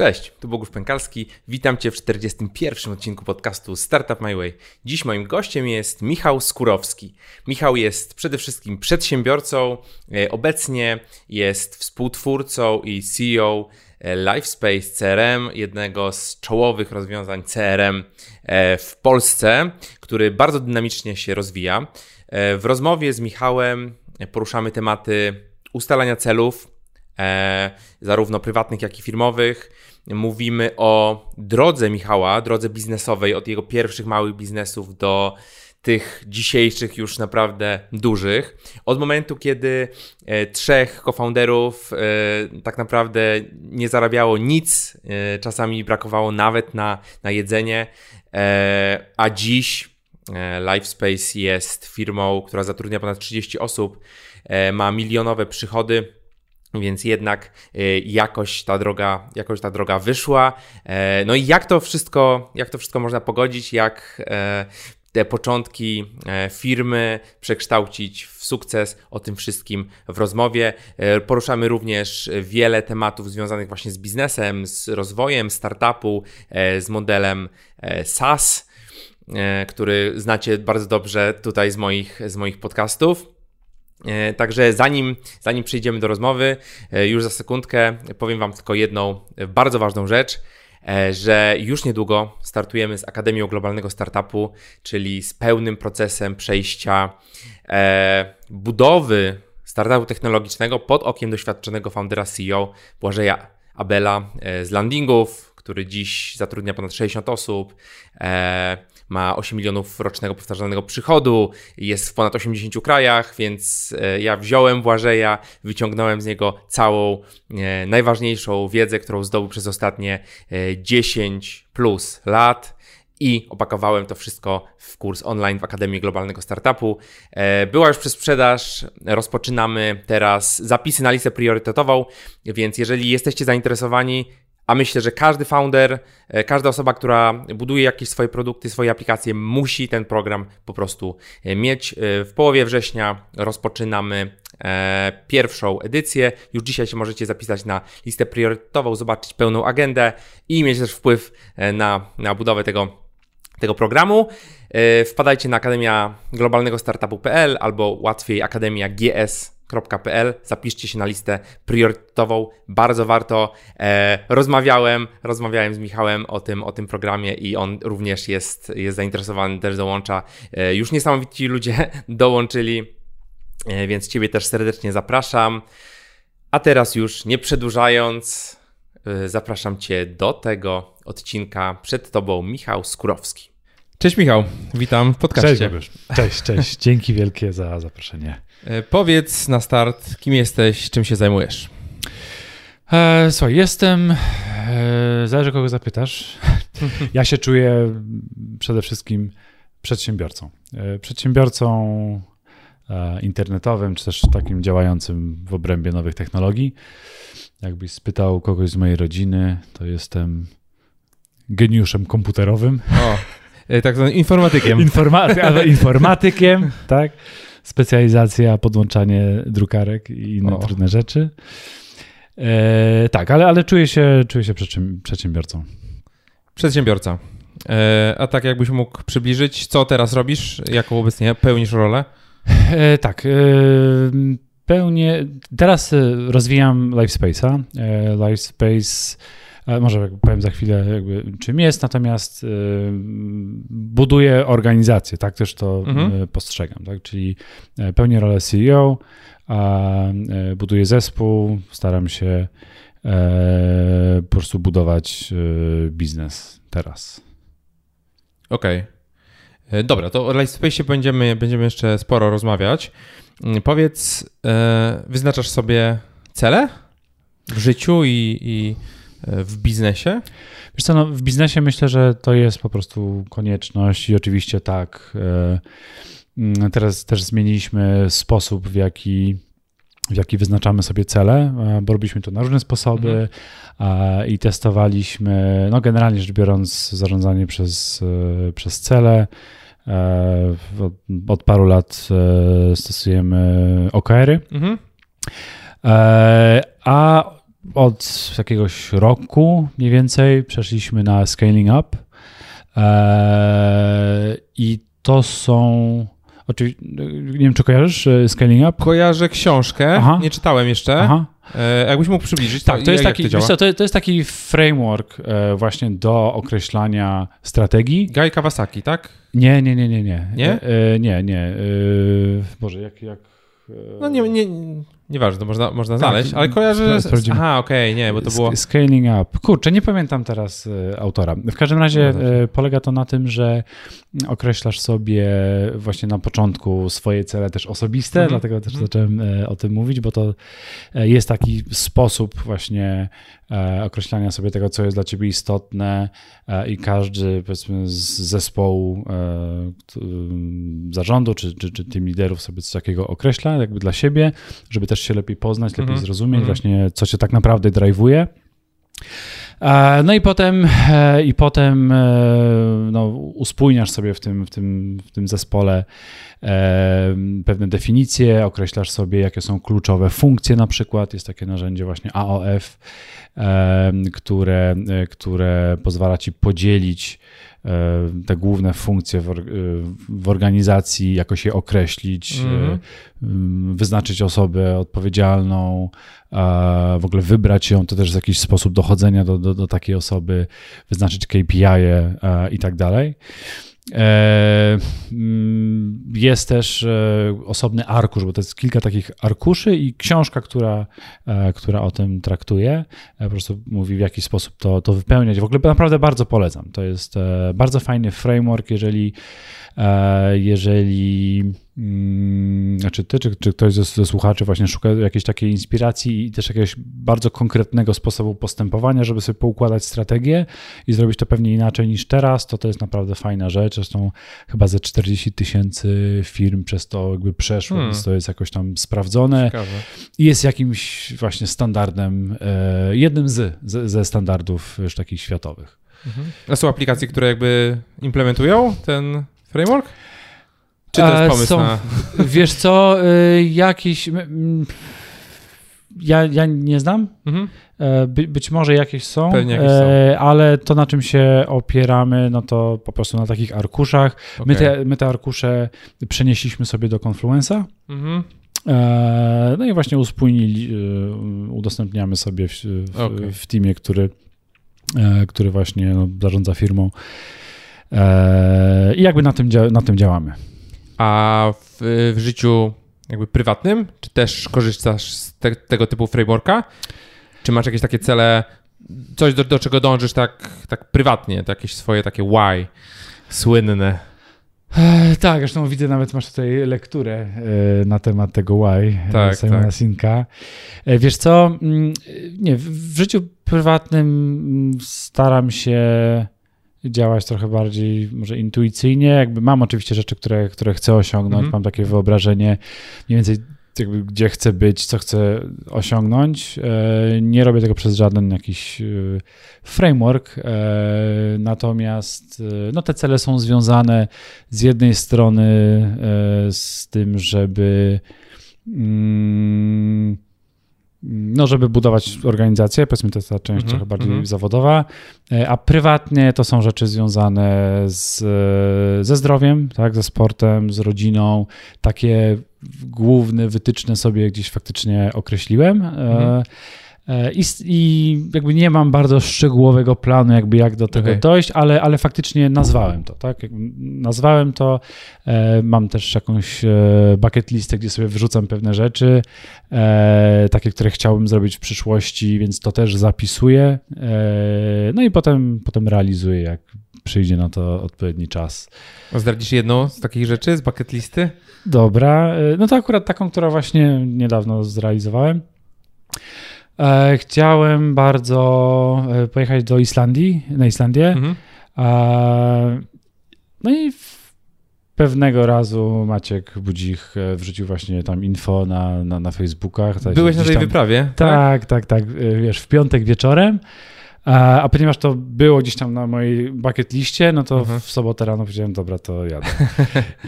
Cześć, tu Bogusz Pękalski. Witam Cię w 41. odcinku podcastu Startup My Way. Dziś moim gościem jest Michał Skurowski. Michał jest przede wszystkim przedsiębiorcą, e, obecnie jest współtwórcą i CEO e, LifeSpace CRM, jednego z czołowych rozwiązań CRM e, w Polsce, który bardzo dynamicznie się rozwija. W rozmowie z Michałem poruszamy tematy ustalania celów, zarówno prywatnych, jak i firmowych, mówimy o drodze Michała, drodze biznesowej, od jego pierwszych małych biznesów do tych dzisiejszych już naprawdę dużych. Od momentu, kiedy e, trzech cofounderów e, tak naprawdę nie zarabiało nic, e, czasami brakowało nawet na, na jedzenie, a dziś LifeSpace jest firmą, która zatrudnia ponad 30 osób, ma milionowe przychody więc jednak y, jakoś ta droga, jakoś ta droga wyszła. E, no i jak to wszystko, jak to wszystko można pogodzić, jak e, te początki e, firmy przekształcić w sukces, o tym wszystkim w rozmowie. Poruszamy również wiele tematów związanych właśnie z biznesem, z rozwojem startupu, z modelem SaaS, który znacie bardzo dobrze tutaj z moich, z moich podcastów. E, także zanim, zanim przejdziemy do rozmowy, e, już za sekundkę powiem Wam tylko jedną e, bardzo ważną rzecz, że już niedługo startujemy z Akademią Globalnego Startupu, czyli z pełnym procesem przejścia budowy startupu technologicznego pod okiem doświadczonego foundera CEO Błażeja Abela z landingów, który dziś zatrudnia ponad 60 osób ma 8 milionów rocznego powtarzalnego przychodu, jest w ponad 80 krajach, więc e, ja wziąłem Błażeja, wyciągnąłem z niego całą e, najważniejszą wiedzę, którą zdobył przez ostatnie 10 e, plus lat i opakowałem to wszystko w kurs online w Akademii Globalnego Startupu. Była już przez sprzedaż, rozpoczynamy teraz zapisy na listę priorytetową, więc jeżeli jesteście zainteresowani, a myślę, że każdy founder, e, każda osoba, która buduje jakieś swoje produkty, swoje aplikacje, musi ten program po prostu e, mieć. E, w połowie września rozpoczynamy pierwszą edycję. Już dzisiaj się możecie zapisać na listę priorytetową, zobaczyć pełną agendę i mieć też wpływ na, na budowę tego, tego programu. Wpadajcie na Akademia Globalnego Startupu.pl albo łatwiej Akademia GS pl zapiszcie się na listę priorytetową, bardzo warto. E, rozmawiałem, rozmawiałem z Michałem o tym, o tym programie i on również jest, jest zainteresowany, też dołącza. E, już niesamowici ludzie dołączyli, e, więc Ciebie też serdecznie zapraszam. A teraz już nie przedłużając, e, zapraszam Cię do tego odcinka. Przed Tobą Michał Skurowski. Cześć Michał, witam w podcaście. Cześć, cześć, cześć. Dzięki wielkie za zaproszenie. E, powiedz na start, kim jesteś, czym się zajmujesz? E, słuchaj, jestem, e, zależy kogo zapytasz. ja się czuję przede wszystkim przedsiębiorcą. E, przedsiębiorcą internetowym, czy też takim działającym w obrębie nowych technologii. Jakbyś spytał kogoś z mojej rodziny, to jestem geniuszem komputerowym. O. Tak zwanym informatykiem. Informa- informatykiem, tak. Specjalizacja, podłączanie drukarek i inne o. trudne rzeczy. E, tak, ale, ale czuję się, czuję się przedsiębiorcą. Przedsiębiorca. E, a tak jakbyś mógł przybliżyć, co teraz robisz, jaką obecnie pełnisz rolę? E, tak, e, pełnię, teraz rozwijam LifeSpace'a. E, LifeSpace może powiem za chwilę, jakby, czym jest, natomiast y, buduję organizację, tak też to mhm. Y, postrzegam, tak? czyli e, pełnię rolę CEO, e, buduję zespół, staram się e, po prostu budować biznes teraz. Okej. Okay. Dobra, to o Lightspace będziemy, będziemy jeszcze sporo rozmawiać. Mm, powiedz, wyznaczasz sobie cele w życiu i, i w biznesie? Wiesz co, no, w biznesie myślę, że to jest po prostu konieczność i oczywiście tak. E, mm, teraz też zmieniliśmy sposób, w jaki w jaki wyznaczamy sobie cele, e, bo robiliśmy to na różne sposoby mhm. i testowaliśmy, no generalnie rzecz biorąc, zarządzanie przez, e, przez cele. Od, od paru lat stosujemy OKR-y. Mhm. A od jakiegoś roku mniej więcej przeszliśmy na scaling up e, i to są oczywiście, nie wiem czy kojarzysz e, scaling up? Kojarzę książkę, Aha. nie czytałem jeszcze. Aha. E, jakbyś mógł przybliżyć, tak, to, jest taki, to, co, to, jest taki framework e, właśnie do określania strategii. Guy Kawasaki, tak? Nie, nie, nie, nie, nie. Nie? Nie, nie. Boże, jak, jak no nie, nie, nieważne, to można, można tak, znaleźć, ale kojarzę... Z... Aha, okej, okay, nie, bo to było... Scaling up. Kurczę, nie pamiętam teraz e, autora. W każdym razie no e, polega to na tym, że określasz sobie właśnie na początku swoje cele też osobiste, mhm. dlatego też mhm. zacząłem e, o tym mówić, bo to jest taki sposób właśnie określania sobie tego, co jest dla ciebie istotne i każdy powiedzmy z zespołu zarządu czy, czy, czy tym liderów sobie coś takiego określa jakby dla siebie, żeby też się lepiej poznać, lepiej mm -hmm. zrozumieć mm -hmm. właśnie, co cię tak naprawdę drive'uje. E, no i potem, e, i potem e, no, uspójniasz sobie w tym, w tym, w tym zespole pewne definicje, określasz sobie, jakie są kluczowe funkcje na przykład. Jest takie narzędzie właśnie AOF, które, które pozwala ci podzielić te główne funkcje w, e, organizacji, jakoś je określić, mm. wyznaczyć osobę odpowiedzialną, w ogóle wybrać ją, to też jest jakiś sposób dochodzenia do, do, do takiej osoby, wyznaczyć KPI -e i tak dalej. E, mm, jest też e, osobny arkusz, bo to jest kilka takich arkuszy i książka, która, e, która o tym traktuje, po prostu mówi w jaki sposób to, to wypełniać. W ogóle naprawdę bardzo polecam. To jest bardzo fajny framework, jeżeli jeżeli Mm, znaczy ty, czy, czy ktoś ze, ze, słuchaczy właśnie szuka jakiejś takiej inspiracji i też jakiegoś bardzo konkretnego sposobu postępowania, żeby sobie poukładać strategię i zrobić to pewnie inaczej niż teraz, to to jest naprawdę fajna rzecz. Zresztą chyba ze 40 tysięcy firm przez to jakby przeszło, hmm. więc to jest jakoś tam sprawdzone Ciekawe. i jest jakimś właśnie standardem, e, jednym z, z, ze standardów już takich światowych. Mhm. A są aplikacje, które jakby implementują ten framework? Czy to jest pomysł są, na... Wiesz co, y, jakiś... Ja, ja nie znam. Mhm. E, by, być może jakieś są, jakieś są, e, ale to na czym się opieramy, no to po prostu na takich arkuszach. Okay. My, te, my te arkusze przenieśliśmy sobie do Confluenza. Mhm. E, no i właśnie uspójnili, udostępniamy sobie w, w, okay. w teamie, który, który właśnie no, zarządza firmą. I jakby na tym, na tym działamy. A w, w życiu jakby prywatnym, czy też korzystasz z te, tego typu frameworka? Czy masz jakieś takie cele, coś do, do czego dążysz tak, tak prywatnie, to jakieś swoje takie why słynne? E, tak, zresztą widzę, nawet masz tutaj lekturę e, na temat tego why tak, Simona tak. Sinka. Wiesz co, mm, nie, w życiu prywatnym mm, staram się działać trochę bardziej może intuicyjnie. Jakby mam oczywiście rzeczy, które, które chcę osiągnąć, -hmm. mam takie wyobrażenie mniej więcej jakby gdzie chcę być, co chcę osiągnąć. E, nie robię tego przez żaden jakiś e, framework, e, natomiast no, te cele są związane z jednej strony z tym, żeby mm, no, żeby budować organizację, powiedzmy to jest ta część mm -hmm, trochę bardziej mm -hmm. zawodowa, e, a prywatnie to są rzeczy związane z, ze zdrowiem, tak, ze sportem, z rodziną, takie główne wytyczne sobie gdzieś faktycznie określiłem. Mm -hmm. E, I, I, jakby nie mam bardzo szczegółowego planu, jakby jak do tego okay. dojść, ale, ale faktycznie nazwałem to, tak? Nazwałem to, e, mam też jakąś e, bucket listę, gdzie sobie wyrzucam pewne rzeczy, e, takie, które chciałbym zrobić w przyszłości, więc to też zapisuję, e, no i potem, potem realizuję, jak przyjdzie na to odpowiedni czas. Zdradzisz jedną z takich rzeczy z bucket listy? Dobra, e, no to akurat taką, która właśnie niedawno zrealizowałem. E, chciałem bardzo e, pojechać do Islandii, na Islandię. Mhm. E, no i pewnego razu Maciek Budzik wrzucił właśnie tam info na, na, na Facebookach. Byłeś na tej tam, wyprawie? Tak, tak, tak, tak. Wiesz, w piątek wieczorem. A, a ponieważ to było gdzieś tam na mojej bucket liście, no to mhm. w sobotę rano powiedziałem, dobra, to jadę.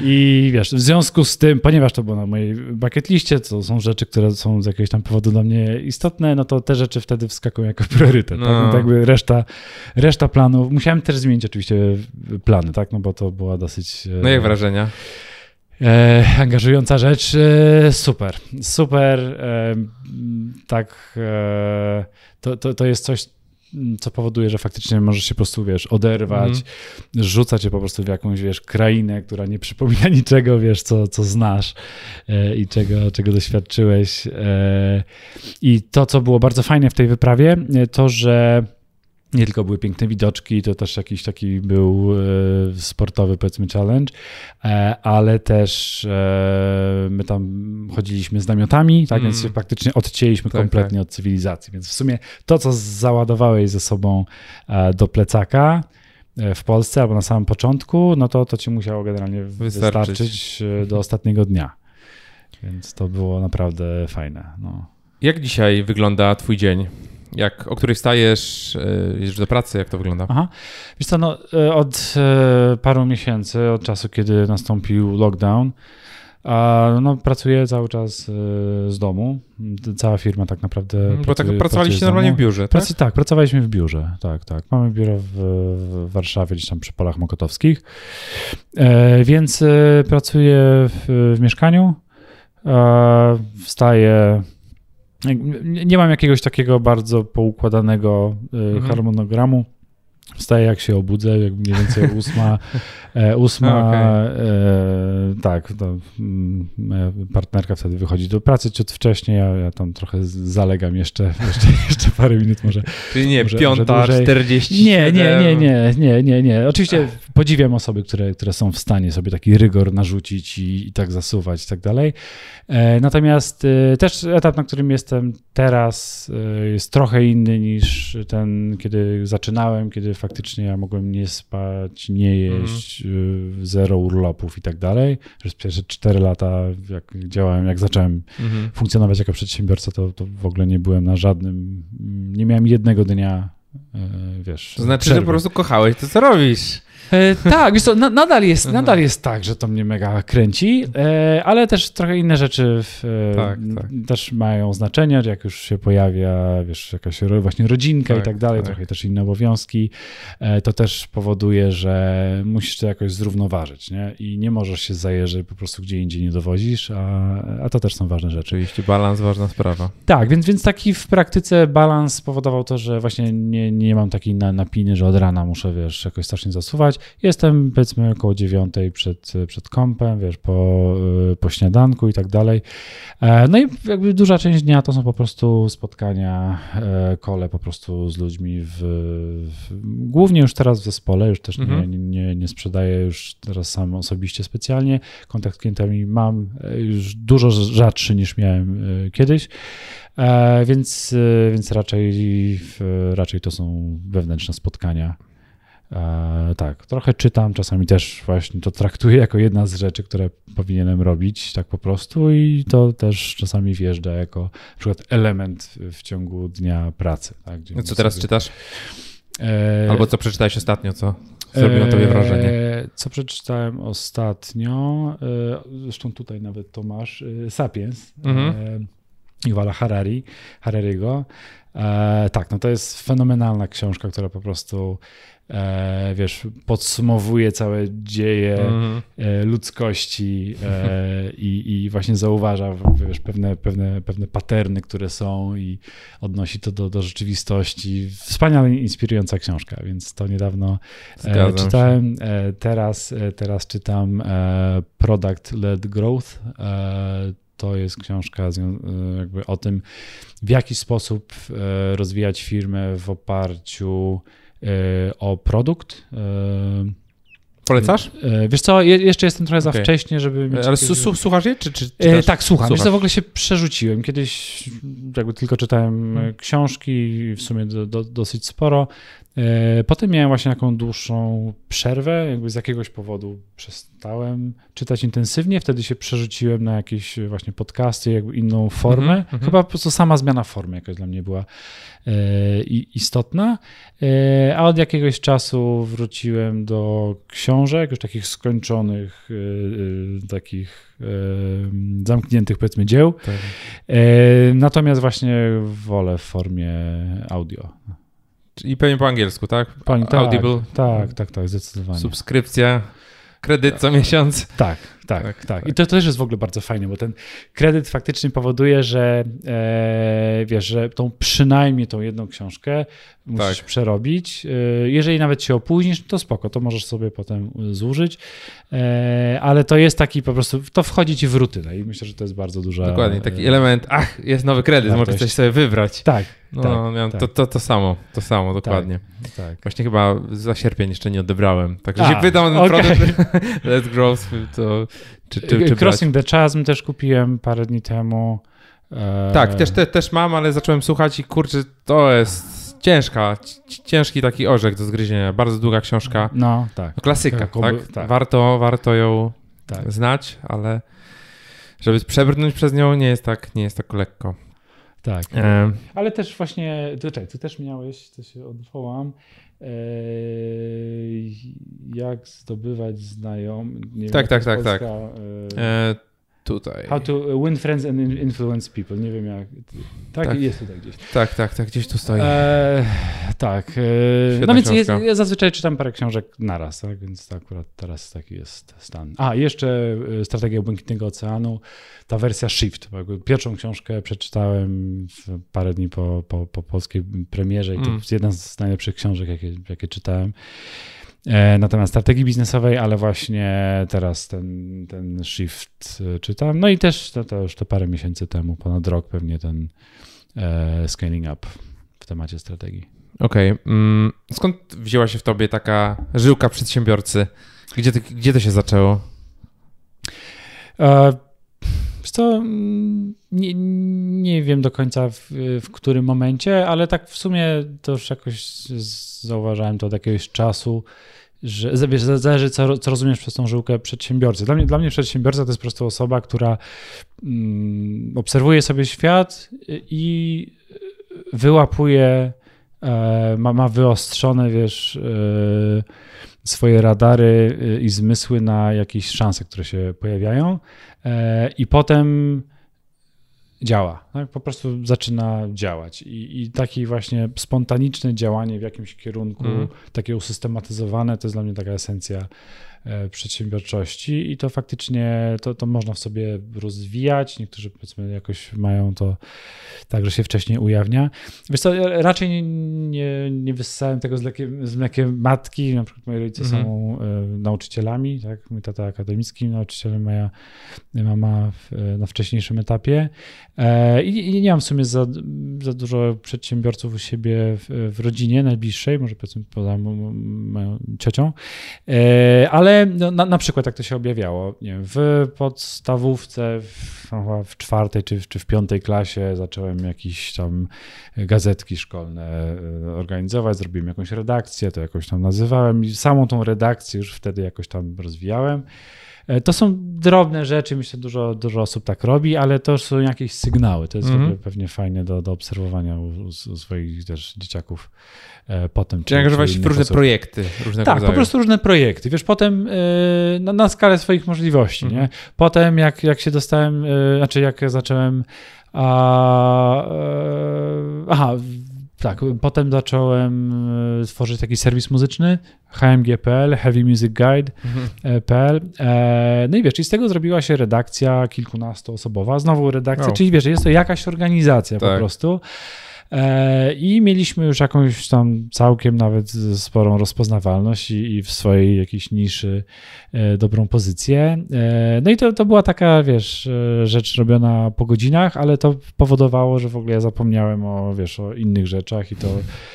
I wiesz, w związku z tym, ponieważ to było na mojej bucket liście, to są rzeczy, które są z jakiegoś tam powodu dla mnie istotne, no to te rzeczy wtedy wskakują jako priorytet. No. Tak? No, tak jakby reszta, reszta planów, musiałem też zmienić oczywiście plany, tak, no bo to była dosyć... No jak wrażenia? E, angażująca rzecz. E, super, super. E, tak, e, to, to, to jest coś, co powoduje, że faktycznie możesz się po prostu, wiesz, oderwać, mm. rzuca cię po prostu w jakąś, wiesz, krainę, która nie przypomina niczego, wiesz, co, co znasz e, i czego, czego doświadczyłeś. E, I to, co było bardzo fajne w tej wyprawie, to, że nie tylko były piękne widoczki, to też jakiś taki był e, sportowy, powiedzmy, challenge, e, ale też e, my tam chodziliśmy z namiotami, tak, mm. więc się praktycznie odcięliśmy tak, kompletnie tak. od cywilizacji. Więc w sumie to, co załadowałeś ze sobą do plecaka, w Polsce albo na samym początku, no to to ci musiało generalnie wystarczyć, wystarczyć do ostatniego dnia. Więc to było naprawdę fajne. No. Jak dzisiaj wygląda Twój dzień? Jak, o której wstajesz, e, jedziesz do pracy, jak to wygląda? Aha. Wiesz co, no, e, od e, paru miesięcy, od czasu, kiedy nastąpił lockdown, no, pracuję cały czas z domu. Cała firma tak naprawdę. Hmm, bo tak pracowaliście normalnie w biurze, tak? Pracy, tak, pracowaliśmy w biurze. Tak, tak. Mamy biuro w, w Warszawie, gdzieś tam przy Polach Mokotowskich. E, więc pracuję w, w mieszkaniu. E, wstaję nie mam jakiegoś takiego bardzo poukładanego e, mhm. harmonogramu. Wstaję jak się obudzę, jak mniej więcej ósma, e, ósma okay. e, tak, to, mm, moja partnerka wtedy wychodzi do pracy ciut wcześniej, ja, ja tam trochę zalegam jeszcze, jeszcze, jeszcze parę minut może. Czyli nie, może, piąta, czterdzieści. Nie, nie, nie, nie, nie, nie, nie. Oczywiście podziwiam osoby, które, które są w stanie sobie taki rygor narzucić i, i tak zasuwać i tak dalej. E, natomiast e, też etap, na którym jestem teraz e, jest trochę inny niż ten, kiedy zaczynałem, kiedy faktycznie ja mogłem nie spać, nie jeść, mhm. zero urlopów i tak dalej. Przez pierwsze cztery lata, jak działałem, jak zacząłem mhm. funkcjonować jako przedsiębiorca, to, to w ogóle nie byłem na żadnym, nie miałem jednego dnia, wiesz. To znaczy, przerwy. że po prostu kochałeś to, co robisz. E, tak, wiesz co, na, nadal, jest, mhm. nadal jest tak, że to mnie mega kręci, e, ale też trochę inne rzeczy w, e, tak, tak. też mają znaczenie, jak już się pojawia, wiesz, jakaś właśnie rodzinka tak, i tak dalej, tak. trochę też inne obowiązki, to też powoduje, że musisz to jakoś zrównoważyć, nie? I nie możesz się zajeżdżać po prostu gdzie indziej nie dowozisz, a, a to też są ważne rzeczy. Oczywiście balans, ważna sprawa. Tak, więc, więc taki w praktyce balans spowodował to, że właśnie nie, nie mam takiej napiny, że od rana muszę, wiesz, jakoś strasznie zasuwać, Jestem powiedzmy około dziewiątej przed, przed kąpem, wiesz, po, po śniadanku i tak dalej. E, no i jakby duża część dnia to są po prostu spotkania, e, kole po prostu z ludźmi, w, w głównie już teraz w zespole, już też mhm. nie, nie, nie sprzedaję już teraz sam osobiście specjalnie. Kontakt z klientami mam e, już dużo rzadszy niż miałem kiedyś. więc, więc raczej, raczej to są wewnętrzne spotkania. E, tak, trochę czytam, czasami też właśnie to traktuję jako jedna z rzeczy, które powinienem robić tak po prostu i to też czasami wjeżdża jako na przykład element w ciągu dnia pracy. Tak, no co teraz sobie... czytasz? E... Albo co przeczytałeś ostatnio, co zrobiło na tobie wrażenie? E... Co przeczytałem ostatnio, e... zresztą tutaj nawet to masz, e, Sapiens, mhm. Iwala Harari, Harariego. E, tak, no to jest fenomenalna książka, która po prostu e, wiesz, podsumowuje całe dzieje mm. e, ludzkości e, i, i, właśnie zauważa wiesz, pewne, pewne, pewne paterny, które są i odnosi to do, do rzeczywistości. Wspaniale inspirująca książka, więc to niedawno e, czytałem. E, teraz, teraz czytam Product Led Growth to jest książka jakby o tym, w jaki sposób rozwijać firmę w oparciu E, o produkt. E, Polecasz? E, wiesz co, jeszcze jestem trochę okay. za wcześnie, żeby mieć... Ale jakieś... słuchasz je? Czy, czy, tak, słucham. Wiesz co, w ogóle się przerzuciłem. Kiedyś jakby tylko czytałem hmm. książki, w sumie do, do, dosyć sporo. E, potem miałem właśnie taką dłuższą przerwę, jakby z jakiegoś powodu przestałem czytać intensywnie, wtedy się przerzuciłem na jakieś właśnie podcasty, jakby inną formę. Mhm, Chyba po prostu sama zmiana formy jakaś dla mnie była e, istotna, e, a od jakiegoś czasu wróciłem do książek, już takich skończonych, takich zamkniętych powiedzmy dzieł. Tak. Natomiast właśnie wolę w formie audio. I pewnie po angielsku, tak? Pani, tak, Audible. Tak, tak, tak, zdecydowanie. Subskrypcja, kredyt co miesiąc. Tak, tak, tak. tak. I to, to też jest w ogóle bardzo fajne, bo ten kredyt faktycznie powoduje, że e, wiesz, że tą przynajmniej tą jedną książkę musisz tak. przerobić. E, jeżeli nawet się opóźnisz, to spoko, to możesz sobie potem zużyć, e, ale to jest taki po prostu, to wchodzi ci w rutynę i myślę, że to jest bardzo duża... Dokładnie, taki element, ach, jest nowy kredyt, możesz coś sobie wybrać. Tak, no, tak, miałem tak. To, to, to samo, to samo, dokładnie. Tak, tak. Właśnie chyba za sierpień jeszcze nie odebrałem. Także się wydam na okay. produkt Let's Growth, to czy, czy, czy Crossing brać? the Chasm też kupiłem parę dni temu. Tak, też, te, też mam, ale zacząłem słuchać i kurczę, to jest ciężka, ciężki taki orzech do zgryzienia. Bardzo długa książka. No, tak. No, klasyka, tak? tak? Warto, warto ją tak. znać, ale żeby przebrnąć przez nią nie jest tak, nie jest tak lekko. Tak. E... Ale też właśnie, czekaj, tu też miałeś, to się odwołam, e... jak zdobywać znajomych. Tak, tak, tak, tak. E... Tutaj. How to win friends and influence people. Nie wiem jak. Tak, tak. jest tutaj gdzieś. Tak, tak, tak, gdzieś tu stoi. E, tak. E, no więc jest, ja zazwyczaj czytam parę książek naraz, tak? więc to akurat teraz taki jest stan. A, jeszcze e, Strategia Błękitnego Oceanu, ta wersja Shift. Pierwszą książkę przeczytałem parę dni po, po, po polskiej premierze i to mm. jest jedna z najlepszych książek, jakie, jakie czytałem. E, na temat strategii biznesowej, ale właśnie teraz ten, ten shift e, czytam. No i też to, to już to parę miesięcy temu, ponad rok pewnie ten e, scaling up w temacie strategii. Okej. Okay. Mm, skąd wzięła się w tobie taka żyłka przedsiębiorcy? Gdzie to, gdzie to się zaczęło? E, co, nie, nie wiem do końca w, w którym momencie, ale tak w sumie to już jakoś zauważałem to od jakiegoś czasu, że wiesz, zależy, co, co rozumiesz przez tą żyłkę przedsiębiorcy. Dla mnie, dla mnie przedsiębiorca to jest po prostu osoba, która mm, obserwuje sobie świat i wyłapuje, e, ma, ma wyostrzone, wiesz, e, swoje radary e, i zmysły na jakieś szanse, które się pojawiają i potem działa. Tak? Po prostu zaczyna działać. I, I takie właśnie spontaniczne działanie w jakimś kierunku, mm. takie usystematyzowane, to jest dla mnie taka esencja E, przedsiębiorczości i to faktycznie to, to można w sobie rozwijać. Niektórzy powiedzmy jakoś mają to tak, że się wcześniej ujawnia. Wiesz co, raczej nie, nie, nie wyssałem tego z, lekiem, z mlekiem matki. Na przykład moi rodzice mhm. są e, nauczycielami, tak? Mój tata akademickim nauczycielem, moja mama w, na wcześniejszym etapie. E, I, I, nie mam w sumie za, za dużo przedsiębiorców u siebie w, w rodzinie najbliższej, może powiedzmy poza moją ciocią, ale ale no, na, na, przykład jak to się objawiało, nie wiem, w podstawówce, w, w czwartej czy, czy w piątej klasie zacząłem jakieś tam gazetki szkolne e, organizować, zrobiłem jakąś redakcję, to jakoś tam nazywałem i samą tą redakcję już wtedy jakoś tam rozwijałem. E, to są drobne rzeczy, myślę, dużo, dużo osób tak robi, ale to są jakieś sygnały. To jest mm pewnie fajne do, do obserwowania u, u, swoich też dzieciaków e, potem. Czyli angażować w różne osób. projekty. Różnego tak, rodzaju. po prostu różne projekty. Wiesz, potem e, na, na skalę swoich możliwości. Mm nie? Mhm. Potem jak, jak się dostałem, znaczy jak zacząłem a, aha, tak, potem zacząłem e, tworzyć taki serwis muzyczny, HMG.pl, Heavy Music Guide.pl. E, no i wiesz, i z tego zrobiła się redakcja kilkunastoosobowa, znowu redakcja, oh. czyli wiesz, jest to jakaś organizacja tak. po prostu. E, I mieliśmy już jakąś tam całkiem nawet sporą rozpoznawalność i, i w swojej jakiejś niszy e, dobrą pozycję. E, no i to, to była taka, wiesz, rzecz robiona po godzinach, ale to powodowało, że w ogóle ja zapomniałem o, wiesz, o innych rzeczach i to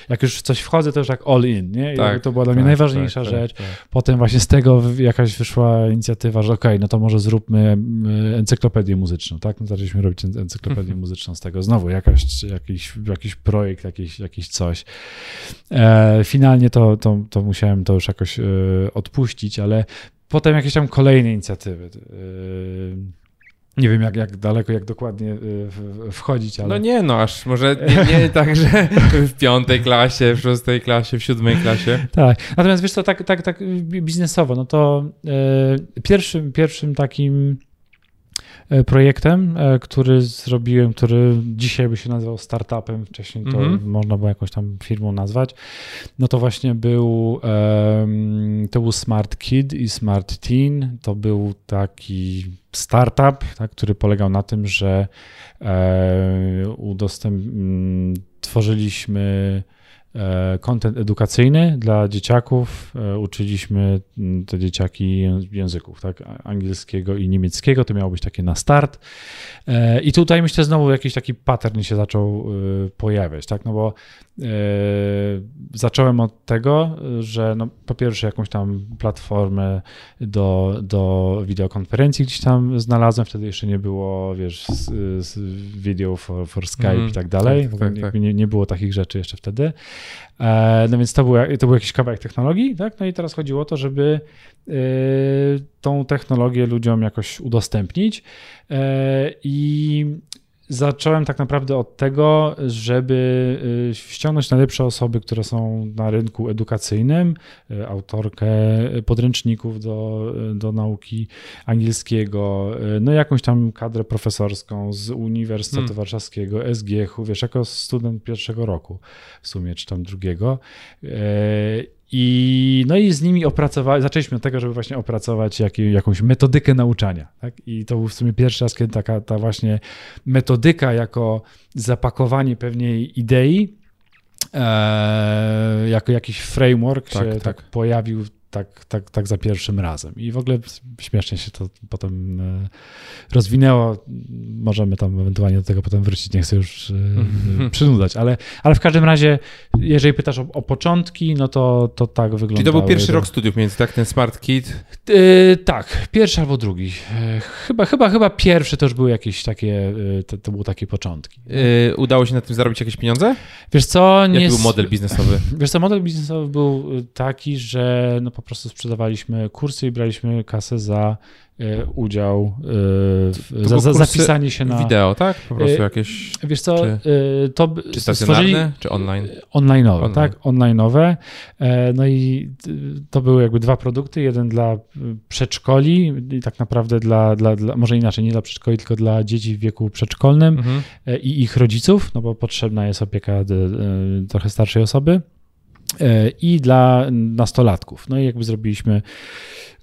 jak już w coś wchodzę, to już jak all in, nie? I tak, to była dla mnie tak, najważniejsza tak, tak rzecz. Tak. Potem właśnie z tego jakaś wyszła inicjatywa, że okej, okay, no to może zróbmy encyklopedię muzyczną, tak? No zaczęliśmy robić encyklopedię muzyczną z tego. Znowu jakaś, jakiś, jakiś jakiś projekt, jakiś, jakiś coś. E, finalnie to, to, to musiałem to już jakoś e, odpuścić, ale potem jakieś tam kolejne inicjatywy. E, nie wiem, jak, jak daleko, jak dokładnie wchodzić, ale... No nie, no aż może nie, nie tak, że w piątej klasie, w szóstej klasie, w siódmej klasie. Tak, natomiast wiesz co, tak, tak, tak biznesowo, no to y, pierwszym, pierwszym takim projektem, e, który zrobiłem, który dzisiaj by się nazywał startupem, wcześniej to mm -hmm. można było jakąś tam firmą nazwać, no to właśnie był to był Smart Kid i Smart Teen, to był taki startup, tak, który polegał na tym, że e, udostęp... tworzyliśmy kontent edukacyjny dla dzieciaków. E, uczyliśmy mm, te dzieciaki języków, tak, angielskiego i niemieckiego. To miało być takie na start. E, I tutaj myślę znowu jakiś taki pattern się zaczął e, pojawiać, tak, no bo zacząłem od tego, że no, po pierwsze jakąś tam platformę do, do wideokonferencji gdzieś tam znalazłem, wtedy jeszcze nie było, wiesz, z, z video for, for Skype mm, i tak dalej, tak, tak, tak. Nie, nie było takich rzeczy jeszcze wtedy. E, no więc to był, to był jakiś kawałek technologii, tak? No i teraz chodziło o to, żeby e, tą technologię ludziom jakoś udostępnić. E, I zacząłem tak naprawdę od tego, żeby y, ściągnąć najlepsze osoby, które są na rynku edukacyjnym, y, autorkę podręczników do, do nauki angielskiego, y, no jakąś tam kadrę profesorską z Uniwersytetu hmm. Warszawskiego, SGH-u, wiesz, jako student pierwszego roku w sumie, czy tam drugiego. I, no i z nimi opracowali, zaczęliśmy od tego, żeby właśnie opracować jak, jakąś metodykę nauczania. Tak? I to był w sumie pierwszy raz, kiedy taka ta właśnie metodyka jako zapakowanie pewnej idei, e, jako jakiś framework tak, się tak. tak pojawił tak, tak, tak za pierwszym razem. I w ogóle śmiesznie się to potem e, rozwinęło. Możemy tam ewentualnie do tego potem wrócić, nie chcę już mm-hmm. przynudzać, ale, ale w każdym razie, jeżeli pytasz o, o początki, no to, to tak wygląda. Czyli to był pierwszy rok studiów między, tak? Ten Smart Kit? Yy, tak, pierwszy albo drugi. Chyba, chyba, chyba pierwszy to już były jakieś takie, to, to były takie początki. Yy, udało się na tym zarobić jakieś pieniądze? Wiesz co? Nie Jaki był model biznesowy? Wiesz co, model biznesowy był taki, że no po prostu sprzedawaliśmy kursy i braliśmy kasę za e, udział, e, za, za zapisanie się na... Wideo, tak? Po prostu e, jakieś... Wiesz co, czy, to... Czy stacjonarne, czy online? Online'owe, online. tak? Online'owe. No i to były jakby dwa produkty, jeden dla przedszkoli i tak naprawdę dla, dla, dla może inaczej, nie dla przedszkoli, tylko dla dzieci w wieku przedszkolnym mhm. i ich rodziców, no bo potrzebna jest opieka trochę starszej osoby. E, i dla nastolatków. No i jakby zrobiliśmy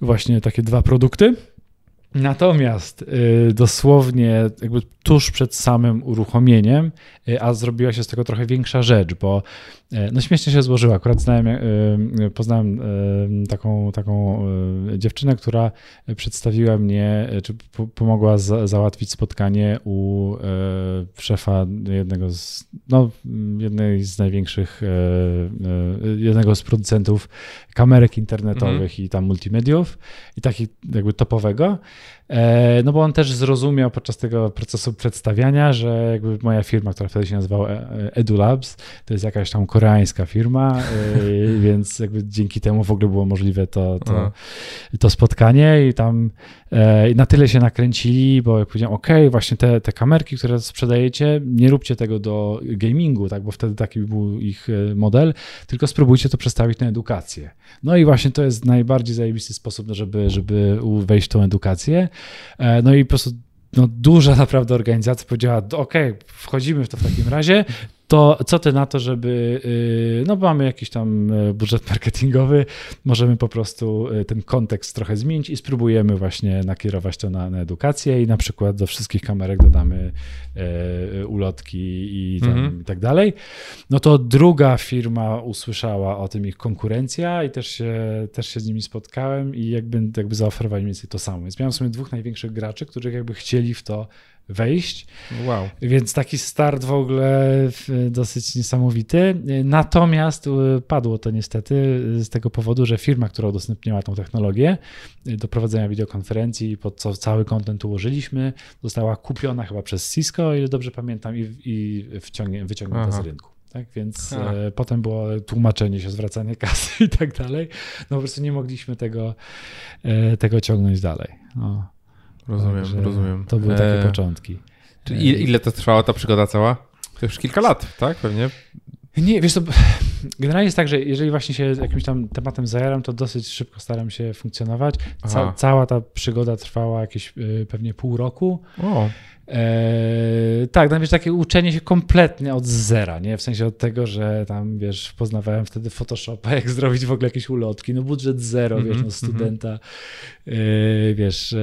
właśnie takie dwa produkty. Natomiast y, dosłownie jakby tuż przed samym uruchomieniem, y, a zrobiła się z tego trochę większa rzecz, bo y, no śmiesznie się złożyło. Akurat znałem, poznałem taką, taką dziewczynę, która przedstawiła mnie, czy pomogła załatwić spotkanie u szefa jednego z, no, jednej z największych, jednego z producentów kamerek internetowych mm. i tam multimediów i takich jakby topowego. E, no bo on też zrozumiał podczas tego procesu przedstawiania, że jakby moja firma, która wtedy się nazywała e, EduLabs, to jest jakaś tam koreańska firma, e, więc jakby dzięki temu w ogóle było możliwe to, to, to spotkanie i tam na tyle się nakręcili, bo jak powiedziałem, ok, właśnie te, te kamerki, które sprzedajecie, nie róbcie tego do gamingu, tak, bo wtedy taki był ich model, tylko spróbujcie to przestawić na edukację. No i właśnie to jest najbardziej zajebisty sposób, żeby, żeby wejść w tą edukację. E, no i po prostu no, duża naprawdę organizacja powiedziała, ok, wchodzimy w to w takim razie, to co ty na to, żeby, y, no mamy jakiś tam e, budżet marketingowy, możemy po prostu e, ten kontekst trochę zmienić i spróbujemy właśnie nakierować to na, na edukację i na przykład do wszystkich kamerek dodamy e, ulotki i, tam, mhm. i tak dalej. No to druga firma usłyszała o tym ich konkurencja i też się, też się z nimi spotkałem i jakby, jakby zaoferowali mniej więcej to samo. Więc miałem w sumie dwóch największych graczy, których jakby chcieli w to wejść. Wow. Więc taki start w ogóle dosyć niesamowity. Natomiast y, padło to niestety z tego powodu, że firma, która udostępniała tą technologię y, do prowadzenia wideokonferencji, pod co cały kontent ułożyliśmy, została kupiona chyba przez Cisco, o ile dobrze pamiętam, i, i wyciągnięta Aha. z rynku. Tak, więc e, potem było tłumaczenie się, zwracanie kasy i tak dalej. No po prostu nie mogliśmy tego, e, tego ciągnąć dalej. No. Rozumiem, Także rozumiem. To były takie e... początki. Czyli ile to trwała ta przygoda cała? To już kilka lat, tak? Pewnie. Nie, wiesz, to generalnie jest tak, że jeżeli właśnie się jakimś tam tematem zajaram, to dosyć szybko staram się funkcjonować. Ca cała ta przygoda trwała jakieś y, pewnie pół roku. O. Eee, tak, tam wiesz, takie uczenie się kompletnie od zera, nie? W sensie od tego, że tam, wiesz, poznawałem wtedy Photoshopa, jak zrobić w ogóle jakieś ulotki, no budżet zero, mm -hmm, wiesz, no mhm, studenta, mm -hmm. wiesz, e,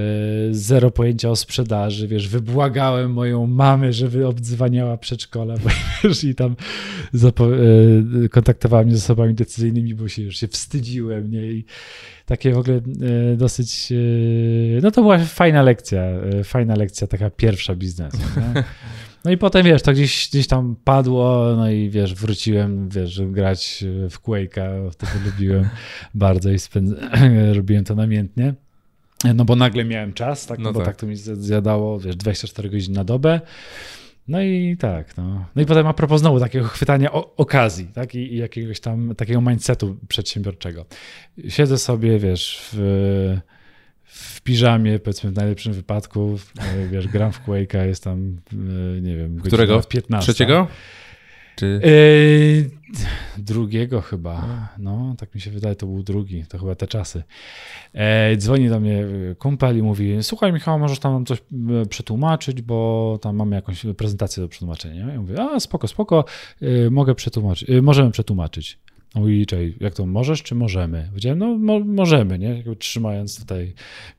zero pojęcia o sprzedaży, wiesz, wybłagałem moją mamę, żeby obdzwaniała przedszkola, bo wiesz, i tam e, kontaktowała mnie z osobami decyzyjnymi, bo się już się wstydziłem, nie? I takie w ogóle e, dosyć, e, no to była fajna lekcja, e, fajna lekcja, taka pierwsza biznesu. Nie? No i potem, wiesz, to gdzieś, gdzieś tam padło, no i wiesz, wróciłem, wiesz, grać w Quake'a, wtedy lubiłem bardzo i spędz... robiłem to namiętnie. No bo nagle miałem czas, tak, no bo tak. tak to mi zjadało, wiesz, 24 godziny na dobę. No i tak, no. No i potem a propos znowu takiego chwytania o, okazji, tak, I, I, jakiegoś tam takiego mindsetu przedsiębiorczego. Siedzę sobie, wiesz, w, w piżamie, powiedzmy w najlepszym wypadku, wiesz, gram w Quake'a, jest tam, nie wiem, Którego? 15. Trzeciego? Czy... Yy, drugiego chyba. No, tak mi się wydaje, to był drugi, to chyba te czasy. E, dzwoni do mnie kumpel i mówi: Słuchaj, Michał, możesz tam coś e, przetłumaczyć, bo tam mamy jakąś prezentację do przetłumaczenia. Ja mówię: A, spoko, spoko, e, mogę przetłumaczyć, możemy przetłumaczyć. Mówi, czej, jak to możesz, czy możemy? Powiedziałem, no mo możemy, nie? Jakby trzymając tutaj,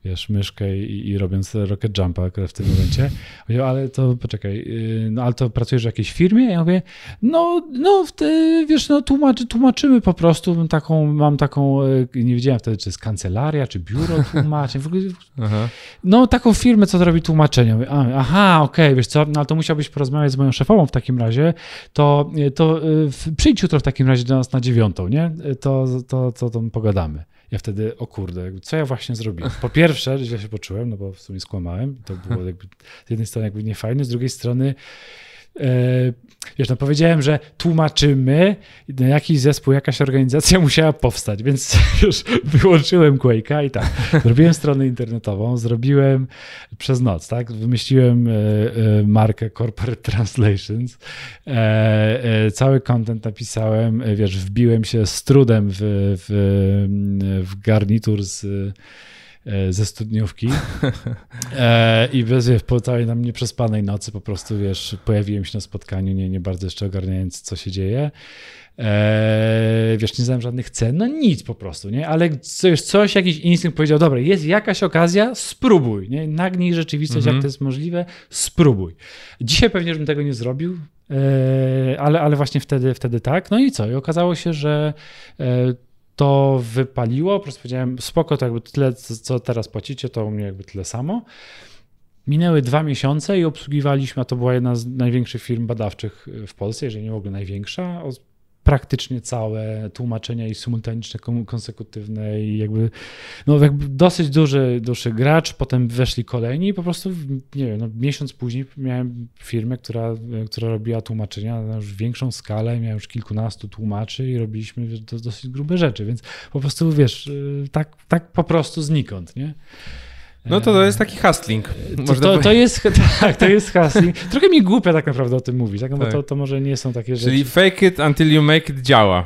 wiesz, myszkę i, i robiąc rocket jumpa w tym momencie. Powiedział, ale to poczekaj, yy, no ale to pracujesz w jakiejś firmie? Ja mówię, no, no te, wiesz, no tłumaczy, tłumaczymy po prostu, taką, mam taką, yy, nie wiedziałem wtedy, czy jest kancelaria, czy biuro tłumaczeń, w ogóle, no taką firmę, co to robi tłumaczenie. Mówię, aha, okej, okay, wiesz co, no to musiałbyś porozmawiać z moją szefową w takim razie, to, to yy, przyjdź jutro w takim razie do nas na dziewiątą nie? To, to, to, to pogadamy. Ja wtedy, o kurde, co ja właśnie zrobiłem? Po pierwsze, źle się poczułem, no bo w sumie skłamałem. To było jakby z jednej strony jakby niefajne, z drugiej strony wiesz, no powiedziałem, że tłumaczymy, jakiś zespół, jakaś organizacja musiała powstać, więc już wyłączyłem Quake'a i tak, zrobiłem stronę internetową, zrobiłem przez noc, tak, wymyśliłem e, e, markę Corporate Translations, cały content napisałem, wiesz, wbiłem się z trudem w, w, w garnitur z E, ze studniówki e, i bez, wiesz, po całej nam nieprzespanej nocy po prostu, wiesz, pojawiłem się na spotkaniu, nie, nie bardzo jeszcze ogarniając, co się dzieje. Eee, wiesz, nie znałem żadnych cen, no nic po prostu, nie? Ale coś, coś jakiś instynkt powiedział, dobra, jest jakaś okazja, spróbuj, nie? Nagnij rzeczywistość, -hmm. jak to jest możliwe, spróbuj. Dzisiaj pewnie, żebym tego nie zrobił, eee, ale, ale właśnie wtedy, wtedy tak. No i co? I okazało się, że e, to wypaliło, po prostu powiedziałem, spoko, to jakby tyle, co teraz płacicie, to u mnie jakby tyle samo. Minęły dwa miesiące i obsługiwaliśmy, a to była jedna z największych firm badawczych w Polsce, jeżeli nie w ogóle największa, praktycznie całe tłumaczenia i symultaniczne, konsekutywne i jakby, no jakby dosyć duży, duży gracz, potem weszli kolejni i po prostu, nie wiem, no miesiąc później miałem firmę, która, która robiła tłumaczenia na już większą skalę, miałem już kilkunastu tłumaczy i robiliśmy wiesz, dosyć grube rzeczy, więc po prostu, wiesz, tak, tak po prostu znikąd, nie? No to to jest taki hustling. To, to, to, jest, tak, to jest hustling. Trochę mi głupio tak naprawdę o tym mówić, tak? No bo tak. To, to może nie są takie rzeczy. Czyli fake it until you make it działa.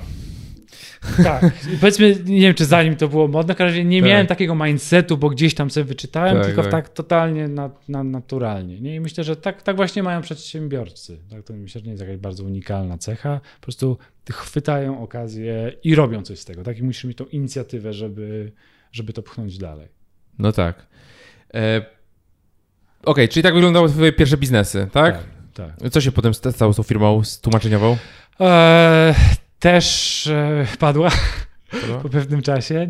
Tak. Powiedzmy, nie wiem, czy zanim to było modne, w razie nie tak. miałem takiego mindsetu, bo gdzieś tam sobie wyczytałem, tak, tylko tak, tak totalnie na, na, naturalnie. Nie? I myślę, że tak, tak właśnie mają przedsiębiorcy. Tak, to myślę, że nie jest jakaś bardzo unikalna cecha. Po prostu chwytają okazję i robią coś z tego. Tak? I musisz mieć tą inicjatywę, żeby, żeby to pchnąć dalej. No tak. E, Okej, okay, czyli tak wyglądały twoje pierwsze biznesy, tak? Tak. tak. Co się potem stało z tą firmą tłumaczeniową? E, też e, padła po pewnym czasie.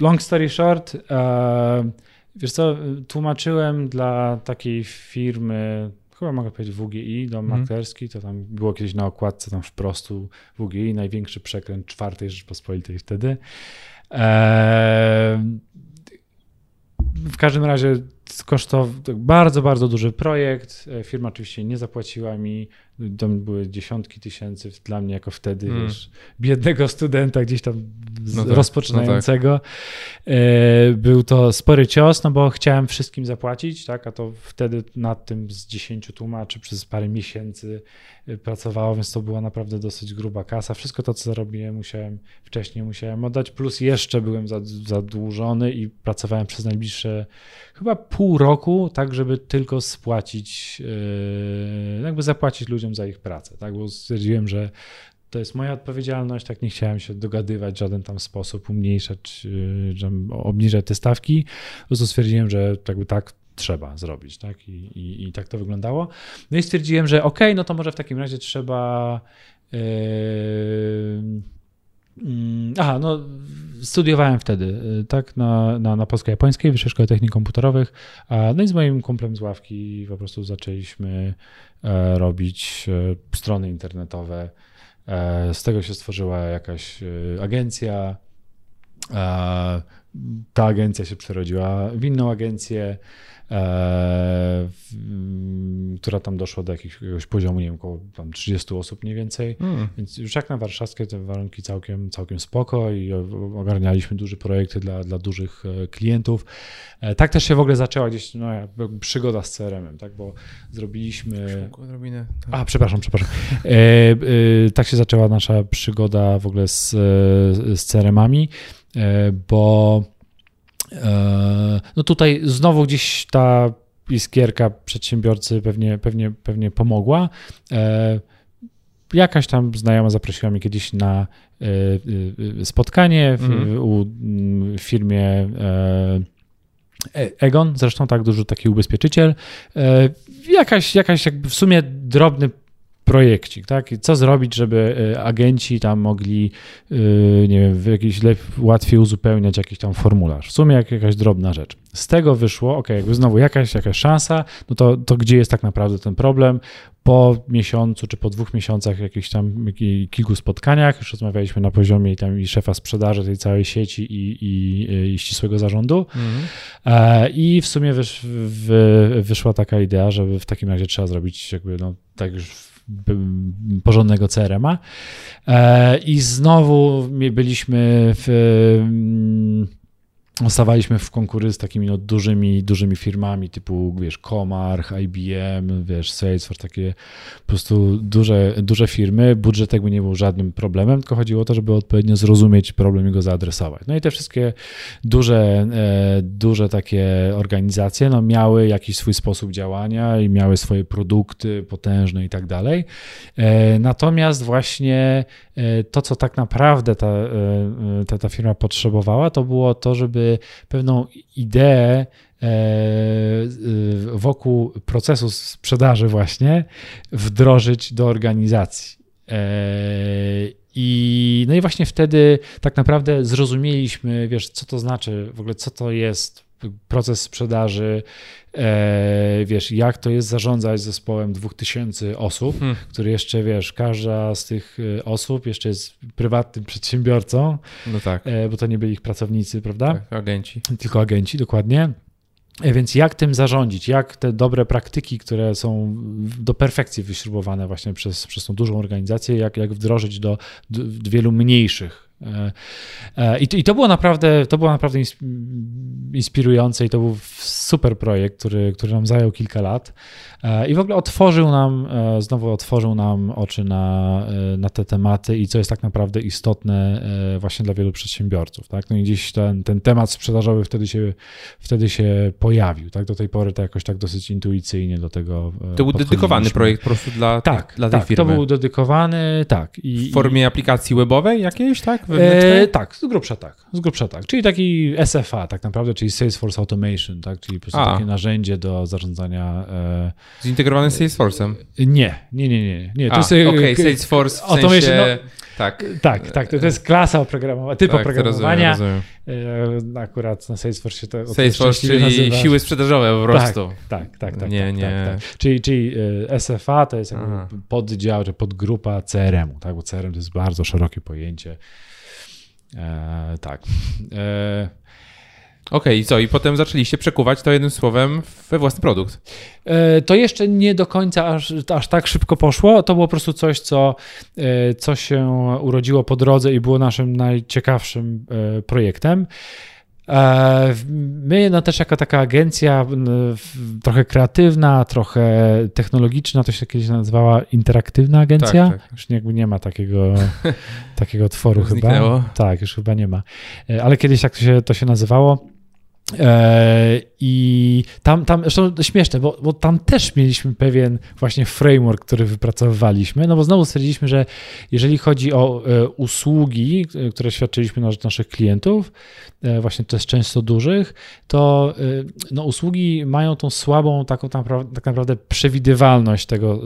Long story short, e, Wiesz co, tłumaczyłem dla takiej firmy, chyba mogę powiedzieć WGI, dom Mhm. maklerski, to tam było kiedyś na okładce tam wprostu WGI, największy przekręt czwartej Rzeczpospolitej wtedy. Eee, w każdym razie kosztował bardzo, bardzo duży projekt. E, Firma oczywiście nie zapłaciła mi. Tam były dziesiątki tysięcy dla mnie jako wtedy, Mm. wiesz, biednego studenta gdzieś tam No tak, rozpoczynającego. E, Był to spory cios, no bo chciałem wszystkim zapłacić, tak, a to wtedy nad tym z 10 tłumaczy przez parę miesięcy e, pracowało, więc to była naprawdę dosyć gruba kasa. Wszystko to, co zarobiłem, musiałem wcześniej musiałem oddać, plus jeszcze byłem za- zadłużony i pracowałem przez najbliższe chyba pół roku, tak, żeby tylko spłacić, e, jakby zapłacić ludziom za ich pracę, tak, bo stwierdziłem, że to jest moja odpowiedzialność, tak nie chciałem się dogadywać w żaden tam sposób, umniejszać, yy, obniżać te stawki. Po prostu stwierdziłem, że jakby tak trzeba zrobić, tak? I, i, i tak to wyglądało. No i stwierdziłem, że okej, no to może w takim razie trzeba. Yy, Aha, no studiowałem wtedy, yy, tak, na, na, na polsko-japońskiej Wyższej Szkole Technik Komputerowych, no i z moim kumplem z ławki po prostu zaczęliśmy e, robić e, strony internetowe, E, Z tego się stworzyła jakaś agencja. Ta agencja się przerodziła w inną agencję, e, w- m, która tam doszła do jakiegoś, poziomu, nie wiem, około tam 30 osób mniej więcej. Mm. Więc już jak na warszawskie te warunki całkiem, całkiem spoko i ogarnialiśmy duże projekty dla, dla dużych e, klientów. E, Tak też się w ogóle zaczęła gdzieś no, przygoda z CRM-em, tak, bo zrobiliśmy... Odrobinę, tak. A, przepraszam, przepraszam. E, e, tak się zaczęła nasza przygoda w ogóle z, e, z CRM-ami, bo e, no tutaj znowu gdzieś ta iskierka przedsiębiorcy pewnie, pewnie, pewnie pomogła. E, Jakaś tam znajoma zaprosiła mnie kiedyś na e, e, spotkanie w, Mhm. mm, firmie e, E- Egon, zresztą tak duży taki ubezpieczyciel. E, Jakaś, jakaś jakby w sumie drobny projekcik, tak? I Co zrobić, żeby e, agenci tam mogli, e, nie wiem, w jakiś lep- łatwiej uzupełniać jakiś tam formularz. W sumie jak, jakaś drobna rzecz. Z tego wyszło, ok, jakby znowu jakaś, jakaś szansa, no to, to gdzie jest tak naprawdę ten problem? Po miesiącu czy po dwóch miesiącach jakichś tam kilku spotkaniach, już rozmawialiśmy na poziomie tam i szefa sprzedaży tej całej sieci i, i, i ścisłego zarządu, Mhm. E, I w sumie wysz, wyszła taka idea, żeby w takim razie trzeba zrobić jakby no, tak już porządnego CRM-a. E, I znowu byliśmy w. Stawaliśmy w konkury z takimi no, dużymi, dużymi firmami typu, wiesz, Comarch, IBM, wiesz, Salesforce, takie po prostu duże, duże firmy. Budżet jakby nie był żadnym problemem, tylko chodziło o to, żeby odpowiednio zrozumieć problem i go zaadresować. No i te wszystkie duże, e, duże takie organizacje no, miały jakiś swój sposób działania i miały swoje produkty potężne i tak dalej. E, Natomiast właśnie e, to, co tak naprawdę ta, ta, ta firma potrzebowała, to było to, żeby pewną ideę e, e, wokół procesu sprzedaży właśnie wdrożyć do organizacji. E, I, no i właśnie wtedy tak naprawdę zrozumieliśmy, wiesz, co to znaczy, w ogóle co to jest proces sprzedaży, e, wiesz, jak to jest zarządzać zespołem 2000 osób, Hmm. który jeszcze, wiesz, każda z tych e, osób jeszcze jest prywatnym przedsiębiorcą, No tak, e, bo to nie byli ich pracownicy, prawda? tak, agenci. tylko agenci, dokładnie. E, Więc jak tym zarządzić? Jak te dobre praktyki, które są do perfekcji wyśrubowane właśnie przez, przez tą dużą organizację, jak, jak wdrożyć do, do wielu mniejszych? E, I to, I to było naprawdę, to było naprawdę ins- inspirujące i to był super projekt, który, który nam zajął kilka lat E, i w ogóle otworzył nam, e, znowu otworzył nam oczy na, e, na te tematy i co jest tak naprawdę istotne właśnie dla wielu przedsiębiorców. Tak? No i gdzieś ten, ten temat sprzedażowy wtedy się, wtedy się pojawił. Tak? Do tej pory to jakoś tak dosyć intuicyjnie do tego To był dedykowany projekt po prostu dla, Tak, dla tej tak, firmy. to był dedykowany, tak. I, W formie aplikacji webowej jakiejś, tak? E, tak, z grubsza tak, z grubsza tak. Czyli taki SFA tak naprawdę, czyli Salesforce Automation, tak? czyli po prostu A. takie narzędzie do zarządzania. Zintegrowany z Salesforce'em. E, nie, nie, nie, nie. nie. To A, jest, e, okej, k- Salesforce w Automation, sensie... Tak. Tak, tak, to, to jest klasa oprogramowania, typ tak, oprogramowania. Rozumiem, rozumiem. Akurat na Salesforce się to Salesforce, czyli nazywa. siły sprzedażowe po prostu. Tak, tak, tak. tak nie, tak, nie. Tak, tak. Czyli, czyli SFA to jest poddział, czy podgrupa CRM-u, tak, bo CRM to jest bardzo szerokie pojęcie. E, tak. E, Okej, okay, co? I potem zaczęliście przekuwać to jednym słowem we własny produkt. E, to jeszcze nie do końca aż, aż tak szybko poszło. To było po prostu coś, co, e, co się urodziło po drodze i było naszym najciekawszym e, projektem. My, no też jako taka agencja trochę kreatywna, trochę technologiczna, to się kiedyś nazywała interaktywna agencja. Tak, tak. Już jakby nie ma takiego, takiego tworu chyba. Tak, już chyba nie ma. Ale kiedyś tak to się, to się nazywało. E, I tam, tam zresztą śmieszne, bo, bo tam też mieliśmy pewien właśnie framework, który wypracowywaliśmy, no bo znowu stwierdziliśmy, że jeżeli chodzi o e, usługi, e, które świadczyliśmy na rzecz naszych klientów, właśnie to jest często dużych, to no, usługi mają tą słabą taką tak naprawdę przewidywalność tego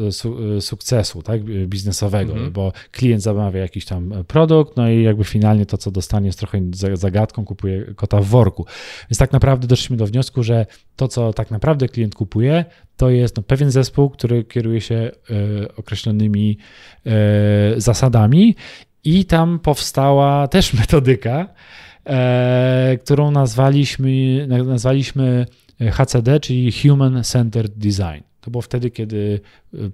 sukcesu tak, biznesowego, mhm. bo klient zamawia jakiś tam produkt, no i jakby finalnie to, co dostanie jest trochę zagadką, kupuje kota w worku. Więc tak naprawdę doszliśmy do wniosku, że to, co tak naprawdę klient kupuje, to jest no, pewien zespół, który kieruje się y, określonymi y, zasadami, i tam powstała też metodyka, y, którą nazwaliśmy, nazwaliśmy HCD, czyli Human Centered Design. To było wtedy, kiedy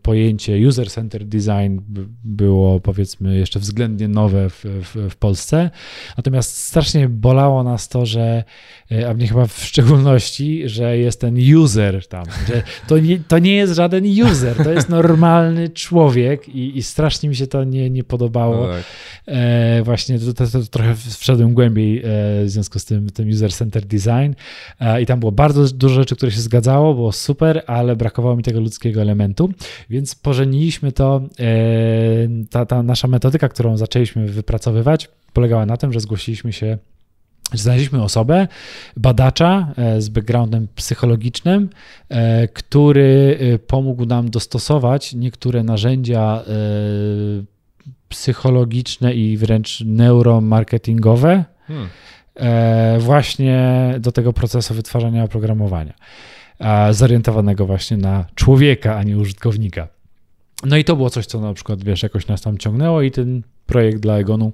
pojęcie user-centered design było powiedzmy jeszcze względnie nowe w, w, w, Polsce. Natomiast strasznie bolało nas to, że, e, a mnie chyba w szczególności, że jest ten user tam, że to nie, to nie jest żaden user, to jest normalny człowiek i, i strasznie mi się to nie, nie podobało. No tak. e, właśnie to, to, to, trochę wszedłem głębiej e, w związku z tym, tym user-centered design e, i tam było bardzo dużo rzeczy, które się zgadzało, było super, ale brakowało mi tego ludzkiego elementu. Więc pożeniliśmy to, e, ta, ta nasza metodyka, którą zaczęliśmy wypracowywać, polegała na tym, że zgłosiliśmy się Znaleźliśmy osobę, badacza e, z backgroundem psychologicznym, e, który pomógł nam dostosować niektóre narzędzia psychologiczne i wręcz neuromarketingowe hmm. właśnie do tego procesu wytwarzania oprogramowania zorientowanego właśnie na człowieka, a nie użytkownika. No i to było coś, co na przykład, wiesz, jakoś nas tam ciągnęło i ten projekt dla Egonu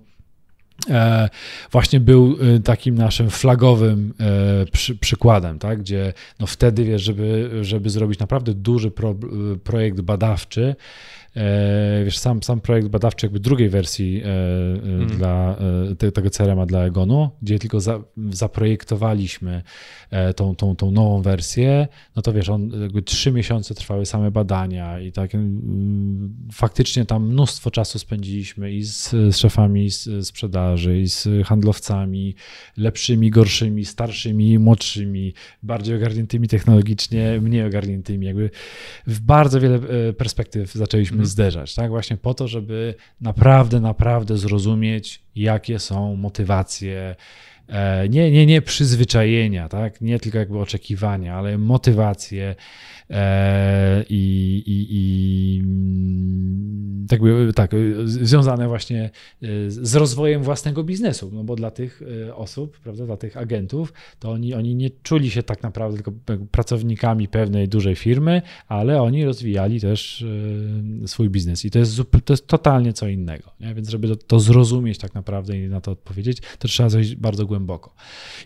e, właśnie był e, takim naszym flagowym e, przy, przykładem, tak? gdzie no wtedy, wiesz, żeby, żeby zrobić naprawdę duży pro, projekt badawczy, wiesz, sam, sam projekt badawczy jakby drugiej wersji mm. dla te, tego CRM-a dla Egonu, gdzie tylko za, zaprojektowaliśmy tą, tą, tą nową wersję, no to wiesz, on jakby trzy miesiące trwały same badania i tak mm, faktycznie tam mnóstwo czasu spędziliśmy i z, z szefami z sprzedaży, i z handlowcami, lepszymi, gorszymi, starszymi, młodszymi, bardziej ogarniętymi technologicznie, mniej ogarniętymi, jakby w bardzo wiele perspektyw zaczęliśmy mm zderzać, tak? Właśnie po to, żeby naprawdę, naprawdę zrozumieć, jakie są motywacje, nie, nie, nie przyzwyczajenia, tak? Nie tylko jakby oczekiwania, ale motywacje e, i, i, i tak, tak, związane właśnie e, z rozwojem własnego biznesu, no bo dla tych e, osób, prawda, dla tych agentów, to oni, oni nie czuli się tak naprawdę tylko pracownikami pewnej dużej firmy, ale oni rozwijali też e, swój biznes i to jest, to jest totalnie co innego, nie? więc żeby to, to zrozumieć tak naprawdę i na to odpowiedzieć, to trzeba zejść bardzo głęboko.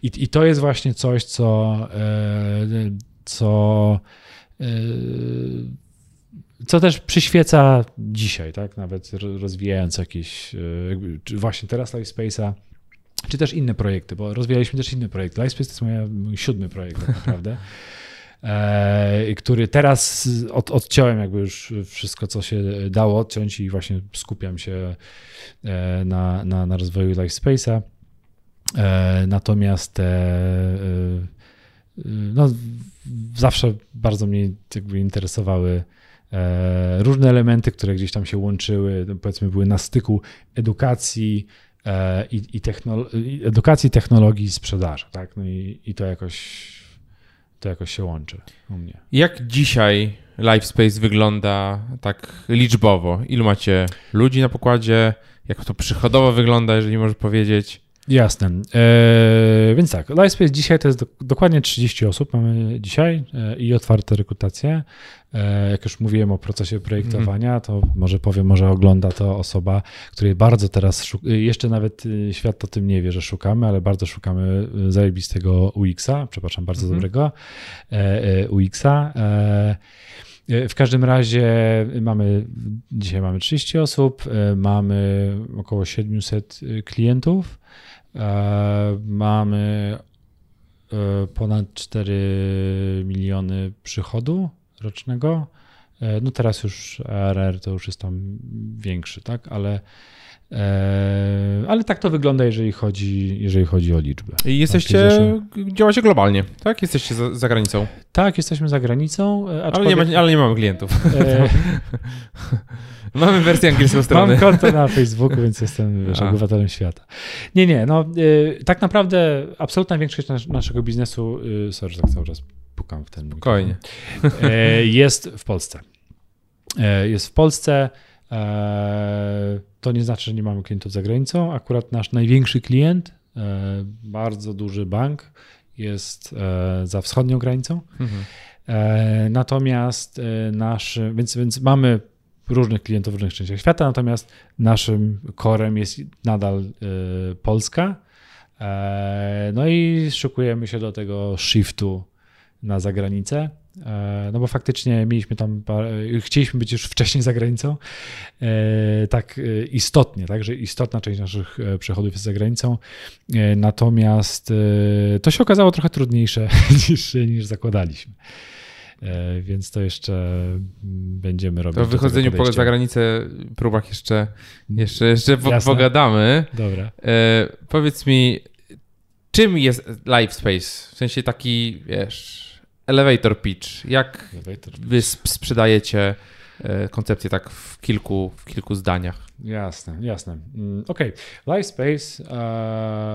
I, i to jest właśnie coś, co, co co też przyświeca dzisiaj, tak? Nawet rozwijając jakieś, e, właśnie teraz LifeSpace'a, czy też inne projekty, bo rozwijaliśmy też inne projekty. LifeSpace to jest mój siódmy projekt tak naprawdę. E, który teraz od, odciąłem jakby już wszystko, co się dało odciąć i właśnie skupiam się e, na, na, na rozwoju LifeSpace'a. Natomiast no, zawsze bardzo mnie jakby interesowały E, różne elementy, które gdzieś tam się łączyły, no, powiedzmy były na styku edukacji e, i, i technolo- edukacji, technologii i sprzedaży, tak? No i, i to jakoś to jakoś się łączy u mnie. Jak dzisiaj LiveSpace wygląda tak liczbowo? Ilu macie ludzi na pokładzie? Jak to przychodowo wygląda, jeżeli możesz powiedzieć? Jasne. E, więc tak, LiveSpace dzisiaj to jest do, dokładnie 30 osób mamy dzisiaj e, i otwarte rekrutacje. E, jak już mówiłem o procesie projektowania, to może powiem, może ogląda to osoba, której bardzo teraz, szuk- jeszcze nawet y, świat o tym nie wie, że szukamy, ale bardzo szukamy zajebistego UX-a, przepraszam, bardzo Mhm. dobrego e, e, UX-a. E, e, w każdym razie mamy, dzisiaj mamy 30 osób, e, mamy około 700 klientów, e, mamy e, ponad 4 miliony przychodu rocznego. E, No teraz już ARR to już jest tam większy, tak, ale, e, ale tak to wygląda, jeżeli chodzi, jeżeli chodzi o liczbę. I jesteście, Takie działacie globalnie, tak? Jesteście za, za granicą, Tak, jesteśmy za granicą, e, ale nie, ma, ale nie mamy klientów. e, mamy wersję angielską strony. Mam konto na Facebooku, więc jestem wiesz, obywatelem świata. Nie, nie, no y, tak naprawdę absolutna większość nas, naszego biznesu, y, sorry, tak cały czas pukam w ten Spokojnie. e, jest w Polsce. E, jest w Polsce. E, to nie znaczy, że nie mamy klientów za granicą. Akurat nasz największy klient, e, bardzo duży bank, jest e, za wschodnią granicą. Mhm. E, Natomiast nasz, więc, więc mamy różnych klientów w różnych częściach świata, natomiast naszym korem jest nadal Polska. No i szykujemy się do tego shiftu na zagranicę. E, No bo faktycznie mieliśmy tam, parę, chcieliśmy być już wcześniej za granicą, e, tak e, istotnie, tak, że istotna część naszych e, przychodów jest za granicą, E, natomiast e, to się okazało trochę trudniejsze niż, niż zakładaliśmy. E, Więc to jeszcze mm, będziemy robić. To tego wychodzeniu po za granicę próbach jeszcze, jeszcze, jeszcze Jasne. pogadamy. Dobra. E, powiedz mi, czym jest LiveSpace? W sensie taki, wiesz, elevator pitch. Jak wy sp- sprzedajecie e, koncepcję tak w kilku, w kilku zdaniach? Jasne, jasne. Mm, Okej, LiveSpace,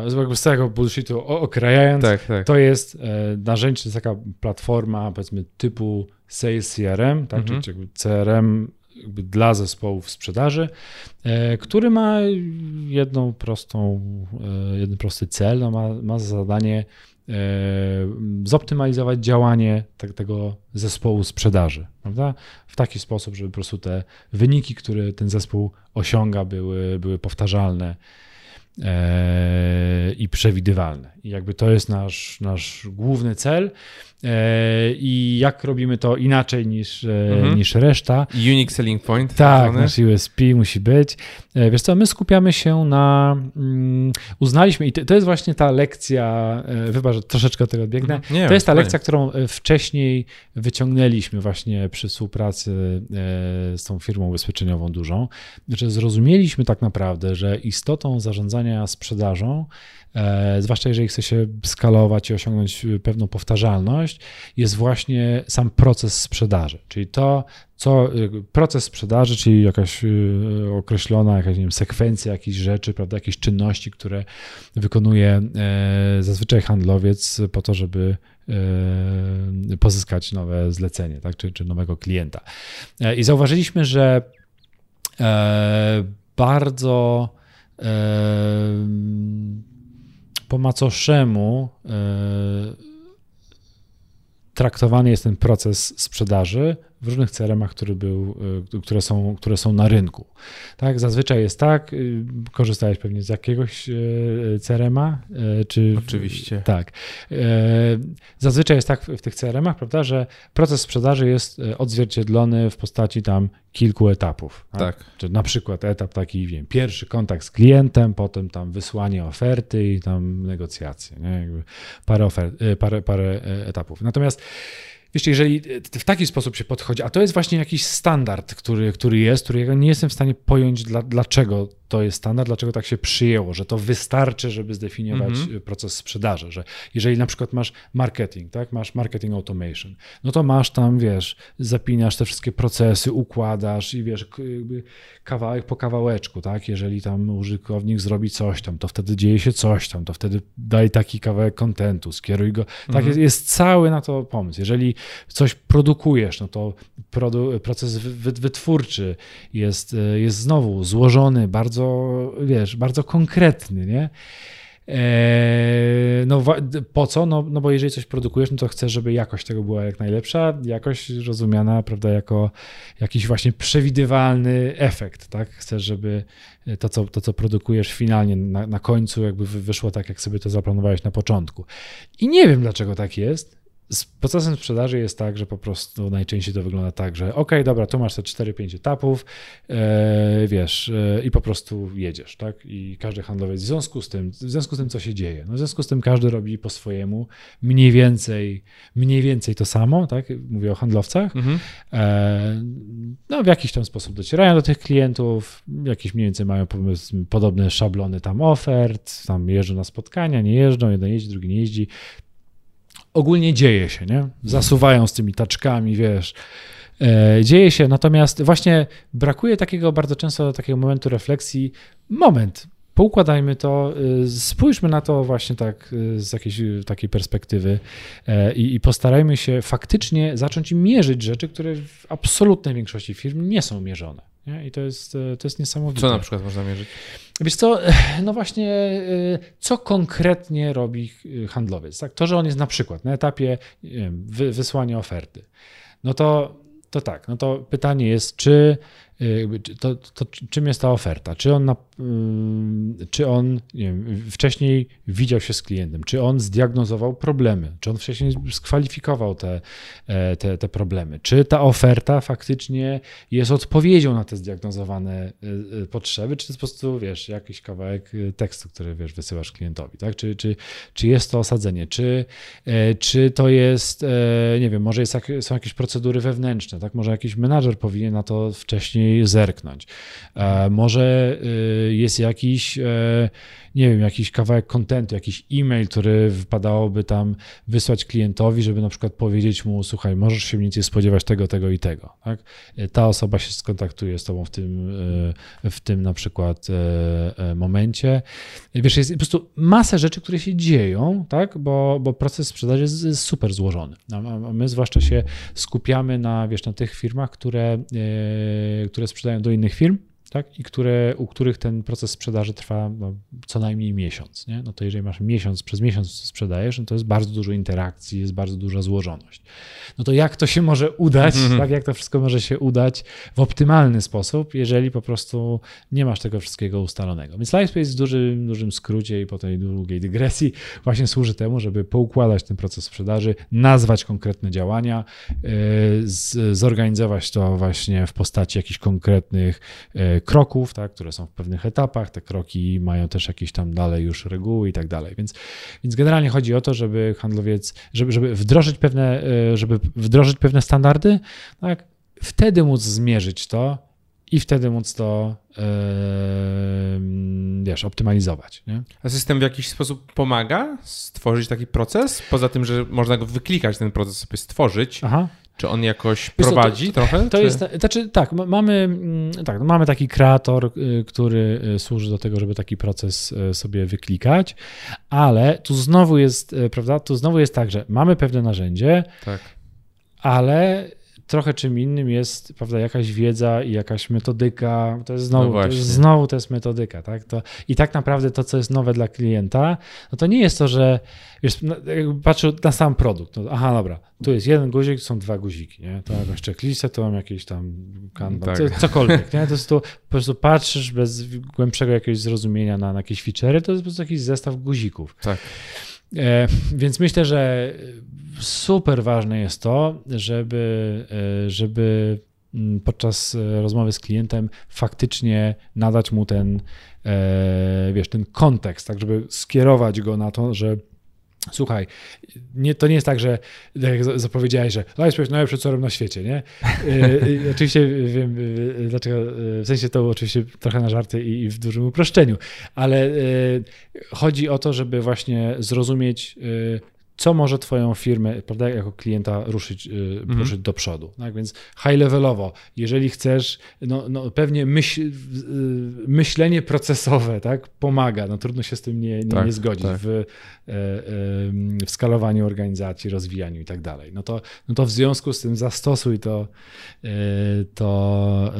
e, z jakby z całego bullshitu okrajając, Tak, tak. to jest e, narzędzie, to jest taka platforma powiedzmy typu Sales CRM, tak, Mhm. czy, czy jakby CRM dla zespołów sprzedaży, który ma jedną prostą, jeden prosty cel, no ma, ma za zadanie zoptymalizować działanie tego zespołu sprzedaży, prawda? W taki sposób, żeby po prostu te wyniki, które ten zespół osiąga, były, były powtarzalne e, i przewidywalne. I jakby to jest nasz, nasz główny cel. E, I jak robimy to inaczej niż, e, Mhm. niż reszta, Unique selling point. tak, nasz USP musi być. E, Wiesz co, my skupiamy się na, mm, uznaliśmy i to, to jest właśnie ta lekcja, wybacz, że troszeczkę tego odbiegnę, Mhm. Nie, to jest ta fajnie. lekcja, którą wcześniej wyciągnęliśmy właśnie przy współpracy z tą firmą ubezpieczeniową dużą. Znaczy zrozumieliśmy tak naprawdę, że istotą zarządzania sprzedażą, zwłaszcza jeżeli chce się skalować i osiągnąć e, pewną powtarzalność, jest właśnie sam proces sprzedaży. Czyli to, co y, proces sprzedaży, czyli jakaś określona jakaś, nie wiem, sekwencja jakichś rzeczy, prawda, jakieś czynności, które wykonuje e, zazwyczaj handlowiec po to, żeby e, pozyskać nowe zlecenie, tak, czy, czy nowego klienta. E, I zauważyliśmy, że e, bardzo e, po macoszemu e, traktowany jest ten proces sprzedaży w różnych CRM-ach, który był, y, które, są, które są na rynku. Tak, zazwyczaj jest tak, y, korzystałeś pewnie z jakiegoś y, CRM-a, y, czy... Oczywiście. Tak. E, Zazwyczaj jest tak w tych CRM-ach, prawda, że proces sprzedaży jest e, odzwierciedlony w postaci tam kilku etapów. Tak. Czy na przykład etap taki, wiem, pierwszy kontakt z klientem, potem tam wysłanie oferty i tam negocjacje, nie? Jakby parę, ofer- e, parę, parę e, etapów. Natomiast Wiesz, jeżeli w taki sposób się podchodzi, a to jest właśnie jakiś standard, który, który jest, którego nie jestem w stanie pojąć, dla, dlaczego to jest standard, dlaczego tak się przyjęło, że to wystarczy, żeby zdefiniować Mhm. proces sprzedaży, że jeżeli na przykład masz marketing, tak, masz marketing automation, no to masz tam, wiesz, zapinasz te wszystkie procesy, układasz i wiesz, kawałek po kawałeczku, tak, jeżeli tam użytkownik zrobi coś tam, to wtedy dzieje się coś tam, to wtedy daj taki kawałek kontentu, skieruj go, tak, Mhm. jest, jest cały na to pomysł. Jeżeli coś produkujesz, no to produ proces wy wytwórczy jest, jest znowu złożony, bardzo, wiesz, bardzo konkretny, nie? Eee, no po co? No, no bo jeżeli coś produkujesz, no to chcesz, żeby jakość tego była jak najlepsza, jakość rozumiana, prawda, jako jakiś właśnie przewidywalny efekt, tak? Chcesz, żeby to, co, to, co produkujesz finalnie na, na końcu jakby wyszło tak, jak sobie to zaplanowałeś na początku. I nie wiem, dlaczego tak jest, z procesem sprzedaży jest tak, że po prostu najczęściej to wygląda tak, że ok, dobra, tu masz te 4-5 etapów, e, wiesz, e, i po prostu jedziesz, tak? I każdy handlowiec w związku z tym, w związku z tym, co się dzieje, no w związku z tym każdy robi po swojemu mniej więcej, mniej więcej to samo, tak? Mówię o handlowcach. Mhm. E, no w jakiś tam sposób docierają do tych klientów, jakieś mniej więcej mają podobne szablony tam ofert, tam jeżdżą na spotkania, nie jeżdżą, jeden jeździ, drugi nie jeździ ogólnie dzieje się, nie? Zasuwają z tymi taczkami, wiesz. E, dzieje się, natomiast właśnie brakuje takiego bardzo często takiego momentu refleksji. Moment, poukładajmy to, y, spójrzmy na to właśnie tak y, z jakiejś takiej perspektywy e, i, i, postarajmy się faktycznie zacząć mierzyć rzeczy, które w absolutnej większości firm nie są mierzone. Nie? I to jest, to jest niesamowite. Co na przykład można mierzyć? Wiesz co, no właśnie, e, co konkretnie robi handlowiec? Tak? To, że on jest na przykład na etapie wysłania oferty, no to, to tak, no to pytanie jest, czy to, to, czym jest ta oferta? Czy on, na, czy on wiem, wcześniej widział się z klientem? Czy on zdiagnozował problemy? Czy on wcześniej skwalifikował te, e, te, te problemy? Czy ta oferta faktycznie jest odpowiedzią na te zdiagnozowane e, e, potrzeby? Czy to jest po prostu, wiesz, jakiś kawałek tekstu, który, wiesz, wysyłasz klientowi, tak? Czy, czy, czy jest to osadzenie? Czy, czy to jest, nie wiem, może jest, są jakieś procedury wewnętrzne, tak? Może jakiś menadżer powinien na to wcześniej zerknąć. Może y, jest jakiś e, nie wiem, jakiś kawałek kontentu, jakiś e-mail, który wypadałoby tam wysłać klientowi, żeby na przykład powiedzieć mu, słuchaj, możesz się mniej spodziewać tego, tego i tego. Tak? Ta osoba się skontaktuje z tobą w tym, e, w tym na przykład e, e, momencie. Wiesz, jest po prostu masę rzeczy, które się dzieją, tak? bo, bo proces sprzedaży jest super złożony. A my zwłaszcza się skupiamy na, wiesz, na tych firmach, które, które sprzedają do innych firm, tak? i które, u których ten proces sprzedaży trwa no, co najmniej miesiąc. Nie? No to jeżeli masz miesiąc, przez miesiąc sprzedajesz, no to jest bardzo dużo interakcji, jest bardzo duża złożoność. No to jak to się może udać, mm -hmm. tak? jak to wszystko może się udać w optymalny sposób, jeżeli po prostu nie masz tego wszystkiego ustalonego. Więc LifeSpace w dużym, dużym skrócie i po tej długiej dygresji właśnie służy temu, żeby poukładać ten proces sprzedaży, nazwać konkretne działania, yy, z, zorganizować to właśnie w postaci jakichś konkretnych yy, kroków, tak, które są w pewnych etapach. Te kroki mają też jakieś tam dalej już reguły i tak dalej. Więc, więc generalnie chodzi o to, żeby handlowiec, żeby, żeby wdrożyć pewne, e, żeby wdrożyć pewne standardy, tak, wtedy móc zmierzyć to i wtedy móc to yy, wiesz, optymalizować. Nie? A system w jakiś sposób pomaga stworzyć taki proces? Poza tym, że można go wyklikać, ten proces sobie stworzyć, Aha. Czy on jakoś prowadzi to, trochę? To czy? jest, znaczy tak, mamy, mm, tak, no mamy taki kreator, y, który y, służy do tego, żeby taki proces y, sobie wyklikać, ale tu znowu jest, prawda, tu znowu jest tak, że mamy pewne narzędzie, tak. ale trochę czym innym jest prawda, jakaś wiedza i jakaś metodyka. To jest znowu, no to jest, znowu to jest metodyka. Tak? To, I tak naprawdę to, co jest nowe dla klienta, no to nie jest to, że wiesz, no, patrzę na sam produkt. No, aha, dobra, tu jest jeden guzik, są dwa guziki. Nie? To jakąś checklistę, to mam jakieś tam kanban, tak. cokolwiek. Nie? To jest tu, po prostu patrzysz bez głębszego jakiegoś zrozumienia na, na jakieś feature'y, to jest po prostu jakiś zestaw guzików. Tak. E, więc myślę, że super ważne jest to, żeby, e, żeby mm, podczas e, rozmowy z klientem faktycznie nadać mu ten, wiesz, ten kontekst, tak żeby skierować go na to, że Słuchaj, nie, to nie jest tak, że jak zapowiedziałeś, że Lightspace jest najlepszy corem na świecie, nie? Y, oczywiście wiem, y, dlaczego, y, w sensie to oczywiście trochę na żarty i, i w dużym uproszczeniu, ale chodzi o to, żeby właśnie zrozumieć co może twoją firmę, prawda, jako klienta ruszyć, y, mhm. ruszyć do przodu. Tak więc high levelowo, jeżeli chcesz, no, no pewnie myśl, y, myślenie procesowe, tak, pomaga, no trudno się z tym nie, nie, tak, nie zgodzić tak. w, e, w skalowaniu organizacji, rozwijaniu i tak dalej. No to, no to w związku z tym zastosuj to, e, to,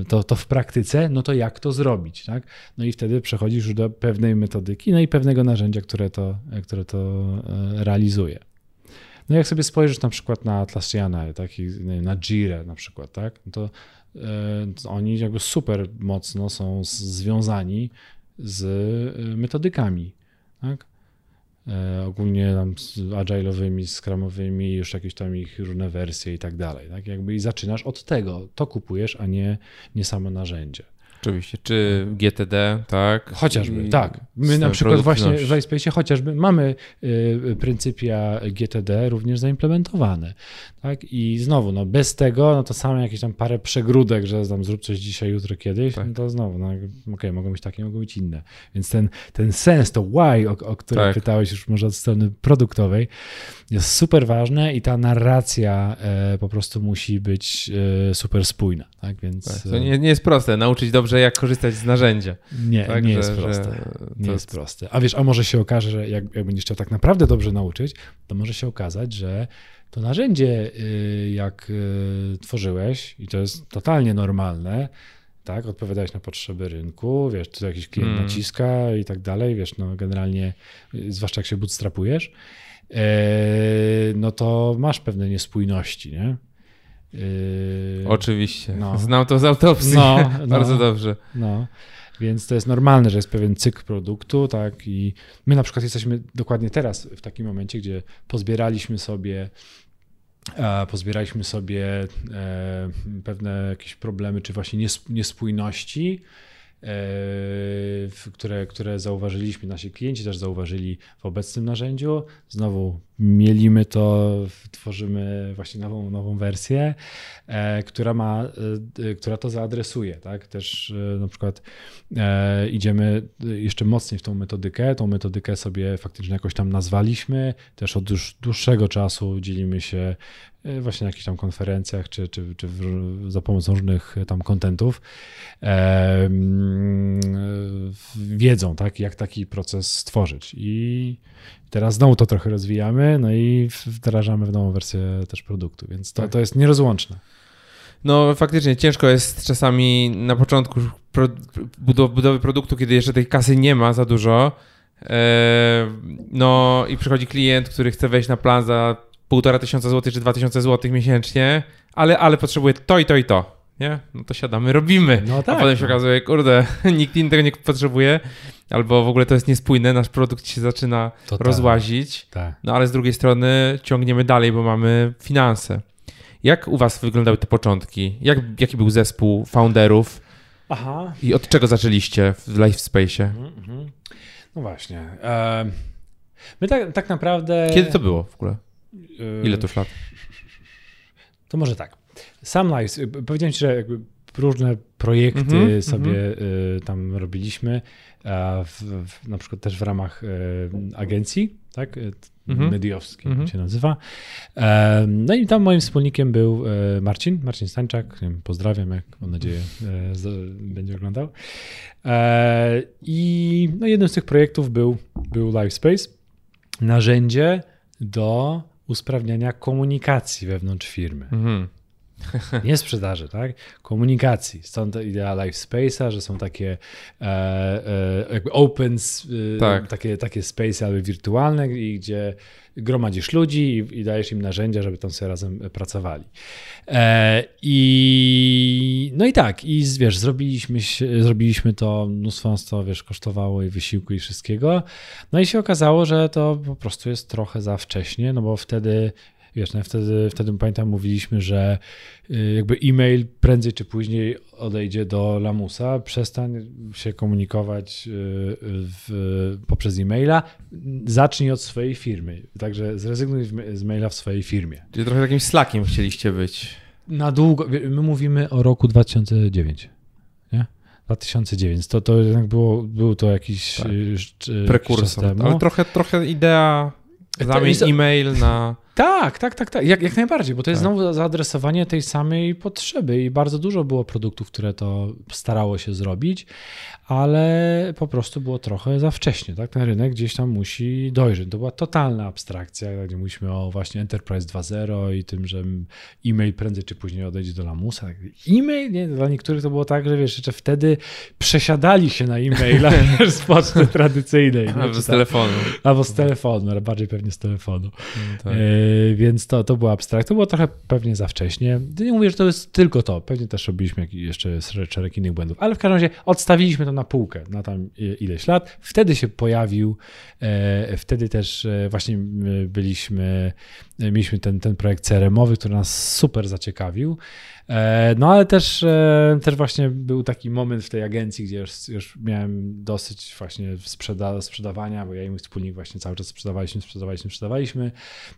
e, to, to w praktyce, no to jak to zrobić, tak? No i wtedy przechodzisz już do pewnej metodyki, no i pewnego narzędzia, które to, które to realizuje. No jak sobie spojrzysz na przykład na Atlassiana, taki, na Jira na przykład, tak, no to, e, oni jakby super mocno są związani z e, metodykami, tak? E, ogólnie tam agile'owymi, scrumowymi, już jakieś tam ich różne wersje i tak dalej, tak? Jakby i zaczynasz od tego, to kupujesz, a nie, nie samo narzędzie. Oczywiście, czy GTD, tak? Chociażby, tak. My na przykład właśnie w iSpace chociażby mamy y, pryncypia GTD również zaimplementowane. Tak? I znowu, no bez tego, no to same jakieś tam parę przegródek, że tam zrób coś dzisiaj, jutro kiedyś, tak. no to znowu, no okej, okay, mogą być takie, mogą być inne. Więc ten, ten sens, to why, o, o który tak. pytałeś już może od strony produktowej, jest super ważne i ta narracja e, po prostu musi być e, super spójna. Tak? Więc, tak, to nie, nie jest proste, nauczyć dobrze, jak korzystać z narzędzia. Nie, tak, nie że, jest proste. Nie jest proste. A wiesz, a może się okaże, że jak, jak będziesz chciał tak naprawdę dobrze nauczyć, to może się okazać, że to narzędzie, y, jak y, tworzyłeś, i to jest totalnie normalne, tak, odpowiadałeś na potrzeby rynku, wiesz, tu jakiś klient hmm. naciska i tak dalej, wiesz, no generalnie, y, zwłaszcza jak się bootstrapujesz, no to masz pewne niespójności, nie? Oczywiście. No. Znam to z autopsji no, bardzo no, dobrze. No. Więc to jest normalne, że jest pewien cykl produktu, tak? I my na przykład jesteśmy dokładnie teraz w takim momencie, gdzie pozbieraliśmy sobie pozbieraliśmy sobie e, pewne jakieś problemy, czy właśnie niespójności, e, które, które zauważyliśmy, nasi klienci też zauważyli w obecnym narzędziu. Znowu mielimy to, tworzymy właśnie nową, nową wersję, e, która ma, która to zaadresuje, tak? Też na przykład idziemy jeszcze mocniej w tą metodykę, tą metodykę sobie faktycznie jakoś tam nazwaliśmy, też od już dłuższego czasu dzielimy się E, właśnie na jakichś tam konferencjach, czy, czy, czy w, za pomocą różnych tam kontentów, e, wiedzą, tak, jak taki proces stworzyć. I teraz znowu to trochę rozwijamy, no i wdrażamy w nową wersję też produktu, więc to, tak. to jest nierozłączne. No faktycznie ciężko jest czasami na początku pro, budowy produktu, kiedy jeszcze tej kasy nie ma za dużo. E, no i przychodzi klient, który chce wejść na plan za półtora tysiąca złotych czy dwa tysiące złotych miesięcznie, ale, ale potrzebuje to i to i to. Nie? No to siadamy, robimy. No tak, A potem się no. okazuje, kurde, nikt inny tego nie potrzebuje, albo w ogóle to jest niespójne, nasz produkt się zaczyna to rozłazić. Tak. No ale z drugiej strony ciągniemy dalej, bo mamy finanse. Jak u Was wyglądały te początki? Jak, jaki był zespół founderów? Aha. I od czego zaczęliście w LifeSpace? Mhm, mhm. No właśnie. my tak, tak naprawdę. Kiedy to było w ogóle? Ile to lat? To może tak. Sam Live, powiedziałem ci, że jakby różne projekty mm -hmm, sobie mm -hmm. tam robiliśmy, w, w, na przykład też w ramach y, agencji, tak, mm -hmm. mediowskiej -hmm. się nazywa. No i tam moim wspólnikiem był Marcin, Marcin Stańczak, pozdrawiam, jak mam nadzieję będzie oglądał. I no, jednym z tych projektów był, był LiveSpace, narzędzie do usprawniania komunikacji wewnątrz firmy. Mhm. Nie sprzedaży, tak? Komunikacji. Stąd idea Life Space'a, że są takie e, e, jakby open, e, tak. takie, takie space albo wirtualne, gdzie gromadzisz ludzi i, i, dajesz im narzędzia, żeby tam sobie razem pracowali. E, I no i tak, i wiesz, zrobiliśmy, zrobiliśmy to, mnóstwo nas to, wiesz, kosztowało i wysiłku i wszystkiego. No i się okazało, że to po prostu jest trochę za wcześnie, no bo wtedy Wiesz, no wtedy, wtedy pamiętam, mówiliśmy, że y, jakby e-mail prędzej czy później odejdzie do lamusa, przestań się komunikować y, w, poprzez e-maila, zacznij od swojej firmy. Także zrezygnuj z maila w swojej firmie. Czyli trochę takim slakiem chcieliście być. Na długo, my mówimy o roku 2009. Nie? 2009. To, to jednak było, był to jakiś tak. Y, prekursor, ale trochę, trochę idea Zamień e-mail na... Tak, tak, tak, tak. Jak, jak najbardziej, bo to jest tak. znowu zaadresowanie tej samej potrzeby i bardzo dużo było produktów, które to starało się zrobić, ale po prostu było trochę za wcześnie, tak? Ten rynek gdzieś tam musi dojrzeć. To była totalna abstrakcja, gdzie mówiliśmy o właśnie Enterprise 2.0 i tym, że e-mail prędzej czy później odejdzie do lamusa. E-mail, nie? Dla niektórych to było tak, że wiesz, jeszcze wtedy przesiadali się na e-maila z poczty tradycyjnej. Albo z telefonu. Albo z telefonu, ale bardziej pewnie z telefonu. No tak. E, więc to, to była abstrakcja. To było trochę pewnie za wcześnie. Nie mówię, że to jest tylko to. Pewnie też robiliśmy jeszcze szereg innych błędów, ale w każdym razie odstawiliśmy to na półkę na tam ileś lat. Wtedy się pojawił, e, wtedy też e, właśnie byliśmy, mieliśmy ten, ten projekt CRM-owy, który nas super zaciekawił. E, no ale też, e, też właśnie był taki moment w tej agencji, gdzie już, już miałem dosyć właśnie sprzeda sprzedawania, bo ja i mój wspólnik właśnie cały czas sprzedawaliśmy, sprzedawaliśmy, sprzedawaliśmy.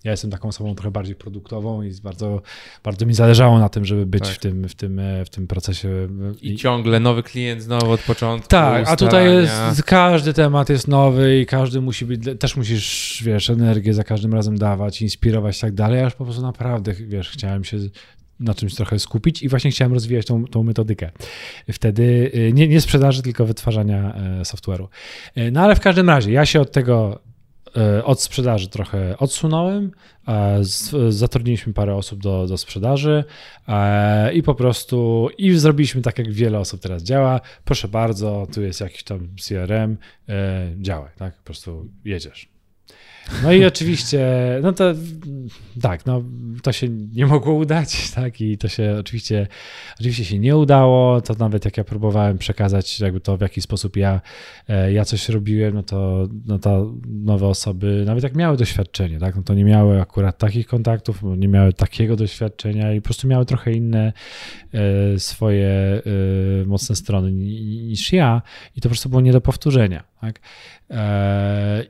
Ja jestem taką osobą trochę bardziej produktową i bardzo, bardzo mi zależało na tym, żeby być tak. w, tym, w, tym, e, w tym procesie. I, I ciągle nowy klient znowu od początku. Tak, a tutaj jest, każdy temat jest nowy i każdy musi być, też musisz, wiesz, energię za każdym razem dawać, inspirować i tak dalej. Ja już po prostu naprawdę, wiesz, chciałem się na czymś trochę skupić i właśnie chciałem rozwijać tą, tą metodykę. Wtedy y, nie, nie sprzedaży, tylko wytwarzania e, software'u. E, no ale w każdym razie ja się od tego e, od sprzedaży trochę odsunąłem. Zatrudniliśmy parę osób do, do sprzedaży i po prostu i zrobiliśmy tak, jak wiele osób teraz działa. Proszę bardzo, tu jest jakiś tam CRM, działaj, tak? Po prostu jedziesz. No i oczywiście, no to tak, no to się nie mogło udać, tak, i to się oczywiście, oczywiście się nie udało, to nawet jak ja próbowałem przekazać jakby to, w jaki sposób ja, e, ja coś robiłem, no to, no to nowe osoby, nawet jak miały doświadczenie, tak, no to nie miały akurat takich kontaktów, nie miały takiego doświadczenia i po prostu miały trochę inne e, swoje e, mocne strony niż ja. I to po prostu było nie do powtórzenia, tak.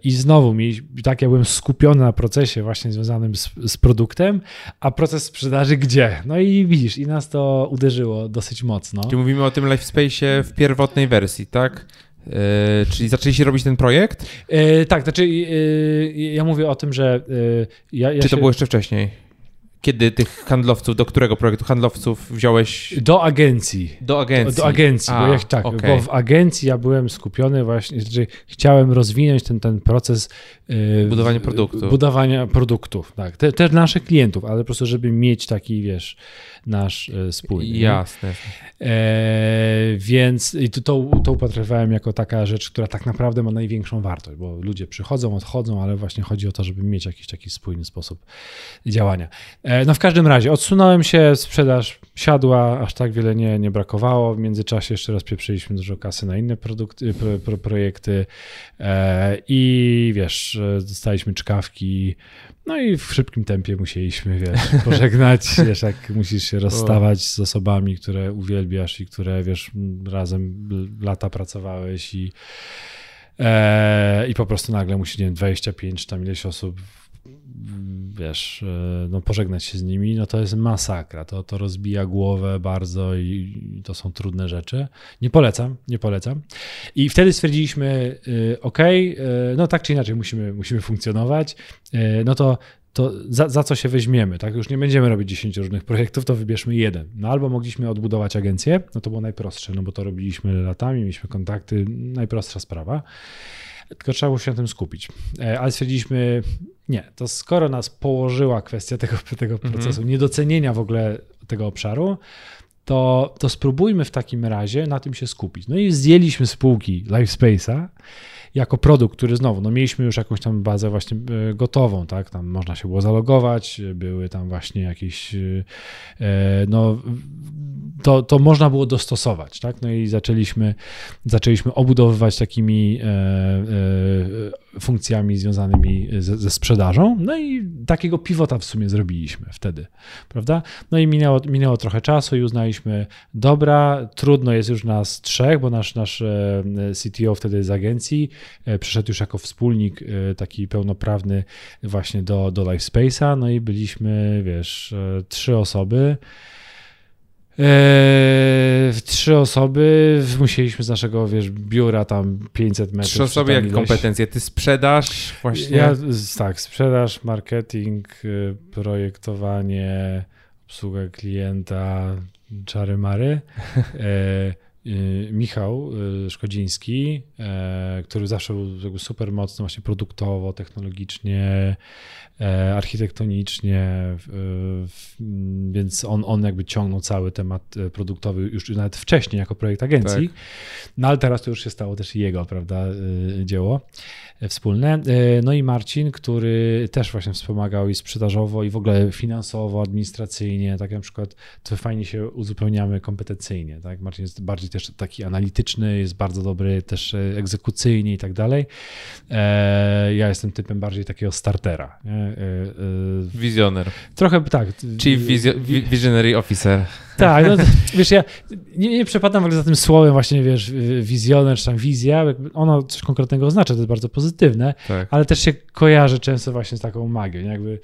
I znowu mi, tak ja byłem skupiony na procesie właśnie związanym z, z, produktem, a proces sprzedaży gdzie? No i widzisz, i nas to uderzyło dosyć mocno. Czyli mówimy o tym LifeSpace w pierwotnej wersji, tak? Yy, czyli zaczęliście robić ten projekt? Yy, tak, znaczy yy, ja mówię o tym, że ja, ja Czy to się... było jeszcze wcześniej? Kiedy tych handlowców, do którego projektu handlowców wziąłeś? Do agencji. Do agencji. Do, do agencji, A, bo jak tak, okay. bo w agencji ja byłem skupiony właśnie, znaczy chciałem rozwinąć ten, ten proces yy, budowania produktów. Budowania produktów, tak. Te, też naszych klientów, ale po prostu, żeby mieć taki, wiesz, nasz e, spójny. Jasne. E, więc i to, to, to upatrywałem jako taka rzecz, która tak naprawdę ma największą wartość, bo ludzie przychodzą, odchodzą, ale właśnie chodzi o to, żeby mieć jakiś taki spójny sposób działania. E, no w każdym razie odsunąłem się, sprzedaż siadła, aż tak wiele nie, nie brakowało. W międzyczasie jeszcze raz pieprzyliśmy dużo kasy na inne produkty, pro, pro, projekty e, i wiesz, dostaliśmy czkawki, no i w szybkim tempie musieliśmy, wiesz, pożegnać, wiesz, jak musisz się rozstawać z osobami, które uwielbiasz i które, wiesz, razem lata pracowałeś i, e, i po prostu nagle musi, nie wiem, 25 tam ileś osób wiesz, e, no pożegnać się z nimi, no to jest masakra. To, to rozbija głowę bardzo i, to są trudne rzeczy. Nie polecam, nie polecam. I wtedy stwierdziliśmy, y, ok, no tak czy inaczej musimy, musimy funkcjonować, y, no to to za, za, co się weźmiemy, tak? Już nie będziemy robić 10 różnych projektów, to wybierzmy jeden. No albo mogliśmy odbudować agencję, no to było najprostsze, no bo to robiliśmy latami, mieliśmy kontakty, najprostsza sprawa tylko trzeba było się na tym skupić. E, ale stwierdziliśmy, nie, to skoro nas położyła kwestia tego, tego mhm. procesu, niedocenienia w ogóle tego obszaru, to, to spróbujmy w takim razie na tym się skupić. No i zdjęliśmy spółki LifeSpace'a jako produkt, który znowu, no mieliśmy już jakąś tam bazę właśnie e, gotową, tak, tam można się było zalogować, były tam właśnie jakieś, e, no to, to można było dostosować, tak? No i zaczęliśmy, zaczęliśmy obudowywać takimi e, e, funkcjami związanymi ze, ze, sprzedażą, no i takiego pivota w sumie zrobiliśmy wtedy, prawda? No i minęło, minęło trochę czasu i uznaliśmy, dobra, trudno jest już nas trzech, bo nasz, nasz e, CTO wtedy z agencji e, przyszedł już jako wspólnik e, taki pełnoprawny właśnie do, do LifeSpace'a, no i byliśmy, wiesz, trzy osoby, w trzy osoby musieliśmy z naszego, wiesz, biura tam 500 metrów. Trzy osoby, jakie kompetencje? Ty sprzedaż właśnie? Ja, tak, sprzedaż, marketing, y, projektowanie, obsługa klienta, czary mary. E, y, Michał y, Szkodziński, e, który zawsze był super mocny właśnie produktowo, technologicznie, architektonicznie, więc on, on jakby ciągnął cały temat e, produktowy już nawet wcześniej jako projekt agencji. Tak. No ale teraz to już się stało też jego, prawda, e, dzieło wspólne. No i Marcin, który też właśnie wspomagał i sprzedażowo, i w ogóle finansowo, administracyjnie, tak na przykład to fajnie się uzupełniamy kompetencyjnie, tak? Marcin jest bardziej też taki analityczny, jest bardzo dobry też egzekucyjnie i tak dalej. Ja jestem typem bardziej takiego startera, nie? E, e, Wizjoner. Trochę tak. Chief Visionary Officer. Tak, no, wiesz, ja nie, nie przepadam w ogóle za tym słowem właśnie, wiesz, wizjoner czy tam wizja, ono coś konkretnego oznacza, to jest bardzo pozytywne, tak. ale też się kojarzy często właśnie z taką magią, nie? jakby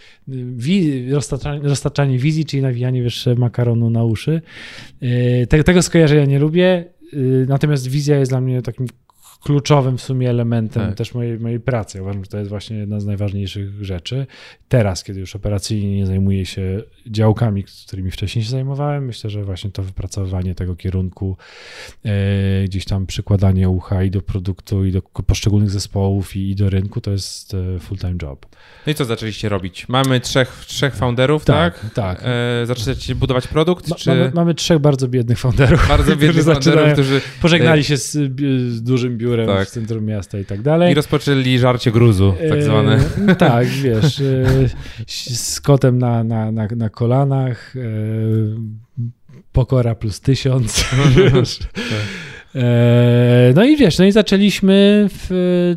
wi- roztaczanie, roztaczanie wizji, czyli nawijanie, wiesz, makaronu na uszy. Tego, tego skojarzenia nie lubię, natomiast wizja jest dla mnie takim kluczowym w sumie elementem tak. też mojej, mojej pracy. Uważam, że to jest właśnie jedna z najważniejszych rzeczy. Teraz, kiedy już operacyjnie nie zajmuję się działkami, którymi wcześniej się zajmowałem, myślę, że właśnie to wypracowywanie tego kierunku, e, gdzieś tam przykładanie ucha i do produktu, i do poszczególnych zespołów, i, i do rynku, to jest e, full-time job. No i co zaczęliście robić? Mamy trzech, trzech founderów, tak? Tak. tak. E, zaczęliście budować produkt? Ma, czy... mamy, mamy, trzech bardzo biednych founderów. Bardzo biednych founderów, którzy... Pożegnali się z, z dużym biurem biurem tak. w centrum miasta i tak dalej. I rozpoczęli żarcie gruzu, tak e, zwane. E, tak, wiesz, e, z kotem na, na, na, na kolanach, e, pokora plus tysiąc, wiesz. E, no i wiesz, no i zaczęliśmy w,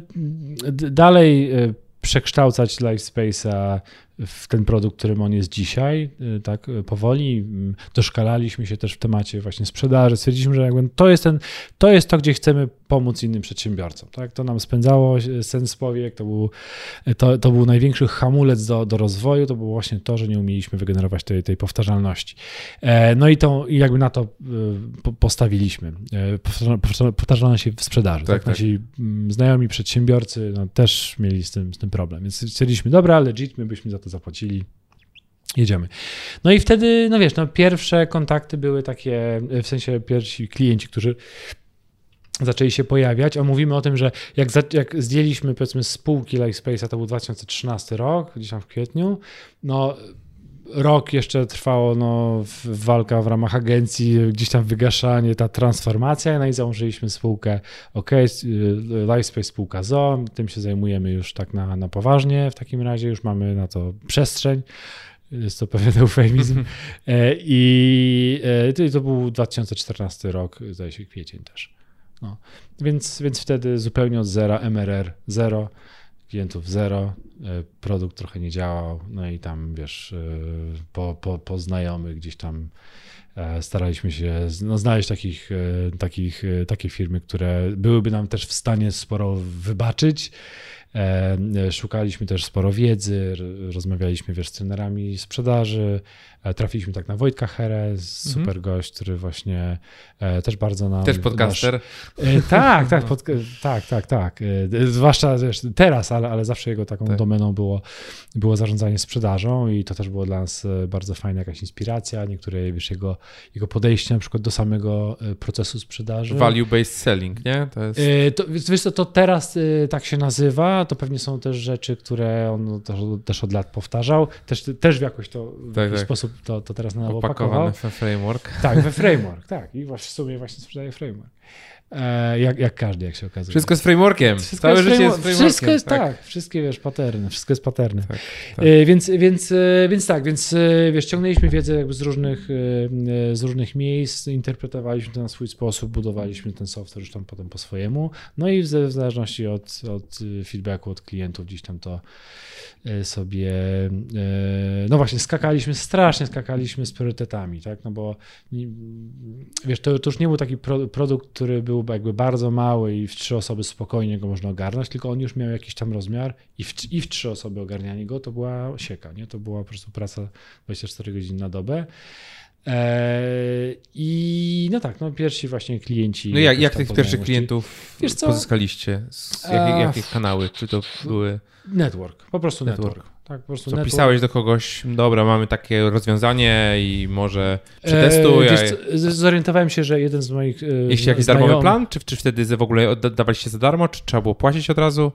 dalej e, przekształcać Lifespace'a w ten produkt, którym on jest dzisiaj, tak powoli. Mm, doszkalaliśmy się też w temacie właśnie sprzedaży. Stwierdziliśmy, że jakby to jest ten, to jest to, gdzie chcemy pomóc innym przedsiębiorcom. Tak? To nam spędzało sens powiek, to był, to, to był największy hamulec do, do rozwoju, to było właśnie to, że nie umieliśmy wygenerować tej, tej powtarzalności. E, no i to i jakby na to y, postawiliśmy. E, powtarzalność się w sprzedaży. Tak, tak? Nasi mm, znajomi przedsiębiorcy no, też mieli z tym, z tym problem. Więc stwierdziliśmy, dobra, legit, my byśmy za to to zapłacili. Jedziemy. No i wtedy, no wiesz, no pierwsze kontakty były takie, w sensie pierwsi klienci, którzy zaczęli się pojawiać, a mówimy o tym, że jak, za, jak zdjęliśmy powiedzmy spółki Lightspace'a, to był 2013 rok, gdzieś tam w kwietniu, no rok jeszcze trwało no, walka w ramach agencji, gdzieś tam wygaszanie, ta transformacja, no i założyliśmy spółkę. OK, Lifespace spółka ZO, tym się zajmujemy już tak na, na poważnie, w takim razie już mamy na to przestrzeń, jest to pewien eufemizm. E, i e, to był 2014 rok, zdaje się kwiecień też. No. Więc, więc wtedy zupełnie od zera, MRR zero, klientów zero, e, produkt trochę nie działał, no i tam wiesz, e, po, po, po znajomych gdzieś tam e, staraliśmy się no, znaleźć takich, takich, takie firmy, które byłyby nam też w stanie sporo wybaczyć. Szukaliśmy też sporo wiedzy, rozmawialiśmy wiesz, z trenerami sprzedaży, trafiliśmy tak na Wojtka Herę, mhm. super gość, który właśnie e, też bardzo nam... Też podcaster? Nasz, e, tak, tak, pod, tak, tak, tak. Zwłaszcza teraz, ale, ale zawsze jego taką tak. domeną było, było zarządzanie sprzedażą i to też było dla nas bardzo fajna jakaś inspiracja, niektóre wiesz, jego, jego podejście na przykład do samego procesu sprzedaży. Value-based selling, nie? To jest... To, wiesz co, to teraz tak się nazywa, to pewnie są też rzeczy, które on też, też od lat powtarzał, też, też w jakoś to w tak, tak. sposób to, to teraz na nowo Opakowany we framework. Tak, we framework, tak. I w sumie właśnie sprzedaje framework. E, jak, jak każdy, jak się okazuje. Wszystko z frameworkiem. Wszystko Całe życie jest frameworkiem. Wszystko jest tak, tak wszystkie wiesz, paterny, wszystko jest paterny. Tak, tak. E, więc, więc, e, więc tak, więc wiesz, ciągnęliśmy wiedzę jakby z różnych, z różnych miejsc, interpretowaliśmy to na swój sposób, budowaliśmy ten software już tam potem po swojemu. No i w, zależności od, od feedbacku od klientów gdzieś tam to sobie, no właśnie, skakaliśmy, strasznie skakaliśmy z priorytetami, tak, no bo wiesz, to, to już nie był taki pro, produkt, który był jakby bardzo mały i w trzy osoby spokojnie go można ogarnąć, tylko on już miał jakiś tam rozmiar i w, i w trzy osoby ogarnianie go to była sieka, nie, to była po prostu praca 24 godziny na dobę. Eee, I no tak, no pierwsi właśnie klienci. No jak, jak tych pierwszych klientów Wiesz co? pozyskaliście? Z A, jakie, jakie kanały? Czy to były... Network, po prostu network. Network. Tak, po prostu Co network. pisałeś do kogoś, dobra, mamy takie rozwiązanie i może przetestuj. Z- zorientowałem się, że jeden z moich. e, Jeśli jakiś znajomych- darmowy plan, czy, czy wtedy w ogóle oddawaliście za darmo, czy trzeba było płacić od razu?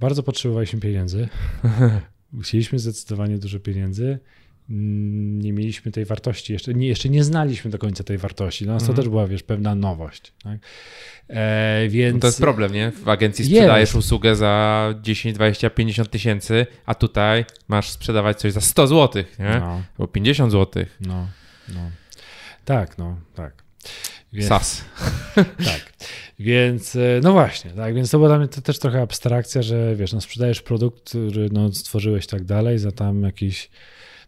Bardzo potrzebowaliśmy pieniędzy. Chcieliśmy zdecydowanie dużo pieniędzy. Nie mieliśmy tej wartości, jeszcze nie, jeszcze nie znaliśmy do końca tej wartości. Dla nas Mhm. to też była, wiesz, pewna nowość. Tak? E, więc No to jest problem, nie? W agencji Jest. sprzedajesz usługę za 10, 20, 50 tysięcy, a tutaj masz sprzedawać coś za 100 zł, nie? No, Albo 50 zł. no, no. Tak, no, tak. Więc, SAS. Tak. Więc e, no właśnie, tak, więc to była dla mnie to też trochę abstrakcja, że wiesz, no sprzedajesz produkt, który no, stworzyłeś tak dalej, za tam jakiś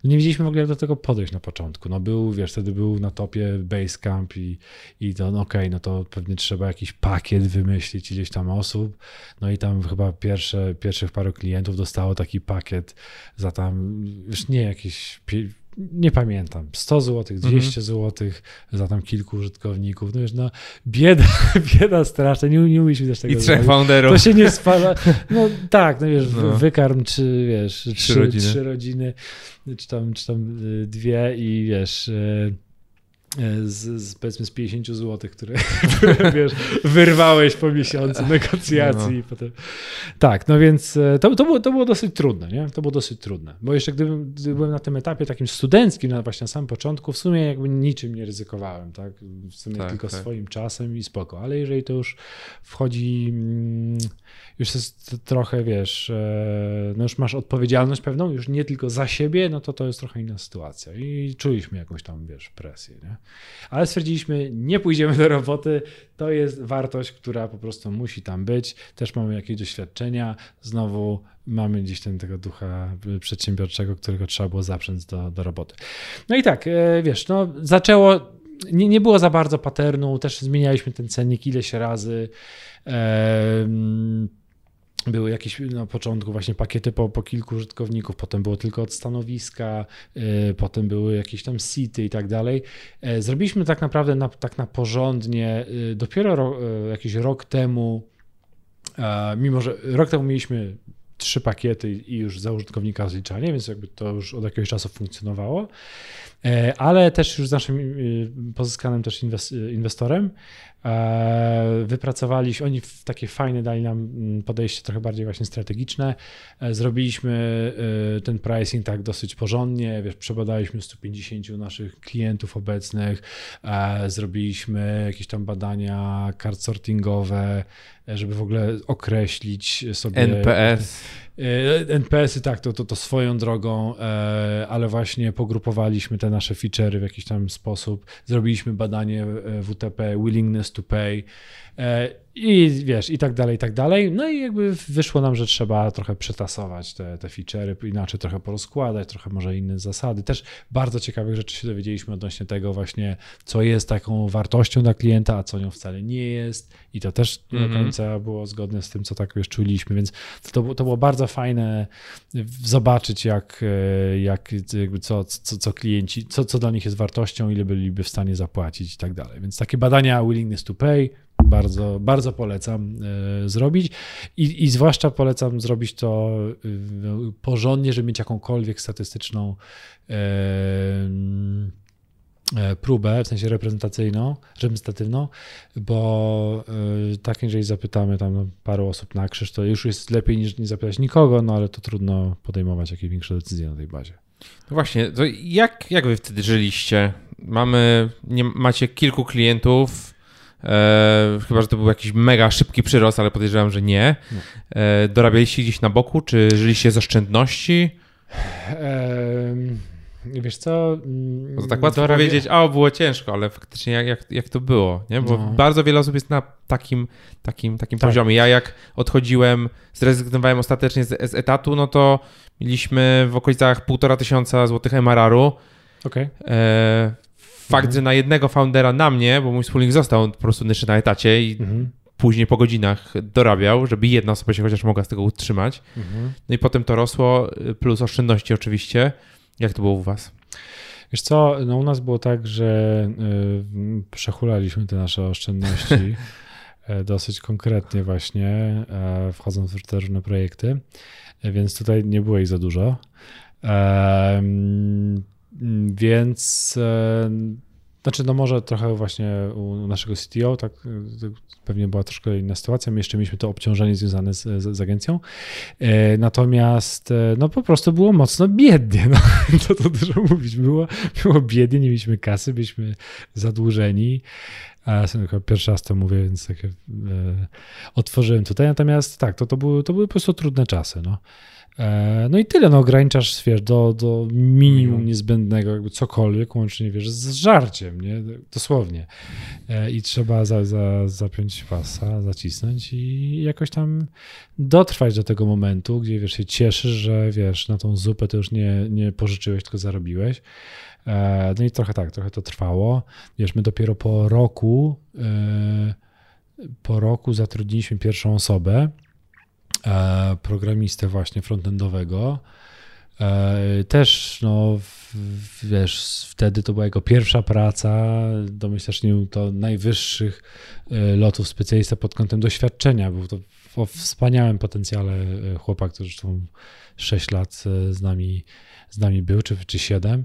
no nie wiedzieliśmy w ogóle jak do tego podejść na początku. No był, wiesz, wtedy był na topie Basecamp i, i to no okej, no to pewnie trzeba jakiś pakiet wymyślić ileś tam osób. No i tam chyba pierwsze, pierwszych paru klientów dostało taki pakiet za tam, już nie jakieś, nie pamiętam, 100 zł, 200 zł za tam kilku użytkowników. No wiesz, no bieda, bieda straszna, nie, nie umieliśmy też tego I trzech founderów. To się nie spala. No tak, no wiesz, No. wykarm czy wiesz, trzy, rodziny. trzy rodziny, czy tam, czy tam y, dwie i wiesz. y, Z, z powiedzmy z 50 zł, które, wiesz, wyrwałeś po miesiącu negocjacji No. potem. Tak, no więc e, to, to, było, to było dosyć trudne, nie? To było dosyć trudne. Bo jeszcze gdybym, gdy byłem na tym etapie takim studenckim, na właśnie na samym początku, w sumie jakby niczym nie ryzykowałem, tak? W sumie Tak, tylko tak. swoim czasem i spoko. Ale jeżeli to już wchodzi, mm, już jest trochę, wiesz, e, no już masz odpowiedzialność pewną, już nie tylko za siebie, no to to jest trochę inna sytuacja. I czuliśmy jakąś tam, wiesz, presję, nie? Ale stwierdziliśmy, nie pójdziemy do roboty, to jest wartość, która po prostu musi tam być. Też mamy jakieś doświadczenia. Znowu mamy gdzieś ten tego ducha przedsiębiorczego, którego trzeba było zaprzęc do, do roboty. No i tak, e, wiesz, no zaczęło, nie, nie było za bardzo paternu, też zmienialiśmy ten cennik ileś razy. Em, były jakieś na początku właśnie pakiety po, po kilku użytkowników, potem było tylko od stanowiska, y, potem były jakieś tam sity i tak dalej. E, Zrobiliśmy tak naprawdę na, tak na porządnie y, dopiero ro, y, jakiś rok temu, mimo że rok temu mieliśmy trzy pakiety i już za użytkownika rozliczanie, więc jakby to już od jakiegoś czasu funkcjonowało, E, ale też już z naszym y, pozyskanym też inwes- inwestorem wypracowaliśmy, oni w takie fajne dali nam mm, podejście trochę bardziej właśnie strategiczne. E, Zrobiliśmy y, ten pricing tak dosyć porządnie, wiesz, przebadaliśmy 150 naszych klientów obecnych, e, zrobiliśmy jakieś tam badania kart sortingowe, e, żeby w ogóle określić sobie NPS. E, NPS-y tak, to, to, to swoją drogą, e, ale właśnie pogrupowaliśmy te nasze feature'y w jakiś tam sposób. Zrobiliśmy badanie e, WTP, willingness to pay i wiesz, i tak dalej, i tak dalej. No i jakby wyszło nam, że trzeba trochę przetasować te, te feature'y, inaczej trochę porozkładać, trochę może inne zasady. Też bardzo ciekawych rzeczy się dowiedzieliśmy odnośnie tego właśnie, co jest taką wartością dla klienta, a co nią wcale nie jest. I to też nie do Mhm. końca było zgodne z tym, co tak wiesz, czuliśmy, więc to, było- to było bardzo fajne w- zobaczyć, jak, e, jak jakby co, co, co klienci, co, co dla nich jest wartością, ile byliby w stanie zapłacić i tak dalej. Więc takie badania willingness to pay bardzo, bardzo polecam e, zrobić I, i zwłaszcza polecam zrobić to e, porządnie, żeby mieć jakąkolwiek statystyczną e, próbę, w sensie reprezentacyjną, reprezentatywną, bo tak jeżeli zapytamy tam paru osób na krzyż, to już jest lepiej niż nie zapytać nikogo, no ale to trudno podejmować jakieś większe decyzje na tej bazie. No właśnie, to jak, jak wy wtedy żyliście? Mamy, nie, macie kilku klientów, e, chyba, że to był jakiś mega szybki przyrost, ale podejrzewam, że nie. Nie. E, dorabialiście gdzieś na boku, czy żyliście z oszczędności? Wiesz co? mm, Bo to tak łatwo dorabia- powiedzieć, a było ciężko, ale faktycznie jak, jak, jak to było, nie? Bo No. bardzo wiele osób jest na takim, takim, takim Tak. poziomie. Ja jak odchodziłem, zrezygnowałem ostatecznie z, z etatu, no to mieliśmy w okolicach półtora tysiąca złotych MRR-u. E, fakt, Mhm. że na jednego foundera na mnie, bo mój wspólnik został po prostu jeszcze na etacie i Mhm. później po godzinach dorabiał, żeby jedna osoba się chociaż mogła z tego utrzymać. Mhm. No i potem to rosło, plus oszczędności oczywiście. Jak to było u was? Wiesz co, no u nas było tak, że y, przechulaliśmy te nasze oszczędności e, dosyć konkretnie właśnie, e, wchodząc w te różne projekty, e, więc tutaj nie było ich za dużo. Więc znaczy, no może trochę właśnie u naszego CTO, tak pewnie była troszkę inna sytuacja. My jeszcze mieliśmy to obciążenie związane z, z, z agencją. E, natomiast e, no po prostu było mocno biednie. No, to, to dużo mówić. Było, było biednie, nie mieliśmy kasy, byliśmy zadłużeni. A ja pierwszy raz to mówię, więc takie e, otworzyłem tutaj. Natomiast tak, to, to, były, to były po prostu trudne czasy. No. E, no i tyle, no ograniczasz, wiesz, do, do minimum niezbędnego, jakby cokolwiek, łącznie, wiesz, z żarciem, nie, dosłownie. E, I trzeba za, za, zapiąć pasa, zacisnąć i jakoś tam dotrwać do tego momentu, gdzie, wiesz, się cieszysz, że, wiesz, na tą zupę to już nie, nie pożyczyłeś, tylko zarobiłeś. E, no i trochę tak, trochę to trwało. Wiesz, my dopiero po roku, po roku zatrudniliśmy pierwszą osobę, programistę właśnie frontendowego. E, też, no, wiesz, wtedy to była jego pierwsza praca, domyślasz nim to najwyższych e, lotów specjalista pod kątem doświadczenia. Był to o wspaniałym potencjale chłopak, który zresztą 6 lat z nami, z nami był, czy, czy 7.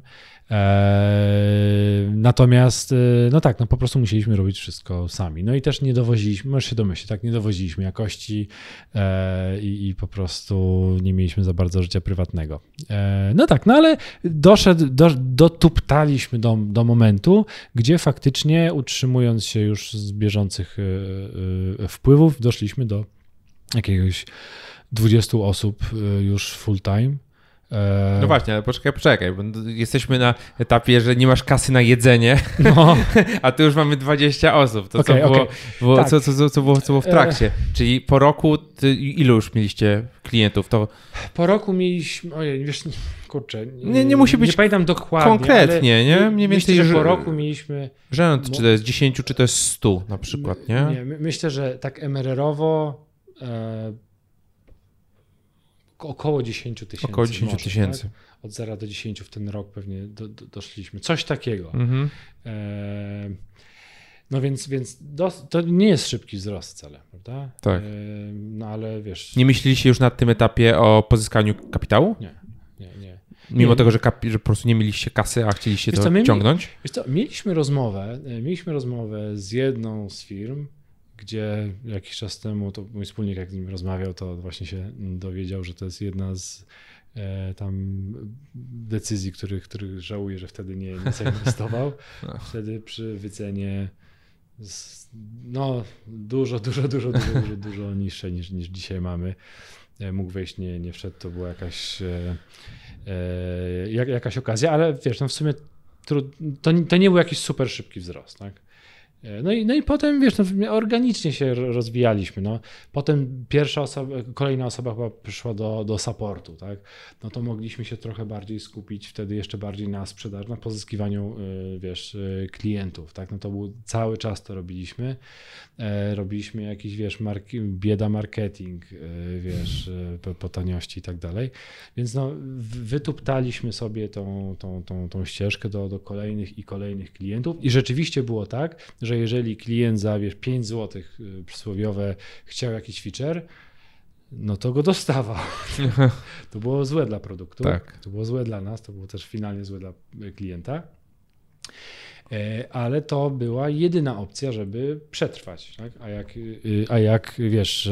Eee, natomiast, e, no tak, no po prostu musieliśmy robić wszystko sami. No i też nie dowoziliśmy, możesz się domyślić, tak, nie dowoziliśmy jakości e, i, i, po prostu nie mieliśmy za bardzo życia prywatnego. E, no tak, no ale doszedł, do, dotuptaliśmy do, do momentu, gdzie faktycznie utrzymując się już z bieżących wpływów, doszliśmy do jakiegoś 20 osób już full time. E, no właśnie, ale poczekaj, poczekaj, bo jesteśmy na etapie, że nie masz kasy na jedzenie, no. a tu już mamy 20 osób. To okay, co, było, okay. było tak. co, co, co, było, co było w trakcie? E... Czyli po roku ty, ilu już mieliście klientów? To... Po roku mieliśmy, ojej, wiesz, kurczę, nie, nie, nie musi być nie pamiętam dokładnie, konkretnie, nie? Mniej więcej, myślę, że po roku mieliśmy... Rzęd, czy to jest 10, czy to jest 100 na przykład, nie? Nie, myślę, że tak MRR-owo e, około 10 tysięcy. Około 10 tysięcy. Tak? Od 0 do 10 w ten rok pewnie do, do, doszliśmy. Coś takiego. Mhm. E, no więc, więc to nie jest szybki wzrost wcale, prawda? Tak. E, no ale wiesz. Nie myśleliście już na tym etapie o pozyskaniu kapitału? Nie, nie, nie. Mimo nie. tego, że, kapi, że po prostu nie mieliście kasy, a chcieliście wiesz to co, ciągnąć? Wiesz co, mieliśmy rozmowę, e, mieliśmy rozmowę z jedną z firm, gdzie jakiś czas temu to mój wspólnik, jak z nim rozmawiał, to właśnie się dowiedział, że to jest jedna z e, tam decyzji, których, których żałuję, że wtedy nie, nie zainwestował. No. Wtedy przy wycenie z, no dużo, dużo, dużo, dużo, dużo, dużo niższe niż, niż dzisiaj mamy. E, mógł wejść, nie, nie wszedł, to była jakaś, e, e jak, jakaś okazja, ale wiesz, no w sumie to, to nie był jakiś super szybki wzrost, tak? E, no i, no i potem, wiesz, no, organicznie się rozwijaliśmy. No. Potem pierwsza osoba, kolejna osoba chyba przyszła do, do supportu, tak? No to mogliśmy się trochę bardziej skupić wtedy jeszcze bardziej na sprzedaży, na pozyskiwaniu, e, wiesz, e, klientów, tak? No to był cały czas to robiliśmy. Robiliśmy jakiś, wiesz, mark- bieda marketing, wiesz, po, po taniości i tak dalej. Więc no, wytuptaliśmy sobie tą, tą, tą, tą ścieżkę do, do kolejnych i kolejnych klientów i rzeczywiście było tak, że jeżeli klient za wiesz, 5 zł y, przysłowiowe chciał jakiś feature, no to go dostawał. to było złe dla produktu, tak. to było złe dla nas, to było też finalnie złe dla klienta. E, ale to była jedyna opcja, żeby przetrwać. Tak? A, jak, y, a jak wiesz,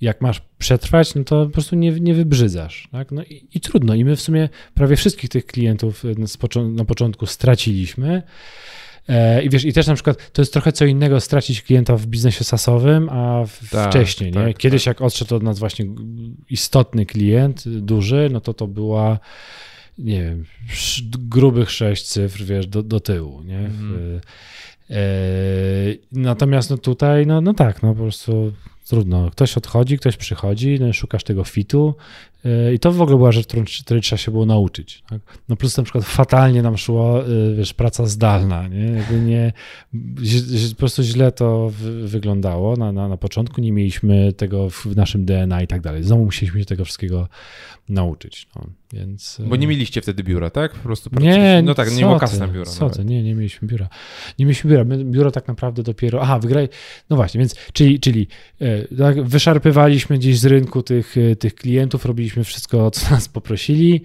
jak masz przetrwać, no to po prostu nie, nie wybrzydzasz. Tak? No i, i trudno. I my w sumie prawie wszystkich tych klientów na początku straciliśmy. E, I wiesz, i też na przykład to jest trochę co innego stracić klienta w biznesie sasowym, a tak, wcześniej. Tak, nie? Kiedyś tak. jak odszedł od nas właśnie istotny klient, duży, no to to była nie wiem, grubych sześć cyfr, wiesz, do, do tyłu, nie? Mhm. E, natomiast no tutaj, no, no tak, no po prostu trudno. Ktoś odchodzi, ktoś przychodzi, no, szukasz tego fitu, I to w ogóle była rzecz, którą, której trzeba się było nauczyć. Tak? No plus na przykład fatalnie nam szło, wiesz, praca zdalna, nie? Jakby nie, po prostu źle to wyglądało na, na, na początku, nie mieliśmy tego w naszym DNA i tak dalej. Znowu musieliśmy się tego wszystkiego nauczyć. No, więc, Bo nie mieliście wtedy biura, tak? Po prostu nie, no tak, nie było kasy na biuro. Co ty? Nie, nie mieliśmy biura. Nie mieliśmy biura. My biuro tak naprawdę dopiero. Aha, wygraj. No właśnie, więc czyli, czyli e, tak, wyszarpywaliśmy gdzieś z rynku tych, tych klientów, robiliśmy wszystko, co nas poprosili.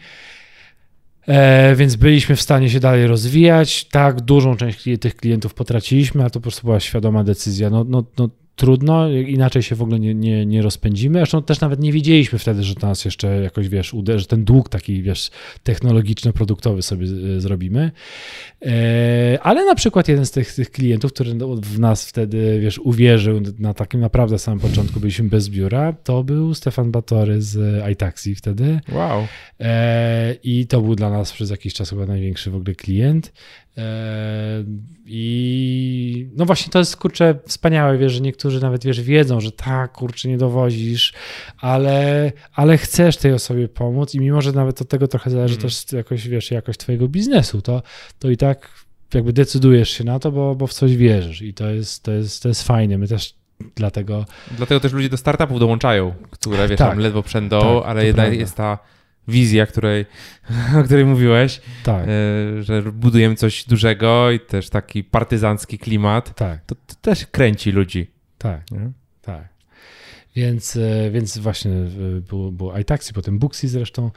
E, więc byliśmy w stanie się dalej rozwijać. Tak, dużą część tych klientów potraciliśmy, a to po prostu była świadoma decyzja. No, no, no trudno, inaczej się w ogóle nie, nie, nie rozpędzimy. Zresztą też nawet nie wiedzieliśmy wtedy, że to nas jeszcze jakoś, wiesz, uderzy, ten dług taki, wiesz, technologiczno-produktowy sobie e, zrobimy. E, ale na przykład jeden z tych, tych klientów, który w nas wtedy, wiesz, uwierzył na takim naprawdę samym początku, byliśmy bez biura, to był Stefan Batory z iTaxi wtedy. Wow. E, I to był dla nas przez jakiś czas chyba największy w ogóle klient. I no właśnie to jest kurczę wspaniałe, wiesz, że niektórzy nawet wiesz, wiedzą, że tak, kurczę, nie dowozisz, ale, ale chcesz tej osobie pomóc i mimo, że nawet od tego trochę zależy mm. też jakoś, wiesz, jakość twojego biznesu, to, to i tak jakby decydujesz się na to, bo, bo w coś wierzysz i to jest, to jest, to jest fajne. My też dlatego... Dlatego też ludzie do startupów dołączają, które wiesz, tak, tam ledwo przędą, tak, ale jednak jest ta wizja, której, o której mówiłeś, tak. E, że budujemy coś dużego i też taki partyzancki klimat, tak. to, to też kręci ludzi. Tak, nie? tak. Więc, e, więc właśnie e, było, było iTaxi, potem Booksy zresztą.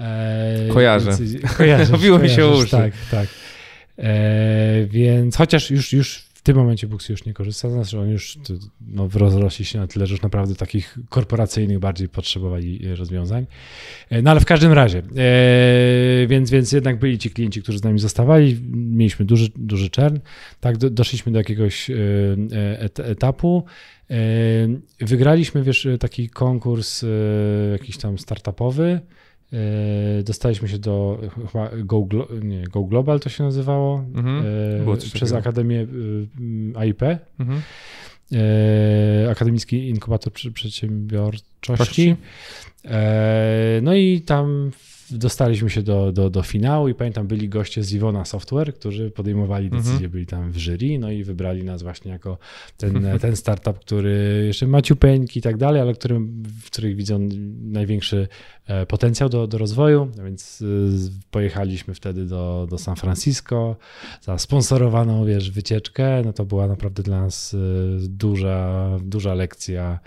E, kojarzę. Więc, kojarzę. Robiło mi się uszy. Tak, tak. E, więc chociaż już, już tym momencie Booksy już nie korzysta z nas, że oni już no, rozrośli się na tyle, że już naprawdę takich korporacyjnych bardziej potrzebowali e, rozwiązań. E, no ale w każdym razie, e, więc, więc jednak byli ci klienci, którzy z nami zostawali, mieliśmy duży, duży czern, tak, do, doszliśmy do jakiegoś e, et, etapu, e, wygraliśmy, wiesz, taki konkurs e, jakiś tam startupowy, dostaliśmy się do chyba Go, nie, Go Global to się nazywało mhm. E, przez takiego. Akademię e, AIP. Mhm. Akademicki Inkubator Przedsiębiorczości. No i tam dostaliśmy się do, do, do finału i pamiętam, byli goście z Iwona Software, którzy podejmowali mhm. decyzje, mhm. byli tam w jury, no i wybrali nas właśnie jako ten, ten startup, który jeszcze ma ciupeńki i tak dalej, ale którym, w których widzą największy e, potencjał do, do rozwoju, no więc e, pojechaliśmy wtedy do, do San Francisco za sponsorowaną, wiesz, wycieczkę, no to była naprawdę dla nas e, duża, duża lekcja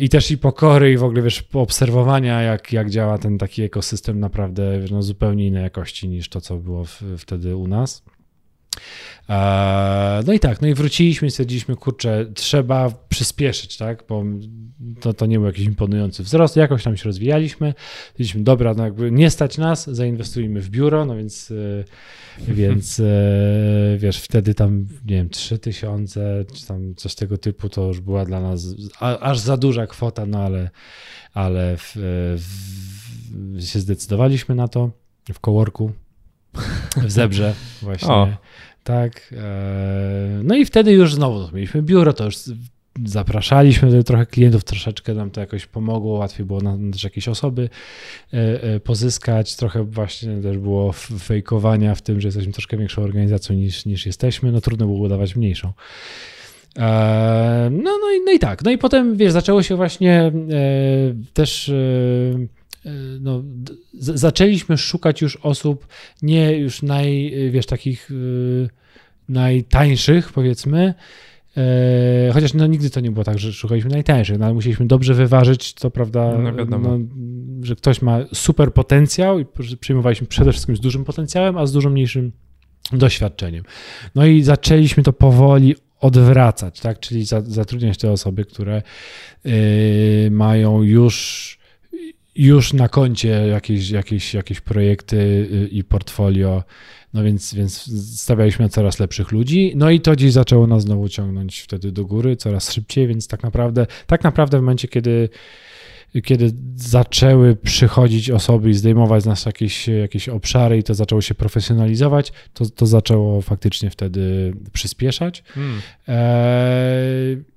I też i pokory, i w ogóle wiesz, obserwowania, jak, jak działa ten taki ekosystem, naprawdę no, zupełnie innej jakości niż to, co było w, wtedy u nas. E, no i tak, no i wróciliśmy i stwierdziliśmy, kurczę, trzeba przyspieszyć, tak, bo to, to nie był jakiś imponujący wzrost, jakoś tam się rozwijaliśmy, stwierdziliśmy, dobra, no jakby nie stać nas, zainwestujmy w biuro, no więc, e, więc e, wiesz, wtedy tam, nie wiem, 3000 czy tam coś tego typu, to już była dla nas aż za duża kwota, no ale, ale w, w, się zdecydowaliśmy na to w coworku w Zebrze właśnie. O. Tak. E, no i wtedy już znowu mieliśmy biuro, to już zapraszaliśmy trochę klientów, troszeczkę nam to jakoś pomogło, łatwiej było nam też jakieś osoby e, e, pozyskać, trochę właśnie też było fejkowania w tym, że jesteśmy troszkę większą organizacją niż, niż jesteśmy, no trudno było udawać mniejszą. No, no, i, no i tak, no i potem wiesz, zaczęło się właśnie też no, zaczęliśmy szukać już osób nie już naj, wiesz, takich y, najtańszych, powiedzmy, e, chociaż no, nigdy to nie było tak, że szukaliśmy najtańszych, no, ale musieliśmy dobrze wyważyć, to prawda, no, no, że ktoś ma super potencjał i przyjmowaliśmy przede wszystkim z dużym potencjałem, a z dużo mniejszym doświadczeniem. No i zaczęliśmy to powoli odwracać, tak, czyli zatrudniać te osoby, które y, mają już już na koncie jakieś, jakieś, jakieś projekty y, i portfolio, no więc, więc stawialiśmy na coraz lepszych ludzi, no i to dziś zaczęło nas znowu ciągnąć wtedy do góry coraz szybciej, więc tak naprawdę, tak naprawdę w momencie, kiedy kiedy zaczęły przychodzić osoby i zdejmować z nas jakieś, jakieś obszary i to zaczęło się profesjonalizować, to, to zaczęło faktycznie wtedy przyspieszać. Hmm. E,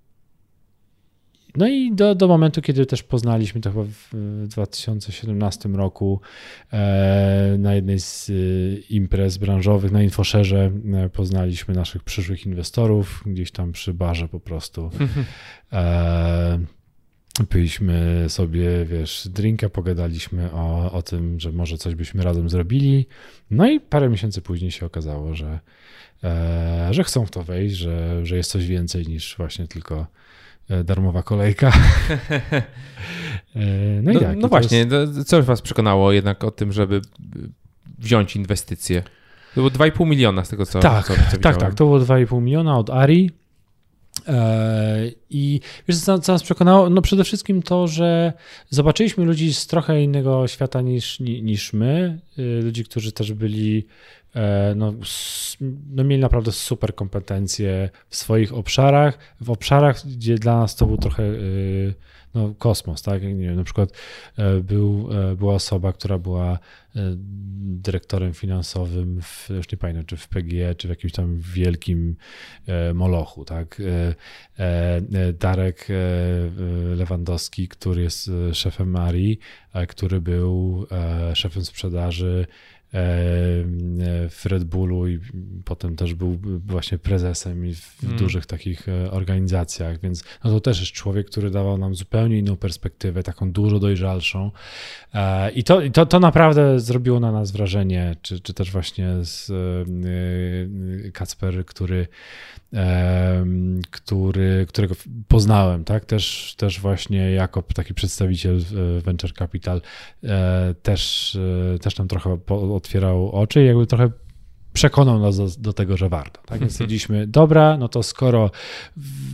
no i do, do momentu, kiedy też poznaliśmy to chyba w 2017 roku e, na jednej z e, imprez branżowych na Infoszerze e, poznaliśmy naszych przyszłych inwestorów, gdzieś tam przy barze po prostu. E, Piliśmy sobie, wiesz, drinka, pogadaliśmy o, o tym, że może coś byśmy razem zrobili. No i parę miesięcy później się okazało, że, że chcą w to wejść, że, że jest coś więcej niż właśnie tylko darmowa kolejka. E, no, i no, tak, no właśnie, jest... co was przekonało jednak o tym, żeby wziąć inwestycje? To było 2,5 miliona z tego, co, tak, co, co Tak, tak, to było 2,5 miliona od Ari. E, I wiesz, co, co nas przekonało? No przede wszystkim to, że zobaczyliśmy ludzi z trochę innego świata niż, niż my. Y, ludzi, którzy też byli, e, no, no mieli naprawdę super kompetencje w swoich obszarach, w obszarach, gdzie dla nas to był trochę y, no, kosmos, tak? Nie wiem, na przykład e, był, e, była osoba, która była e, dyrektorem finansowym, w, już nie pamiętam, czy w PGE, czy w jakimś tam wielkim molochu, tak? Darek Lewandowski, który jest szefem Marii, który był szefem sprzedaży w Red Bullu i potem też był właśnie prezesem i w hmm. dużych takich e, organizacjach, więc no to też jest człowiek, który dawał nam zupełnie inną perspektywę, taką dużo dojrzalszą e, i to, to, to naprawdę zrobiło na nas wrażenie, czy, czy też właśnie z e, Kacper, który który, którego poznałem, tak? Też, też właśnie jako taki przedstawiciel Venture Capital też, też nam trochę otwierał oczy i jakby trochę przekonał nas do, do, tego, że warto. Tak? Więc stwierdziliśmy, dobra, no to skoro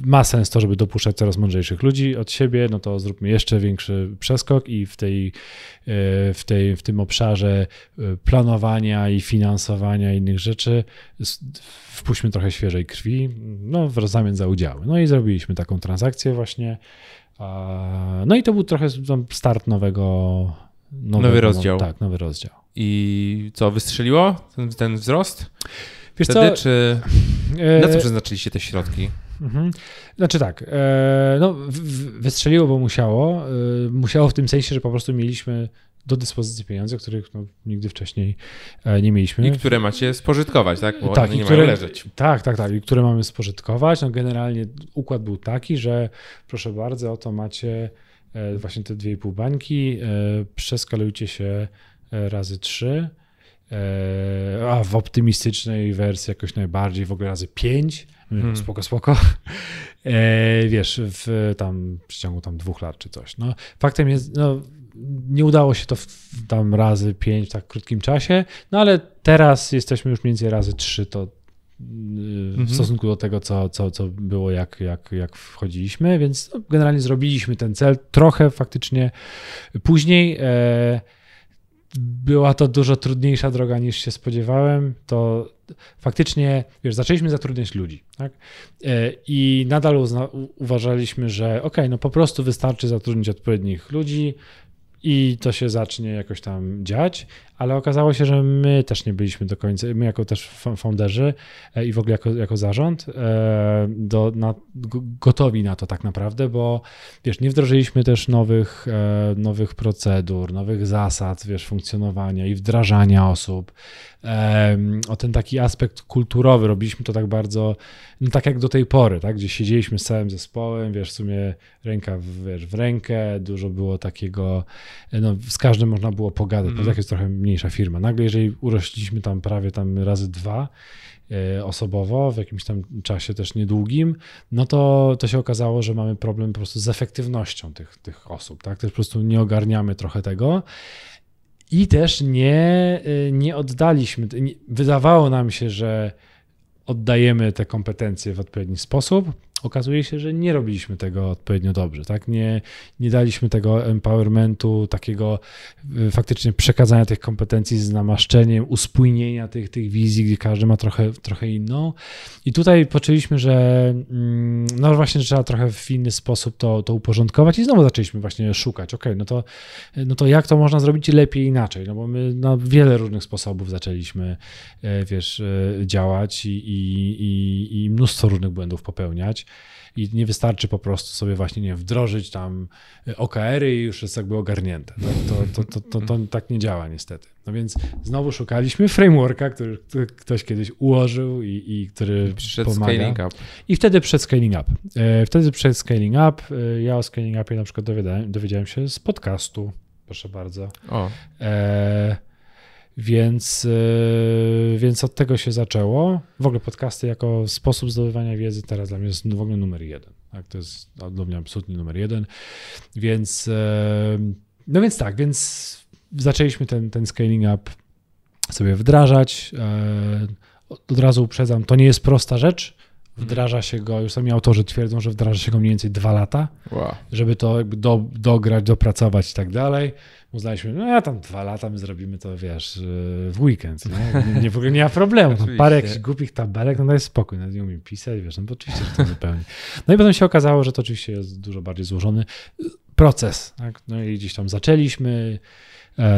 ma sens to, żeby dopuszczać coraz mądrzejszych ludzi od siebie, no to zróbmy jeszcze większy przeskok i w, tej, e, w, tej, w tym obszarze e, planowania i finansowania innych rzeczy wpuśćmy trochę świeżej krwi, no w zamian za udziały. No i zrobiliśmy taką transakcję właśnie. No i to był trochę start nowego, nowego nowy rozdział. tak, nowy rozdział. I co, wystrzeliło ten, ten wzrost? Wiesz Wtedy, co? czy na co e, przeznaczyliście te środki? Mhm. Znaczy tak, e, no, wystrzeliło, bo musiało. E, musiało w tym sensie, że po prostu mieliśmy do dyspozycji pieniądze, których no, nigdy wcześniej nie mieliśmy. I które macie spożytkować, tak? Bo tak, one nie które, mają leżeć. Tak, tak, tak. I które mamy spożytkować. No, generalnie układ był taki, że proszę bardzo, oto macie właśnie te dwie i pół bańki, przeskalujcie się razy 3, e, a w optymistycznej wersji jakoś najbardziej w ogóle razy 5. Hmm. Spoko, spoko. E, wiesz, w tam w przeciągu tam dwóch lat czy coś. No, faktem jest, no, nie udało się to w, tam razy 5 w tak krótkim czasie, no ale teraz jesteśmy już mniej więcej razy 3, to w mhm. stosunku do tego, co, co, co było, jak, jak, jak wchodziliśmy, więc no, generalnie zrobiliśmy ten cel trochę faktycznie później. E, była to dużo trudniejsza droga niż się spodziewałem, to faktycznie, wiesz, zaczęliśmy zatrudniać ludzi, tak? E, I nadal uzna, uważaliśmy, że ok, no po prostu wystarczy zatrudnić odpowiednich ludzi, i to się zacznie jakoś tam dziać, ale okazało się, że my też nie byliśmy do końca, my jako też founderzy e, i w ogóle jako, jako zarząd e, do, na, gotowi na to tak naprawdę, bo wiesz, nie wdrożyliśmy też nowych, e, nowych procedur, nowych zasad, wiesz, funkcjonowania i wdrażania osób. O ten taki aspekt kulturowy robiliśmy to tak bardzo, no tak jak do tej pory, tak, gdzie siedzieliśmy z całym zespołem, wiesz, w sumie ręka w, wiesz, w rękę, dużo było takiego, no z każdym można było pogadać, mm. tak jest trochę mniej mniejsza firma. Nagle, jeżeli urośliśmy tam prawie tam razy dwa e, osobowo, w jakimś tam czasie też niedługim, no to, to się okazało, że mamy problem po prostu z efektywnością tych, tych osób, tak? Też po prostu nie ogarniamy trochę tego. I też nie, e, nie oddaliśmy, wydawało nam się, że oddajemy te kompetencje w odpowiedni sposób, okazuje się, że nie robiliśmy tego odpowiednio dobrze, tak? Nie, nie daliśmy tego empowermentu, takiego y, faktycznie przekazania tych kompetencji z namaszczeniem, uspójnienia tych, tych wizji, gdzie każdy ma trochę, trochę inną. I tutaj poczuliśmy, że mm, no właśnie, trzeba trochę w inny sposób to, to uporządkować i znowu zaczęliśmy właśnie szukać, ok, no to, no to jak to można zrobić lepiej inaczej, no bo my na wiele różnych sposobów zaczęliśmy, e, wiesz, e, działać i, i, i, i mnóstwo różnych błędów popełniać. I nie wystarczy po prostu sobie właśnie, nie wdrożyć tam OKR-y i już jest jakby ogarnięte. Tak? To, to, to, to, tak nie działa niestety. No więc znowu szukaliśmy frameworka, który, ktoś kiedyś ułożył i, i który Przyszedł pomaga. scaling up. I wtedy przed scaling up. E, Wtedy przed scaling up, e, ja o scaling upie na przykład dowiedziałem, dowiedziałem się z podcastu, proszę bardzo. O, E, więc, e, więc od tego się zaczęło. W ogóle podcasty jako sposób zdobywania wiedzy teraz dla mnie jest w ogóle numer jeden. Tak? To jest dla mnie absolutnie numer jeden. Więc e, no więc tak, więc zaczęliśmy ten, ten scaling up sobie wdrażać. E, Od od razu uprzedzam, to nie jest prosta rzecz. Wdraża się go, już sami autorzy twierdzą, że wdraża się go mniej więcej dwa lata wow. żeby to jakby do, dograć, dopracować i tak dalej. Uznaliśmy, no ja tam dwa lata, my zrobimy to, wiesz, w weekend, nie? Nie, nie, w ogóle nie ma problemu. Tam parę jakichś głupich tabelek, no daj spokój, nawet nie umiem pisać, wiesz, no bo oczywiście, że to zupełnie. No i potem się okazało, że to oczywiście jest dużo bardziej złożony proces, tak? No i gdzieś tam zaczęliśmy,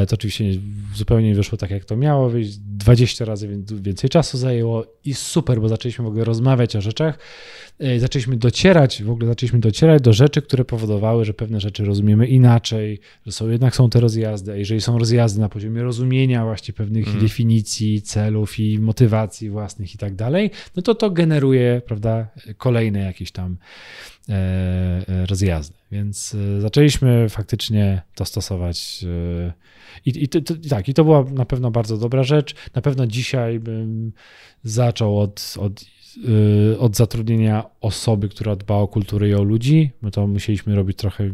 to oczywiście nie- zupełnie nie wyszło tak, jak to miało wyjść, 20 razy wię- więcej czasu zajęło i super, bo zaczęliśmy w ogóle rozmawiać o rzeczach, e, zaczęliśmy docierać, w ogóle zaczęliśmy docierać do rzeczy, które powodowały, że pewne rzeczy rozumiemy inaczej, że są, jednak są te rozjazdy, a jeżeli są rozjazdy na poziomie rozumienia właśnie pewnych Mhm. definicji, celów i motywacji własnych i tak dalej, no to to generuje, prawda, kolejne jakieś tam e, e, rozjazdy. Więc e, zaczęliśmy faktycznie to stosować. e, I, i, to, to, tak, I to była na pewno bardzo dobra rzecz. Na pewno dzisiaj bym zaczął od, od, e, od zatrudnienia osoby, która dba o kulturę i o ludzi, bo to musieliśmy robić trochę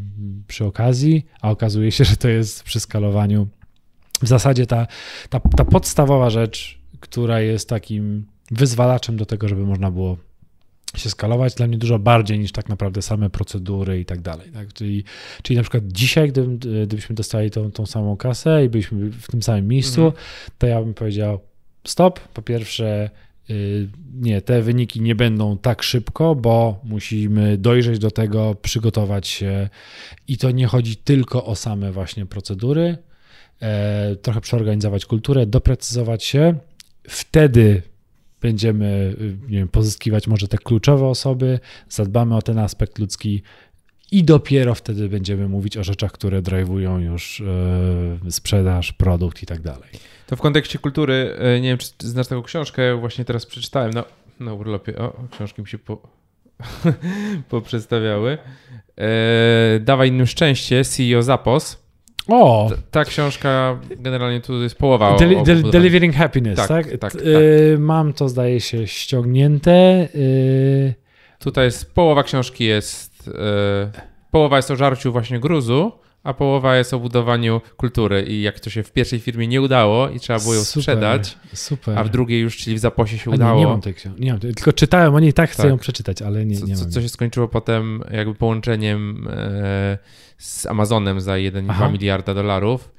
przy okazji, a okazuje się, że to jest przy skalowaniu w zasadzie ta, ta, ta podstawowa rzecz, która jest takim wyzwalaczem do tego, żeby można było się skalować dla mnie dużo bardziej niż tak naprawdę same procedury i tak dalej. Tak? Czyli, czyli na przykład dzisiaj, gdybym, gdybyśmy dostali tą, tą samą kasę i byliśmy w tym samym miejscu, Mhm. to ja bym powiedział stop. Po pierwsze, y, nie, te wyniki nie będą tak szybko, bo musimy dojrzeć do tego, przygotować się i to nie chodzi tylko o same właśnie procedury, e, trochę przeorganizować kulturę, doprecyzować się. Wtedy będziemy y, nie wiem, pozyskiwać może te kluczowe osoby, zadbamy o ten aspekt ludzki i dopiero wtedy będziemy mówić o rzeczach, które drive'ują już e, sprzedaż, produkt i tak dalej. To w kontekście kultury, e, nie wiem, czy znasz taką książkę, właśnie teraz przeczytałem na, na urlopie. O, książki mi się po, poprzedstawiały. E, Dawaj innym szczęście, CEO Zapos. O! Ta, książka generalnie tu jest połowa. o- o del- delivering happiness, Tak, tak? tak, tak. y, Mam to, zdaje się, ściągnięte. y, Tutaj jest połowa książki jest. E, połowa jest o żarciu właśnie gruzu, a połowa jest o budowaniu kultury i jak to się w pierwszej firmie nie udało i trzeba było ją super, sprzedać, Super. a w drugiej już, czyli w zaposie się A udało. Nie, nie mam tej książki. Nie mam tej, tylko czytałem o niej, tak chcę Tak. ją przeczytać, ale nie, co, nie co, mam. co się skończyło potem jakby połączeniem e, z Amazonem za 1,2 Aha. miliarda dolarów.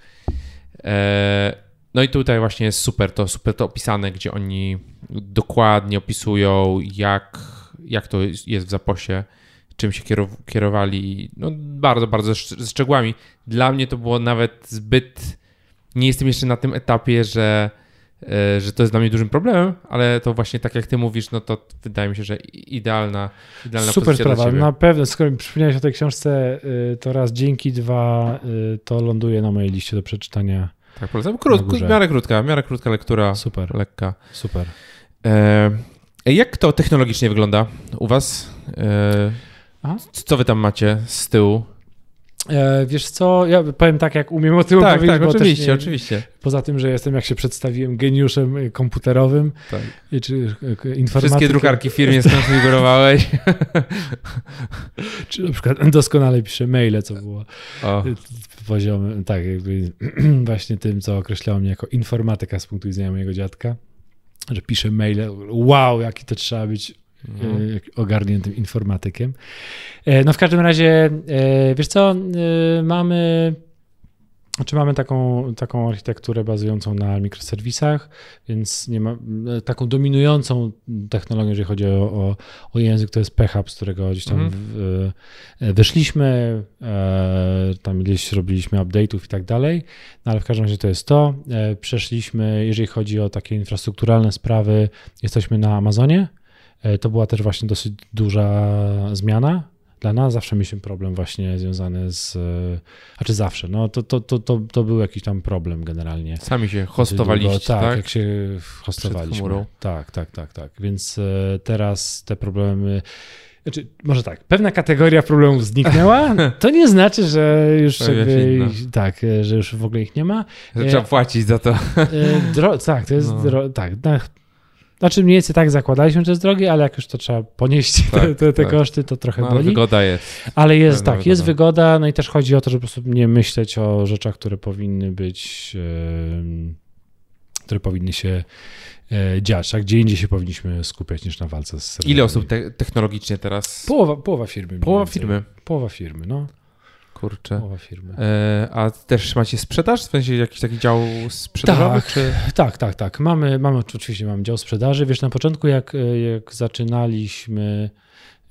E, no i tutaj właśnie jest super to, super to opisane, gdzie oni dokładnie opisują, jak, jak to jest w zaposie, czym się kierow- kierowali. No bardzo, bardzo z szczegółami. Dla mnie to było nawet zbyt... Nie jestem jeszcze na tym etapie, że e, że to jest dla mnie dużym problemem, ale to właśnie tak jak ty mówisz, no to wydaje mi się, że idealna, idealna Super sprawa. Na pewno, skoro mi przypomniałeś o tej książce, y, to raz dzięki, dwa y, to ląduje na mojej liście do przeczytania. Tak, polecam. Krót, w miarę krótka, w miarę krótka lektura, Super, lekka. super. E, jak to technologicznie wygląda u was? E, Aha. co wy tam macie z tyłu? E, wiesz co, ja powiem tak, jak umiem o tym tak, powiedzieć, tak, oczywiście, nie, oczywiście. Poza tym, że jestem, jak się przedstawiłem, geniuszem y, komputerowym, Tak. y, czy y, informatykiem. Wszystkie drukarki w firmie skonfigurowałeś. Czy na przykład doskonale piszę maile, co było O, poziomem, tak, jakby właśnie tym, co określało mnie jako informatyka z punktu widzenia mojego dziadka, że piszę maile, wow, jaki to trzeba być mhm. e, ogarniętym informatykiem. E, No w każdym razie, e, wiesz co, mamy, czy mamy taką, taką architekturę bazującą na mikroserwisach, więc nie ma, taką dominującą technologią, jeżeli chodzi o, o, o język, to jest PHP, z którego gdzieś tam Mhm. w, wyszliśmy, e, tam gdzieś robiliśmy update'ów i tak dalej, no ale w każdym razie to jest to. E, Przeszliśmy, jeżeli chodzi o takie infrastrukturalne sprawy, jesteśmy na Amazonie, to była też właśnie dosyć duża zmiana dla nas. Zawsze mieliśmy problem właśnie związany z, a czy zawsze, no to, to, to, to, to był jakiś tam problem generalnie. Sami się hostowaliście, tak? Tak, jak się hostowaliśmy. Tak, tak, tak, tak. Więc e, teraz te problemy znaczy, może tak, pewna kategoria problemów zniknęła, to nie znaczy, że już tak, że już w ogóle ich nie ma. Że trzeba płacić za to. Dro, tak, to jest, no. tak, znaczy mniej więcej tak zakładaliśmy, że jest drogie, ale jak już to trzeba ponieść tak, te, te, te tak. koszty, to trochę no, boli. wygoda jest. Ale jest Pewna tak, wygoda. jest wygoda, no i też chodzi o to, żeby po prostu nie myśleć o rzeczach, które powinny być, yy, które powinny się E, dziać, a gdzie indziej się powinniśmy skupiać niż na walce z serwerami. Ile osób te technologicznie teraz? Połowa, połowa firmy. Połowa firmy? Połowa firmy, no. Kurczę. Połowa firmy. E, a też macie sprzedaż? W sensie jakiś taki dział sprzedażowy? Tak, czy... tak, tak, tak. Mamy, mamy, oczywiście mamy dział sprzedaży. Wiesz, na początku jak, jak zaczynaliśmy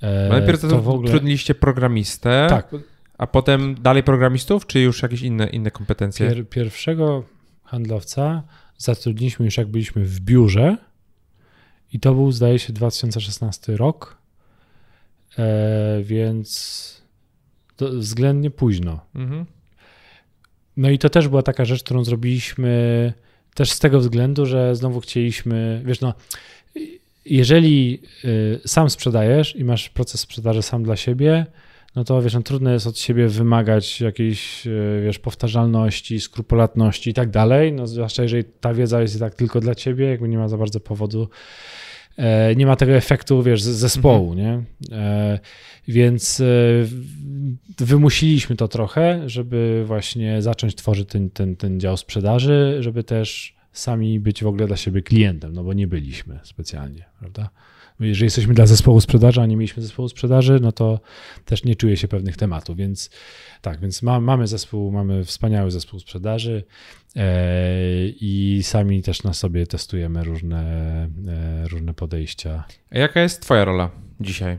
e, Najpierw to, to w ogóle... trudniliście programistę, tak. a potem dalej programistów, czy już jakieś inne, inne kompetencje? Pier, pierwszego handlowca zatrudniliśmy już jak byliśmy w biurze i to był zdaje się 2016 rok, e, więc względnie późno. Mhm. No i to też była taka rzecz, którą zrobiliśmy też z tego względu, że znowu chcieliśmy, wiesz, no, jeżeli y, sam sprzedajesz i masz proces sprzedaży sam dla siebie, no to wiesz, no, trudno jest od siebie wymagać jakiejś, e, wiesz, powtarzalności, skrupulatności i tak dalej, no zwłaszcza jeżeli ta wiedza jest tak tylko dla ciebie, jakby nie ma za bardzo powodu, nie ma tego efektu, wiesz, zespołu, mhm. nie? E, więc wymusiliśmy to trochę, żeby właśnie zacząć tworzyć ten, ten, ten dział sprzedaży, żeby też sami być w ogóle dla siebie klientem, no bo nie byliśmy specjalnie, prawda? Jeżeli jesteśmy dla zespołu sprzedaży, a nie mieliśmy zespołu sprzedaży, no to też nie czuję się pewnych tematów, więc tak, więc ma, mamy zespół, mamy wspaniały zespół sprzedaży e, i sami też na sobie testujemy różne, e, różne podejścia. A jaka jest twoja rola dzisiaj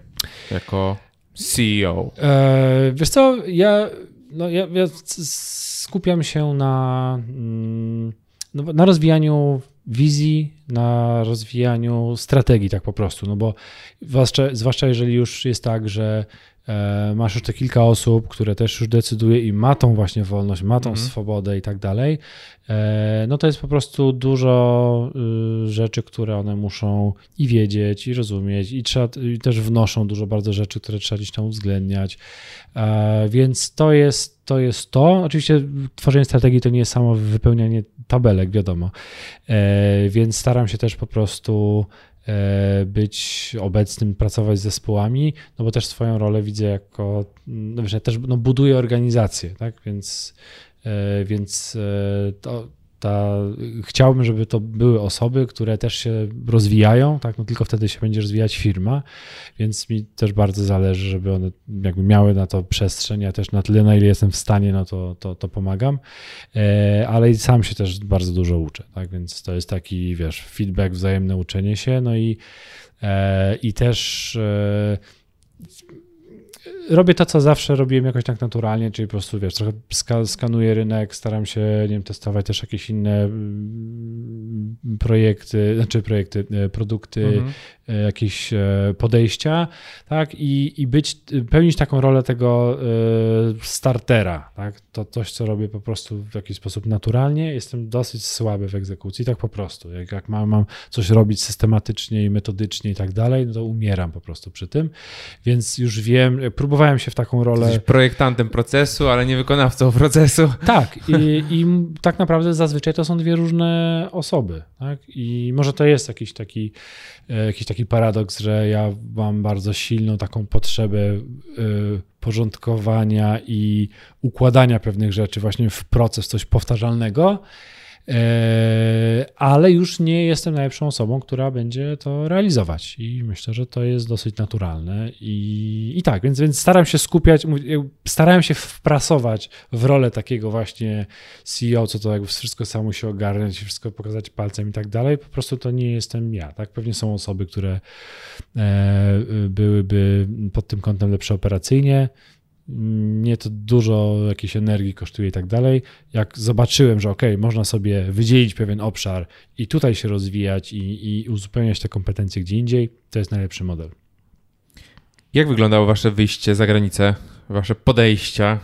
jako CEO? E, wiesz co, ja, no, ja, ja skupiam się na, mm, no, na rozwijaniu wizji, na rozwijaniu strategii, tak po prostu. No bo zwłaszcza, zwłaszcza jeżeli już jest tak, że e, masz już te kilka osób, które też już decyduje i ma tą właśnie wolność, ma tą mm. swobodę i tak dalej, e, no to jest po prostu dużo y, rzeczy, które one muszą i wiedzieć, i rozumieć, i, trzeba, i też wnoszą dużo bardzo rzeczy, które trzeba gdzieś tam uwzględniać. E, więc to jest to. Jest to. Oczywiście tworzenie strategii to nie jest samo wypełnianie tabelek, wiadomo. E, więc staram się też po prostu e, być obecnym, pracować z zespołami, no bo też swoją rolę widzę jako, no wiesz, ja też no, buduję organizację, tak, więc, więc to, ta, chciałbym, żeby to były osoby, które też się rozwijają, tak, no tylko wtedy się będzie rozwijać firma, więc mi też bardzo zależy, żeby one jakby miały na to przestrzeń, ja też na tyle, na ile jestem w stanie, no to, to, to pomagam, e, ale i sam się też bardzo dużo uczę, tak, więc to jest taki, wiesz, feedback, wzajemne uczenie się, no i, e, i też e, robię to, co zawsze robiłem jakoś tak naturalnie, czyli po prostu, wiesz, trochę skanuję rynek, staram się, nie wiem, testować też jakieś inne mm, projekty, znaczy projekty, e, produkty, mhm. E, jakieś e, podejścia, tak, i, i być, pełnić taką rolę tego startera, tak, to coś, co robię po prostu w jakiś sposób naturalnie, jestem dosyć słaby w egzekucji, tak po prostu, jak, jak mam, mam coś robić systematycznie i metodycznie i tak dalej, no to umieram po prostu przy tym, więc już wiem, próbowałem się w taką rolę... Jesteś projektantem procesu, ale nie wykonawcą procesu. Tak i, i tak naprawdę zazwyczaj to są dwie różne osoby, tak, i może to jest jakiś taki, e, jakiś taki paradoks, że ja mam bardzo silną taką potrzebę e, porządkowania i układania pewnych rzeczy właśnie w proces, coś powtarzalnego, ale już nie jestem najlepszą osobą, która będzie to realizować. I myślę, że to jest dosyć naturalne. I, i tak, więc, więc staram się skupiać, starałem się wprasować w rolę takiego właśnie CEO, co to jakby wszystko samo się ogarnąć, wszystko pokazać palcem i tak dalej, po prostu to nie jestem ja, tak, pewnie są osoby, które e, byłyby pod tym kątem lepsze operacyjnie, mnie to dużo jakiejś energii kosztuje i tak dalej. Jak zobaczyłem, że ok, można sobie wydzielić pewien obszar i tutaj się rozwijać i, i uzupełniać te kompetencje gdzie indziej, to jest najlepszy model. Jak wyglądało wasze wyjście za granicę, wasze podejścia?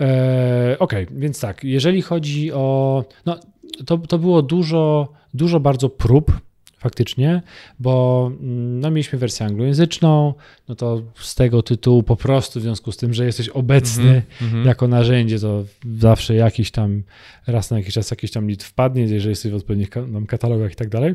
E, ok, więc tak, jeżeli chodzi o. No, to, to było dużo, dużo bardzo prób faktycznie, bo mm, no, mieliśmy wersję anglojęzyczną, no to z tego tytułu po prostu w związku z tym, że jesteś obecny mm -hmm. jako narzędzie, to zawsze jakiś tam, raz na jakiś czas jakiś tam lit wpadnie, jeżeli jesteś w odpowiednich katalogach i tak dalej.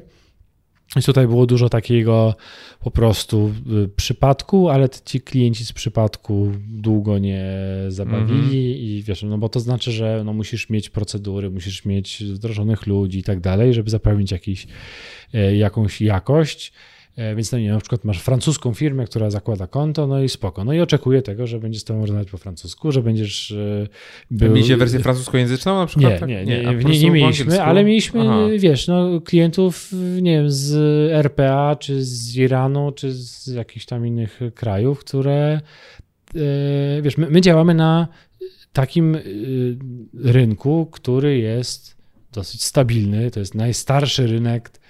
Więc tutaj było dużo takiego po prostu y, przypadku, ale ci klienci z przypadku długo nie zabawili mm -hmm. i wiesz, no bo to znaczy, że no musisz mieć procedury, musisz mieć wdrożonych ludzi i tak dalej, żeby zapewnić jakiś, e, jakąś jakość. E, więc no nie, na przykład masz francuską firmę, która zakłada konto, no i spoko. No i oczekuje tego, że będzie z tobą rozmawiać po francusku, że będziesz e, był... Mieliście wersję francuskojęzyczną na przykład? Nie, tak? nie, nie, nie, nie, mieliśmy, ale mieliśmy, Aha. wiesz, no, klientów, nie wiem, z RPA, czy z Iranu, czy z jakichś tam innych krajów, które, e, wiesz, my, my działamy na takim rynku, który jest dosyć stabilny, to jest najstarszy rynek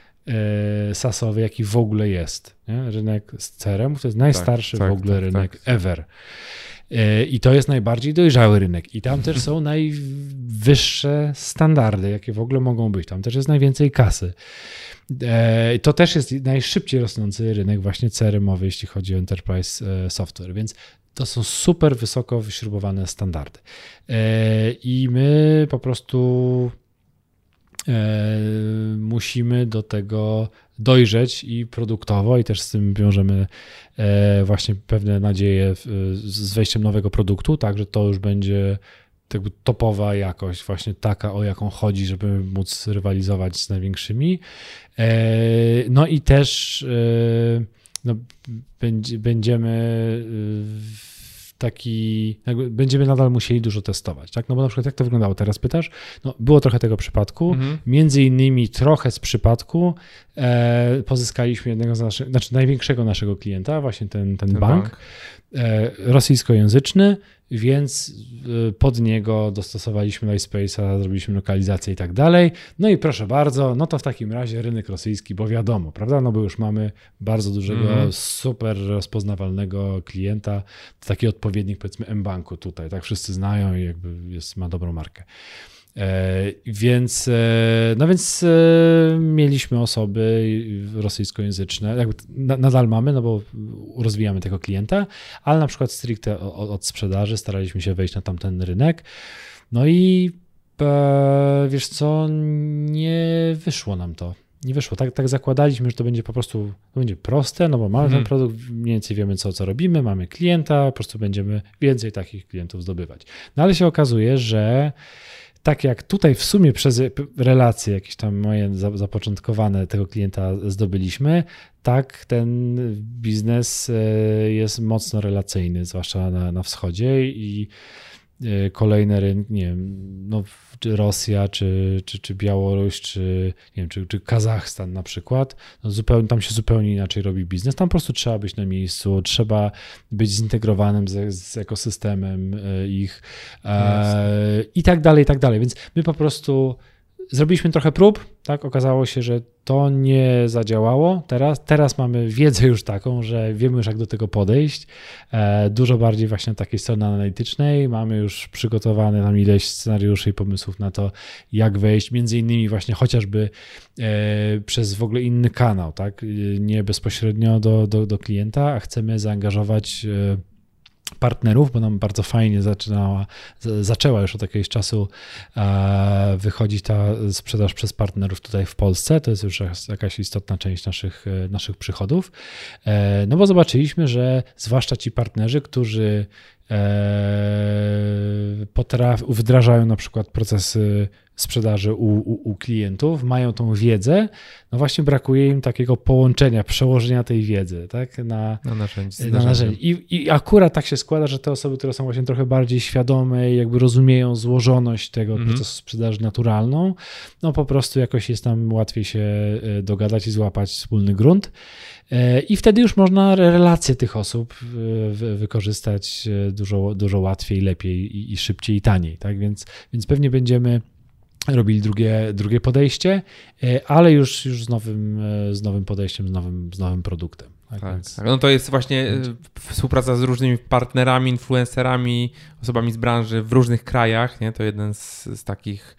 sasowy, jaki w ogóle jest. Nie? Rynek z CRM to jest najstarszy tak, tak, w ogóle tak, rynek tak. ever. E, I to jest najbardziej dojrzały rynek. I tam też są najwyższe standardy, jakie w ogóle mogą być. Tam też jest najwięcej kasy. E, to też jest najszybciej rosnący rynek właśnie CRM-owy, jeśli chodzi o enterprise software, więc to są super wysoko wyśrubowane standardy. I my po prostu E, musimy do tego dojrzeć i produktowo, i też z tym wiążemy e, właśnie pewne nadzieje z wejściem nowego produktu, tak, że to już będzie topowa jakość, właśnie taka, o jaką chodzi, żeby móc rywalizować z największymi. E, no i też no, będziemy taki, będziemy nadal musieli dużo testować, tak? No bo na przykład jak to wyglądało teraz, pytasz? No było trochę tego przypadku, mhm. między innymi trochę z przypadku e, pozyskaliśmy jednego z naszych, znaczy największego naszego klienta, właśnie ten, ten, ten bank, bank. E, rosyjskojęzyczny, więc y, pod niego dostosowaliśmy Lightspace'a, zrobiliśmy lokalizację i tak dalej. No i proszę bardzo, no to w takim razie rynek rosyjski, bo wiadomo, prawda? No bo już mamy bardzo dużego, mm. super rozpoznawalnego klienta, taki odpowiednik powiedzmy M-Banku tutaj, tak wszyscy znają i jakby jest, ma dobrą markę. E, więc, e, no więc e, mieliśmy osoby rosyjskojęzyczne, jakby nadal mamy, no bo rozwijamy tego klienta, ale na przykład stricte od sprzedaży staraliśmy się wejść na tamten rynek. No i wiesz co, nie wyszło nam to. Nie wyszło. Tak, tak zakładaliśmy, że to będzie po prostu to będzie proste, no bo mamy hmm. ten produkt, mniej więcej wiemy, co, co robimy, mamy klienta, po prostu będziemy więcej takich klientów zdobywać. No ale się okazuje, że tak jak tutaj w sumie przez relacje jakieś tam moje zapoczątkowane tego klienta zdobyliśmy, tak ten biznes e, jest mocno relacyjny, zwłaszcza na, na wschodzie i kolejne rynki, nie wiem, no czy Rosja, czy, czy, czy Białoruś, czy, nie wiem, czy, czy Kazachstan na przykład, no zupełnie, tam się zupełnie inaczej robi biznes. Tam po prostu trzeba być na miejscu, trzeba być zintegrowanym z, z ekosystemem e, ich e, i tak dalej, i tak dalej. Więc my po prostu Zrobiliśmy trochę prób, tak? Okazało się, że to nie zadziałało. Teraz, teraz mamy wiedzę już taką, że wiemy już, jak do tego podejść. E, dużo bardziej właśnie takiej strony analitycznej. Mamy już przygotowane tam ileś scenariuszy i pomysłów na to, jak wejść, między innymi właśnie chociażby e, przez w ogóle inny kanał, tak? Nie bezpośrednio do, do, do klienta, a chcemy zaangażować. Partnerów, bo nam bardzo fajnie zaczynała, zaczęła już od jakiegoś czasu e, wychodzić ta sprzedaż przez partnerów tutaj w Polsce. To jest już jakaś istotna część naszych, e, naszych przychodów. E, no bo zobaczyliśmy, że zwłaszcza ci partnerzy, którzy potraf, wdrażają na przykład procesy sprzedaży u, u, u, klientów, mają tą wiedzę, no właśnie brakuje im takiego połączenia, przełożenia tej wiedzy tak? na, na narzędzie. Na narzędzie. I, I akurat tak się składa, że te osoby, które są właśnie trochę bardziej świadome i jakby rozumieją złożoność tego mm -hmm. procesu sprzedaży naturalną, no po prostu jakoś jest tam łatwiej się e, dogadać i złapać wspólny grunt. E, I wtedy już można relacje tych osób wykorzystać e, dużo, dużo łatwiej, lepiej i, i szybciej i taniej. Tak? Więc, więc pewnie będziemy robili drugie, drugie podejście, e, ale już, już z, nowym, z nowym podejściem, z nowym, z nowym produktem. Tak, tak, więc... tak. No to jest właśnie współpraca z różnymi partnerami, influencerami, osobami z branży w różnych krajach. Nie? To jeden z, z takich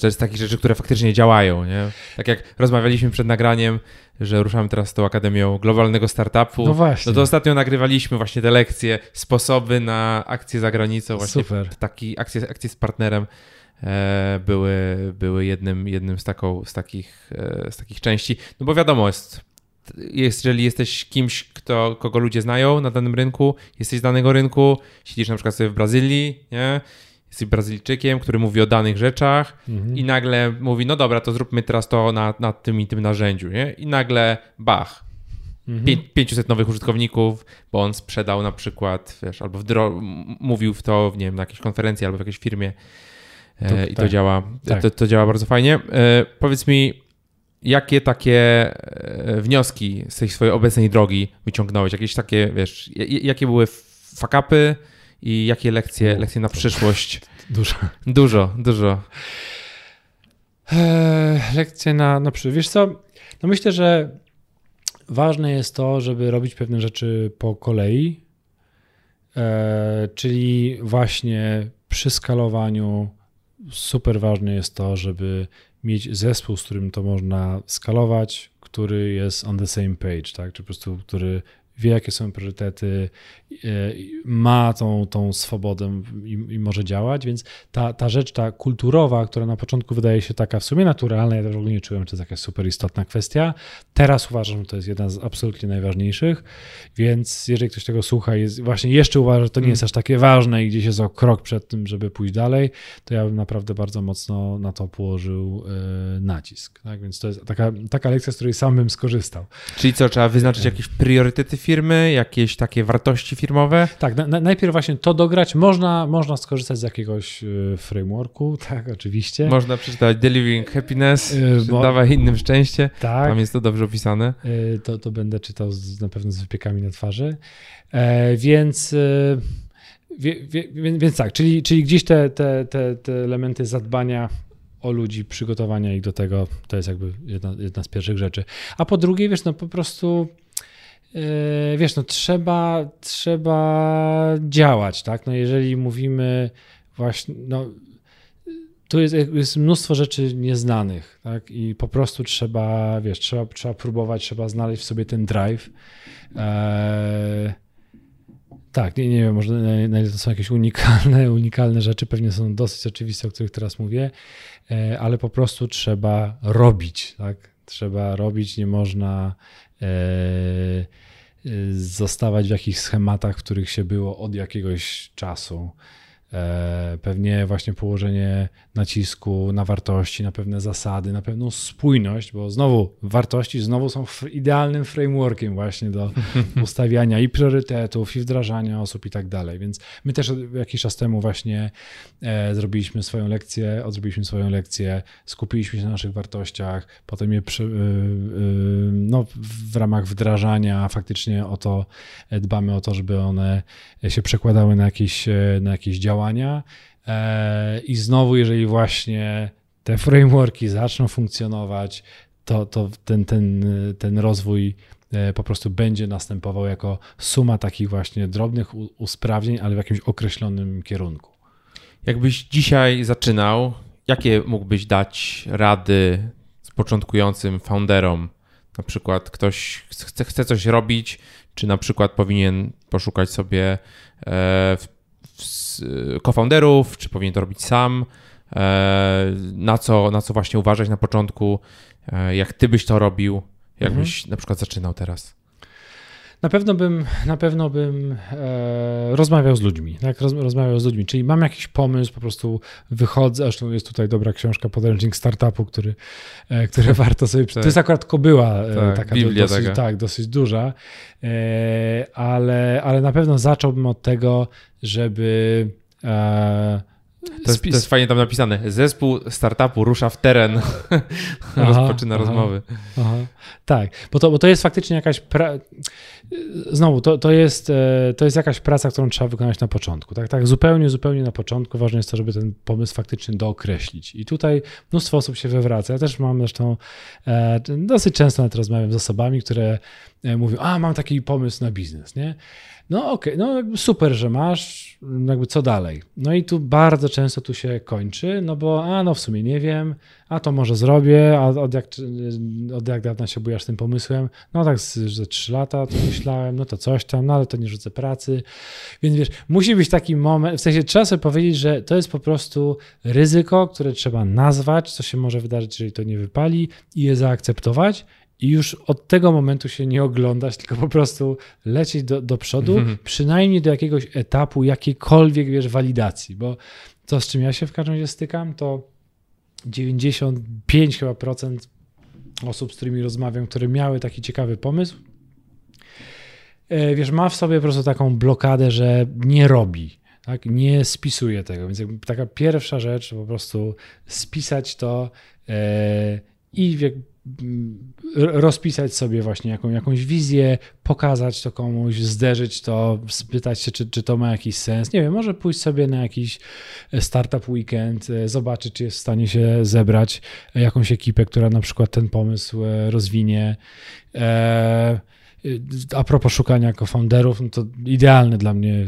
że z takich rzeczy, które faktycznie działają. Nie? Tak jak rozmawialiśmy przed nagraniem, że ruszamy teraz z tą Akademią Globalnego Startupu. No właśnie. No to ostatnio nagrywaliśmy właśnie te lekcje, sposoby na akcje za granicą, właśnie Super. Taki, akcje, akcje z partnerem e, były, były jednym, jednym z, taką, z, takich, e, z takich części. No bo wiadomo, jest, jest, jeżeli jesteś kimś, kto, kogo ludzie znają na danym rynku, jesteś z danego rynku, siedzisz na przykład sobie w Brazylii, nie? Jesteś Brazylijczykiem, który mówi o danych rzeczach mhm. i nagle mówi, no dobra, to zróbmy teraz to na, na tym i tym narzędziu, nie? I nagle bach, mhm. 500 nowych użytkowników, bo on sprzedał na przykład, wiesz, albo mówił w to, nie wiem, na jakiejś konferencji albo w jakiejś firmie e, to, i tak. to działa, tak. to, to, działa bardzo fajnie. E, powiedz mi, jakie takie e, wnioski z tej swojej obecnej drogi wyciągnąłeś? Jakieś takie, wiesz, jakie były fakapy, i jakie lekcje, lekcje na przyszłość? Dużo. Dużo, dużo. Eee, lekcje na, na przyszłość. Wiesz co, no myślę, że ważne jest to, żeby robić pewne rzeczy po kolei, eee, czyli właśnie przy skalowaniu super ważne jest to, żeby mieć zespół, z którym to można skalować, który jest on the same page, tak? Czy po prostu, który wie, jakie są priorytety, e, ma tą, tą swobodę i, i, może działać, więc ta, ta rzecz, ta kulturowa, która na początku wydaje się taka w sumie naturalna, ja też w ogóle nie czułem, że to jest jakaś super istotna kwestia, teraz uważam, że to jest jedna z absolutnie najważniejszych, więc jeżeli ktoś tego słucha i właśnie jeszcze uważa, że to nie jest mm. aż takie ważne i gdzieś jest o krok przed tym, żeby pójść dalej, to ja bym naprawdę bardzo mocno na to położył yy, nacisk. Tak? Więc to jest taka, taka lekcja, z której sam bym skorzystał. Czyli co, trzeba wyznaczyć jakieś priorytety firmy, jakieś takie wartości firmowe? Tak, na, najpierw właśnie to dograć. Można, można skorzystać z jakiegoś y, frameworku, tak, oczywiście. Można przeczytać Delivering Happiness, yy, bo... dawaj innym szczęście. Tak. Tam jest to dobrze opisane. Yy, to, to będę czytał z, na pewno z wypiekami na twarzy. E, więc... E, wie, wie, więc tak, czyli, czyli gdzieś te, te, te, te elementy zadbania o ludzi, przygotowania ich do tego, to jest jakby jedna, jedna z pierwszych rzeczy. A po drugie, wiesz, no po prostu wiesz, no trzeba, trzeba działać, tak? No jeżeli mówimy właśnie, no tu jest, jest mnóstwo rzeczy nieznanych, tak? I po prostu trzeba, wiesz, trzeba, trzeba próbować, trzeba znaleźć w sobie ten drive. Eee, tak, nie, nie wiem, może na ile to są jakieś unikalne, unikalne rzeczy, pewnie są dosyć oczywiste, o których teraz mówię, e, ale po prostu trzeba robić, tak? Trzeba robić, nie można E, zostawać w jakichś schematach, w których się było od jakiegoś czasu. E, pewnie właśnie położenie nacisku na wartości, na pewne zasady, na pewną spójność, bo znowu wartości znowu są idealnym frameworkiem właśnie do ustawiania i priorytetów, i wdrażania osób i tak dalej. Więc my też jakiś czas temu właśnie e, zrobiliśmy swoją lekcję, odrobiliśmy swoją lekcję, skupiliśmy się na naszych wartościach, potem je przy, e, no, w ramach wdrażania faktycznie o to dbamy o to, żeby one się przekładały na jakieś, na jakieś działania. E, I znowu, jeżeli właśnie te frameworki zaczną funkcjonować, to, to ten, ten, ten rozwój e, po prostu będzie następował jako suma takich właśnie drobnych usprawnień, ale w jakimś określonym kierunku. Jakbyś dzisiaj zaczynał, jakie mógłbyś dać rady z początkującym founderom? Na przykład ktoś chce, chce coś robić, czy na przykład powinien poszukać sobie e, co-founderów, czy powinien to robić sam, e, na co, na co właśnie uważać na początku, e, jak ty byś to robił, jakbyś mhm. na przykład zaczynał teraz? Na pewno bym, na pewno bym e, rozmawiał z ludźmi, tak? Roz, rozmawiał z ludźmi, czyli mam jakiś pomysł, po prostu wychodzę, zresztą jest tutaj dobra książka, podręcznik startupu, który, e, który warto sobie przeczytać. To jest akurat kobyła e, tak, taka, Biblia dosyć, taka. tak, dosyć duża, e, ale, ale na pewno zacząłbym od tego, żeby e, to jest, to jest, fajnie tam napisane. Zespół startupu rusza w teren. Rozpoczyna aha, rozmowy. Aha. Tak, bo to, bo to jest faktycznie jakaś. Pra... Znowu, to, to, jest, e, to jest jakaś praca, którą trzeba wykonać na początku. Tak, tak, zupełnie, zupełnie na początku. Ważne jest to, żeby ten pomysł faktycznie dookreślić. I tutaj mnóstwo osób się wywraca. Ja też mam zresztą e, dosyć często nawet rozmawiam z osobami, które e, mówią: A, mam taki pomysł na biznes, nie? No okej, okay, no super, że masz, jakby co dalej. No i tu bardzo często tu się kończy, no bo a no w sumie nie wiem, a to może zrobię, a od jak, od jak dawna się bujasz tym pomysłem? No tak ze trzy lata to myślałem, no to coś tam, no ale to nie rzucę pracy. Więc wiesz, musi być taki moment, w sensie trzeba sobie powiedzieć, że to jest po prostu ryzyko, które trzeba nazwać, co się może wydarzyć, jeżeli to nie wypali i je zaakceptować i już od tego momentu się nie oglądać, tylko po prostu lecieć do, do przodu, mm -hmm. przynajmniej do jakiegoś etapu jakiejkolwiek, wiesz, walidacji, bo to, z czym ja się w każdym razie stykam, to 95 chyba procent osób, z którymi rozmawiam, które miały taki ciekawy pomysł, e, wiesz, ma w sobie po prostu taką blokadę, że nie robi, tak? nie spisuje tego. Więc taka pierwsza rzecz, po prostu spisać to e, i rozpisać sobie właśnie jaką, jakąś wizję, pokazać to komuś, zderzyć to, spytać się, czy, czy to ma jakiś sens. Nie wiem, może pójść sobie na jakiś startup weekend, e, zobaczyć, czy jest w stanie się zebrać jakąś ekipę, która na przykład ten pomysł e, rozwinie. E, a propos szukania co-founderów, no to idealne dla mnie,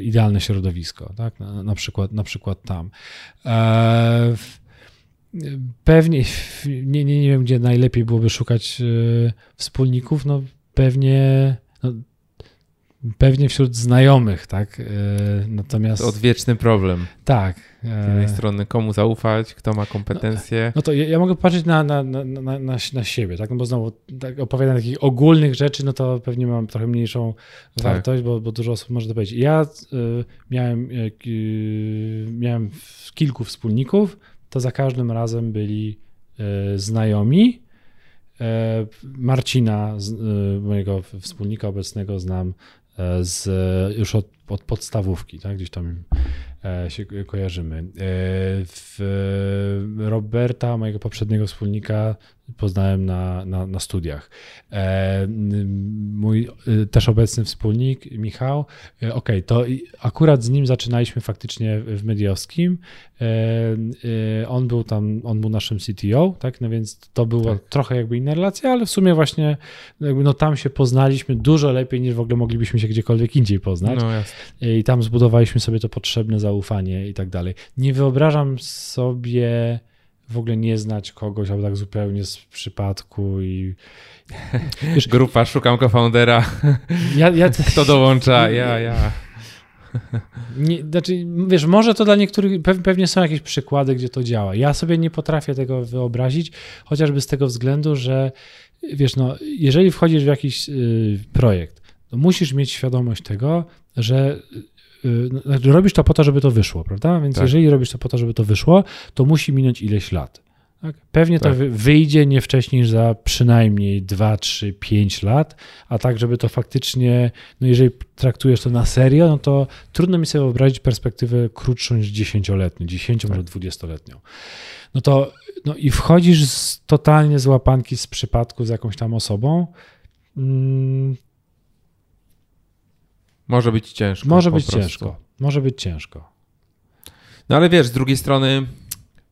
idealne środowisko, tak? Na, na, przykład, na przykład tam. Pewnie, nie, nie, nie wiem, gdzie najlepiej byłoby szukać e, wspólników, no pewnie, no, pewnie wśród znajomych, tak? E, natomiast... To odwieczny problem. Tak. Z jednej strony komu zaufać, kto ma kompetencje. No, no to ja, ja, mogę patrzeć na, na, na, na, na siebie, tak? No bo znowu tak opowiadam takich ogólnych rzeczy, no to pewnie mam trochę mniejszą tak. wartość, bo, bo dużo osób może to powiedzieć. Ja y, miałem, y, miałem kilku wspólników, to za każdym razem byli e, znajomi. E, Marcina, e, mojego wspólnika obecnego, znam z, już od, od podstawówki, tak? gdzieś tam się kojarzymy. W Roberta, mojego poprzedniego wspólnika, poznałem na, na, na studiach. E, mój e, też obecny wspólnik, Michał, e, ok, to akurat z nim zaczynaliśmy faktycznie w Mediowskim. On był tam, on był naszym CTO, tak, no więc to była tak. trochę jakby inna relacja, ale w sumie właśnie no tam się poznaliśmy dużo lepiej niż w ogóle moglibyśmy się gdziekolwiek indziej poznać. No, I tam zbudowaliśmy sobie to potrzebne zaufanie i tak dalej. Nie wyobrażam sobie w ogóle nie znać kogoś, albo tak zupełnie z przypadku i... Wiesz, Grupa, szukam co-foundera. Ja, ja, Kto dołącza? Ja, ja. Nie, znaczy, wiesz, może to dla niektórych, pewnie są jakieś przykłady, gdzie to działa. Ja sobie nie potrafię tego wyobrazić, chociażby z tego względu, że wiesz, no, jeżeli wchodzisz w jakiś y, projekt, to musisz mieć świadomość tego, że znaczy robisz to po to, żeby to wyszło, prawda? Więc tak. jeżeli robisz to po to, żeby to wyszło, to musi minąć ileś lat. Tak? Pewnie tak. to wyjdzie nie wcześniej niż za przynajmniej 2, 3, 5 lat, a tak, żeby to faktycznie, no jeżeli traktujesz to na serio, no to trudno mi sobie wyobrazić perspektywę krótszą niż 10-letnią, 10 tak. może 20-letnią. No to no i wchodzisz z, totalnie z łapanki z przypadku z jakąś tam osobą, mm, może być ciężko. Może być prostu. ciężko. Może być ciężko. No ale wiesz, z drugiej strony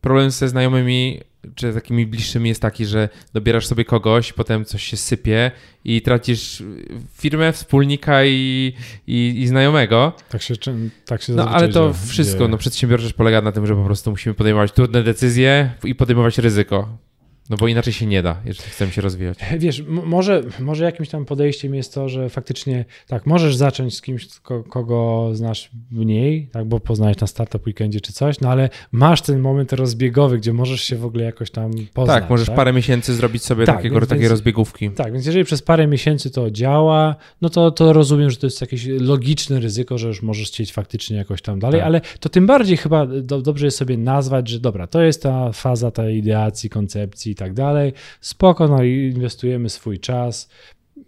problem ze znajomymi czy takimi bliższymi jest taki, że dobierasz sobie kogoś, potem coś się sypie i tracisz firmę, wspólnika i, i, i znajomego. Tak się, tak się No ale to wszystko, no przedsiębiorczość polega na tym, że po prostu musimy podejmować trudne decyzje i podejmować ryzyko. No bo inaczej się nie da, jeżeli chcemy się rozwijać. Wiesz, może, może jakimś tam podejściem jest to, że faktycznie tak, możesz zacząć z kimś, kogo znasz mniej, tak, bo poznałeś na startup weekendzie czy coś, no ale masz ten moment rozbiegowy, gdzie możesz się w ogóle jakoś tam poznać. Tak, możesz tak? parę miesięcy zrobić sobie tak, takiego, więc, takie rozbiegówki. Tak, więc jeżeli przez parę miesięcy to działa, no to, to rozumiem, że to jest jakieś logiczne ryzyko, że już możesz chcieć faktycznie jakoś tam dalej, tak. ale to tym bardziej chyba do, dobrze jest sobie nazwać, że dobra, to jest ta faza tej ideacji, koncepcji, tak dalej. Spoko, no i inwestujemy swój czas.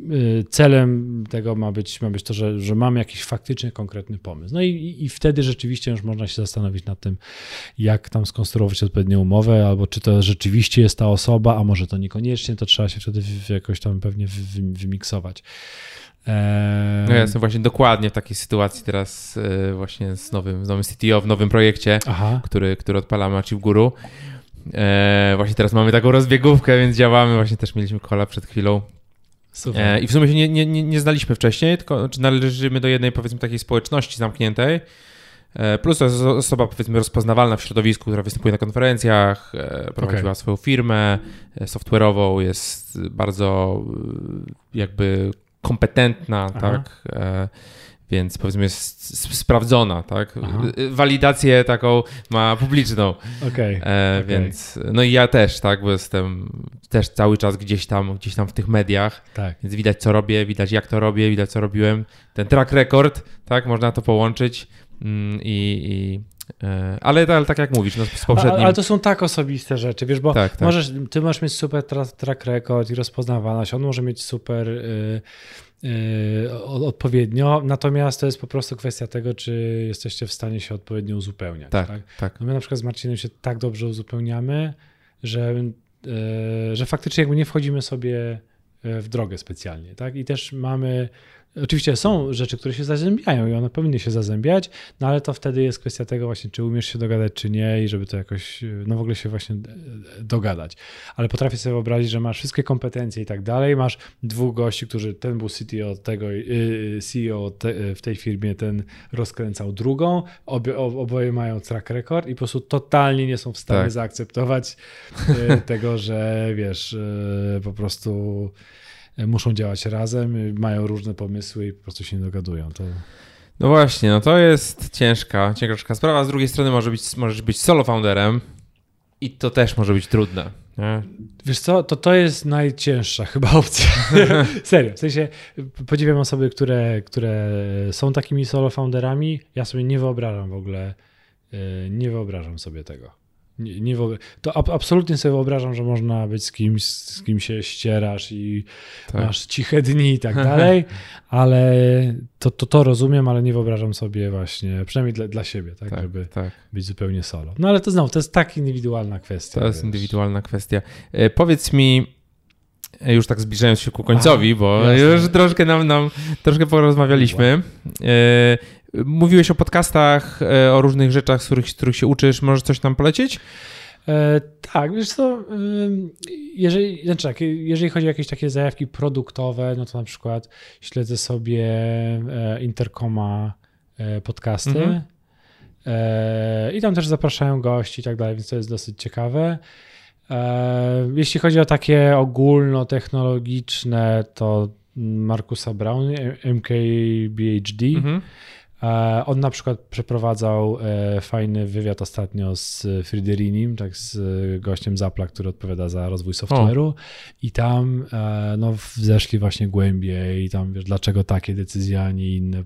Y, celem tego ma być, ma być to, że, że mamy jakiś faktycznie konkretny pomysł. No i, i wtedy rzeczywiście już można się zastanowić nad tym, jak tam skonstruować odpowiednią umowę, albo czy to rzeczywiście jest ta osoba, a może to niekoniecznie, to trzeba się wtedy jakoś tam pewnie wymiksować. No ja jestem właśnie dokładnie w takiej sytuacji teraz y, właśnie z nowym, z nowym CTO w nowym projekcie, który, który odpalamy w Guru. E, właśnie teraz mamy taką rozbiegówkę, więc działamy. Właśnie też mieliśmy kola przed chwilą. E, I w sumie się nie, nie, nie znaliśmy wcześniej, tylko znaczy należymy do jednej powiedzmy takiej społeczności zamkniętej. E, plus to jest osoba powiedzmy rozpoznawalna w środowisku, która występuje na konferencjach, e, prowadziła okay. swoją firmę e, software'ową, jest bardzo jakby kompetentna, Aha. tak więc powiedzmy jest sprawdzona, tak? Aha. Walidację taką ma publiczną. Okej. Okay. E, okay. Więc, no i ja też, tak, bo jestem też cały czas gdzieś tam, gdzieś tam w tych mediach, tak. więc widać co robię, widać jak to robię, widać co robiłem. Ten track record, tak, można to połączyć mm, i, i e, ale, ale tak jak mówisz, no z poprzednim... Ale to są tak osobiste rzeczy, wiesz, bo tak, tak. możesz, ty możesz mieć super track record i rozpoznawalność, on może mieć super... Y odpowiednio, natomiast to jest po prostu kwestia tego, czy jesteście w stanie się odpowiednio uzupełniać. Tak, tak. tak. No my na przykład z Marcinem się tak dobrze uzupełniamy, że, yy, że faktycznie jakby nie wchodzimy sobie w drogę specjalnie, tak? I też mamy Oczywiście są rzeczy, które się zazębiają i one powinny się zazębiać, no ale to wtedy jest kwestia tego właśnie, czy umiesz się dogadać, czy nie i żeby to jakoś, no w ogóle się właśnie dogadać. Ale potrafię sobie wyobrazić, że masz wszystkie kompetencje i tak dalej, masz dwóch gości, którzy, ten był CTO tego, y, CEO te, w tej firmie, ten rozkręcał drugą, obie, oboje mają track record i po prostu totalnie nie są w stanie tak. zaakceptować y, tego, że wiesz, y, po prostu muszą działać razem, mają różne pomysły i po prostu się nie dogadują. To... No właśnie, no to jest ciężka, ciężka sprawa. Z drugiej strony może być, możesz być solo founderem i to też może być trudne. Nie? Wiesz co, to to jest najcięższa chyba opcja. Serio, w sensie podziwiam osoby, które, które są takimi solo founderami. Ja sobie nie wyobrażam w ogóle, e, nie wyobrażam sobie tego. Nie, nie to ab, absolutnie sobie wyobrażam, że można być z kimś, z kim się ścierasz i tak. masz ciche dni i tak dalej, ale to, to, to rozumiem, ale nie wyobrażam sobie właśnie, przynajmniej dla, dla siebie, tak, tak żeby tak. być zupełnie solo. No ale to znowu, to jest tak indywidualna kwestia. To jest wiesz. indywidualna kwestia. E, powiedz mi, e, już tak zbliżając się ku końcowi, Aha, bo jasne. już troszkę nam, nam troszkę porozmawialiśmy. E, Mówiłeś o podcastach, e, o różnych rzeczach, z których, z których się uczysz. Możesz coś tam polecić? E, tak, wiesz co, jeżeli, znaczy tak, jeżeli chodzi o jakieś takie zajawki produktowe, no to na przykład śledzę sobie e, Intercoma e, podcasty mhm. i tam też zapraszają gości i tak dalej, więc to jest dosyć ciekawe. Jeśli chodzi o takie ogólnotechnologiczne, to Markusa Brown, MKBHD. Mhm. E, on na przykład przeprowadzał e, fajny wywiad ostatnio z Friderinim, tak z gościem Zapla, który odpowiada za rozwój software'u i tam e, no, zeszli właśnie głębiej i tam wiesz, dlaczego takie decyzje, a nie inne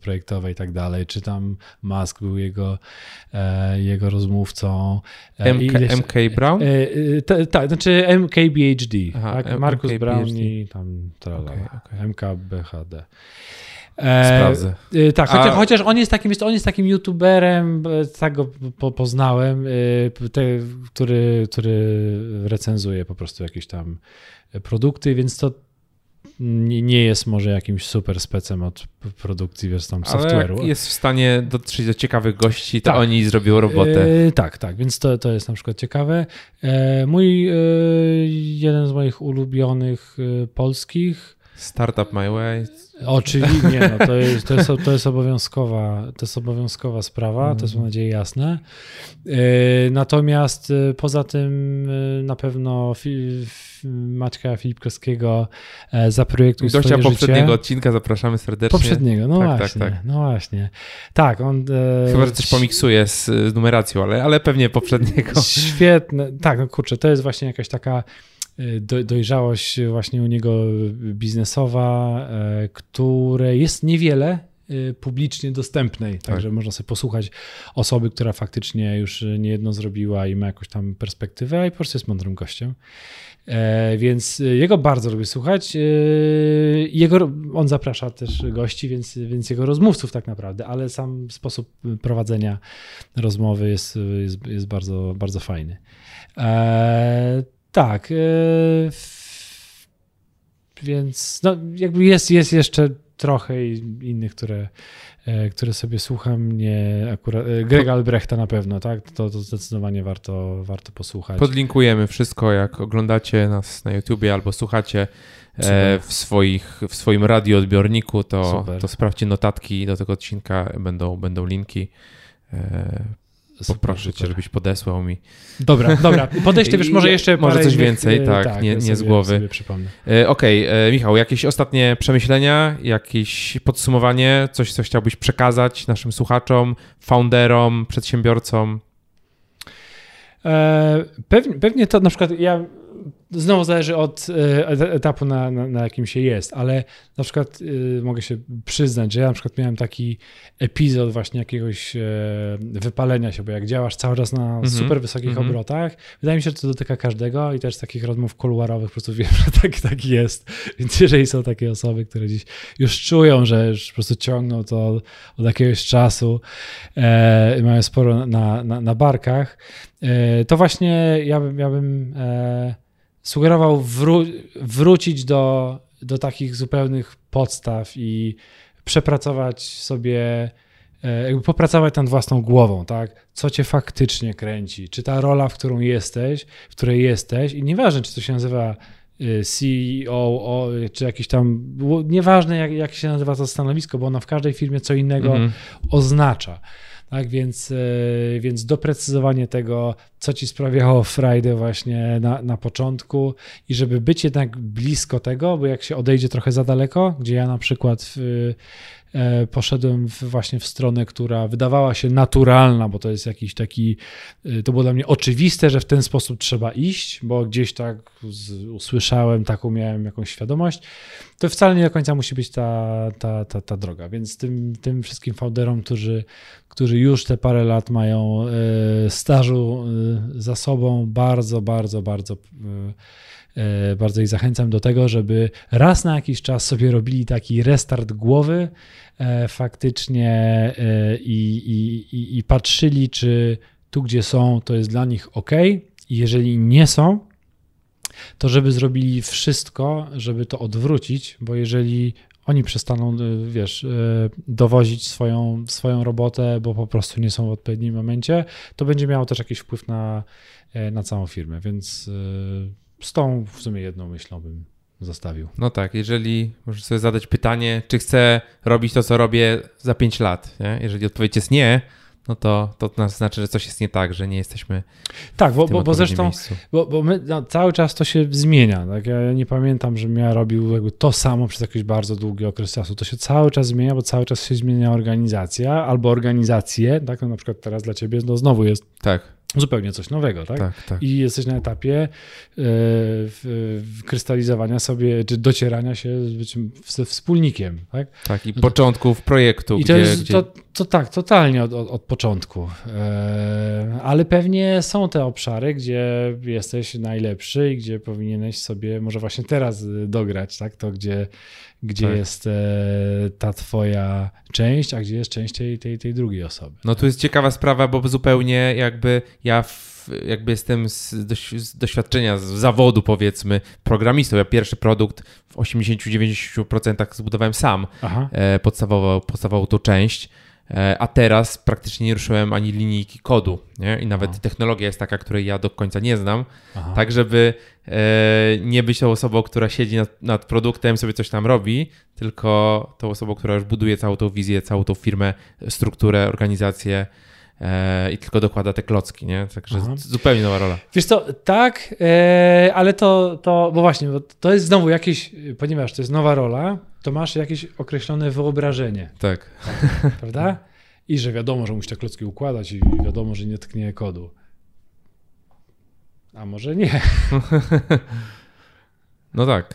projektowe i tak dalej, czy tam Musk był jego, jego rozmówcą. MK, ileś, MK Brown? Tak, znaczy MKBHD, Aha, tak? Markus Brown i tam trala, okay, okay. MKBHD. E, Sprawdzę. E, tak, chociaż, A... chociaż, on jest takim, on jest takim youtuberem, e, tak go po, poznałem, te, który, który recenzuje po prostu jakieś tam produkty, więc to nie, jest może jakimś super specem od produkcji, wiesz, tam software'u. Ale jest w stanie dotrzeć do ciekawych gości, to tak. oni zrobią robotę. E, tak, tak, więc to, to jest na przykład ciekawe. E, mój, e, jeden z moich ulubionych polskich Startup My Way. Oczywiście, nie, no, to, jest, to, jest, to, jest obowiązkowa, to jest obowiązkowa sprawa, to jest mam nadzieję jasne. Yy, natomiast yy, poza tym yy, na pewno Maćka Filipkowskiego zaprojektuj Gościa swoje poprzedniego życie. odcinka zapraszamy serdecznie. Poprzedniego, no tak, właśnie, tak, tak. no właśnie. Tak, on... Chyba, że coś pomiksuje z, z numeracją, ale, ale pewnie poprzedniego. Świetne, tak, no kurczę, to jest właśnie jakaś taka do, dojrzałość właśnie u niego biznesowa, e, które jest niewiele e, publicznie dostępnej, także tak. można sobie posłuchać osoby, która faktycznie już niejedno zrobiła i ma jakąś tam perspektywę, a i po prostu jest mądrym gościem. E, więc jego bardzo lubię słuchać. Jego, on zaprasza też gości, więc, więc jego rozmówców tak naprawdę, ale sam sposób prowadzenia rozmowy jest, jest, jest bardzo, bardzo fajny. Tak. Yy, więc no, jakby jest, jest jeszcze trochę innych, które, e, które sobie słucham. Nie akurat. E, Greg Albrechta na pewno, tak? To, to zdecydowanie warto, warto posłuchać. Podlinkujemy wszystko, jak oglądacie nas na YouTubie albo słuchacie e, w, swoich, w swoim radioodbiorniku, to, to sprawdźcie notatki do tego odcinka, będą, będą linki. Poproszę cię, żebyś podesłał mi. Dobra, dobra. Podeślę też może jeszcze Może coś więcej, innych, tak, tak, nie, nie sobie, z głowy. E, Okej, okay. E, Michał, jakieś ostatnie przemyślenia, jakieś podsumowanie, coś, co chciałbyś przekazać naszym słuchaczom, founderom, przedsiębiorcom? E, pewnie, pewnie to na przykład ja znowu zależy od e, etapu, na, na, na, jakim się jest, ale na przykład y, mogę się przyznać, że ja na przykład miałem taki epizod właśnie jakiegoś e, wypalenia się, bo jak działasz cały czas na mm -hmm. super wysokich mm -hmm. obrotach, wydaje mi się, że to dotyka każdego i też z takich rozmów kuluarowych po prostu wiem, że tak, tak jest. Więc jeżeli są takie osoby, które dziś już czują, że już po prostu ciągną to od, od jakiegoś czasu, e, mają sporo na, na, na barkach, e, to właśnie ja bym, ja bym e, sugerował wró wrócić do, do takich zupełnych podstaw i przepracować sobie, e, jakby popracować nad własną głową, tak? Co cię faktycznie kręci? Czy ta rola, w którą jesteś, w której jesteś, i nieważne, czy to się nazywa e, CEO, czy jakiś tam, nieważne jak, jak się nazywa to stanowisko, bo ono w każdej firmie co innego -hmm. oznacza. Tak więc, e, więc doprecyzowanie tego, co ci sprawiało Friday właśnie na, na początku i żeby być jednak blisko tego, bo jak się odejdzie trochę za daleko, gdzie ja na przykład w, poszedłem w, właśnie w stronę, która wydawała się naturalna, bo to jest jakiś taki, e, to było dla mnie oczywiste, że w ten sposób trzeba iść, bo gdzieś tak z, usłyszałem, taką miałem jakąś świadomość, to wcale nie do końca musi być ta, ta, ta, ta droga. Więc tym, tym wszystkim founderom, którzy, którzy już te parę lat mają e, stażu za sobą, bardzo, bardzo, bardzo bardzo ich zachęcam do tego, żeby raz na jakiś czas sobie robili taki restart głowy, E, faktycznie e, i, i, i patrzyli, czy tu, gdzie są, to jest dla nich ok. I jeżeli nie są, to żeby zrobili wszystko, żeby to odwrócić, bo jeżeli oni przestaną, e, wiesz, dowozić swoją, swoją robotę, bo po prostu nie są w odpowiednim momencie, to będzie miało też jakiś wpływ na, na całą firmę, więc z tą w sumie jedną myślą bym zostawił. No tak, jeżeli możesz sobie zadać pytanie, czy chcę robić to, co robię za 5 lat, nie? jeżeli odpowiedź jest nie, no to, to znaczy, że coś jest nie tak, że nie jesteśmy. Tak, bo, bo, bo zresztą, bo, bo my no, cały czas to się zmienia. Tak? Ja nie pamiętam, żebym ja robił jakby to samo przez jakiś bardzo długi okres czasu. To się cały czas zmienia, bo cały czas się zmienia organizacja albo organizacje. Tak? No, na przykład teraz dla ciebie no, znowu jest. Tak zupełnie coś nowego, tak? tak, tak. I jesteś na etapie e, krystalizowania sobie, czy docierania się ze wspólnikiem, tak? Tak, i no początków projektu. I gdzie, to jest, gdzie... To, to tak, totalnie od, od, od początku. E, ale pewnie są te obszary, gdzie jesteś najlepszy i gdzie powinieneś sobie może właśnie teraz dograć, tak? To, gdzie gdzie tak. jest e, ta twoja część, a gdzie jest część tej, tej, tej drugiej osoby. No tu jest ciekawa sprawa, bo zupełnie jakby ja w, jakby jestem z, z doświadczenia, z zawodu powiedzmy programistą. Ja pierwszy produkt w 80-90% zbudowałem sam, e, podstawową, podstawową tą część. E, a teraz praktycznie nie ruszyłem ani linijki kodu, nie? I nawet Aha. technologia jest taka, której ja do końca nie znam, Aha. tak żeby e, nie być tą osobą, która siedzi nad, nad produktem, sobie coś tam robi, tylko tą osobą, która już buduje całą tą wizję, całą tą firmę, strukturę, organizację i tylko dokłada te klocki, nie? Także Aha. zupełnie nowa rola. Wiesz co, tak, e, ale to, to, bo właśnie, bo to jest znowu jakieś, ponieważ to jest nowa rola, to masz jakieś określone wyobrażenie, Tak. prawda? I że wiadomo, że musisz te klocki układać i wiadomo, że nie tknie kodu. A może nie. No tak.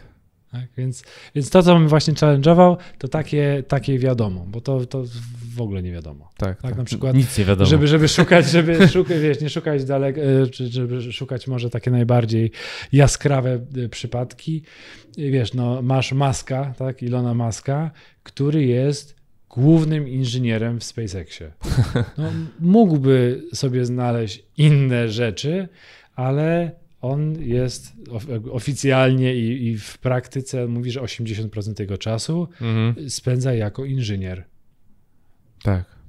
Tak? Więc, więc to, co bym właśnie challenge'ował, to takie, takie wiadomo, bo to, to w ogóle nie wiadomo. Tak, Tak, na przykład, Nic nie wiadomo. Żeby, żeby szukać, żeby szukać, wiesz, nie szukać daleko, e, czy żeby szukać może takie najbardziej jaskrawe e, przypadki. Wiesz, no masz Maska, tak, Ilona Maska, który jest głównym inżynierem w SpaceXie. No, mógłby sobie znaleźć inne rzeczy, ale on jest of, oficjalnie i, i w praktyce mówi, że 80% tego czasu Mhm. spędza jako inżynier. Tak.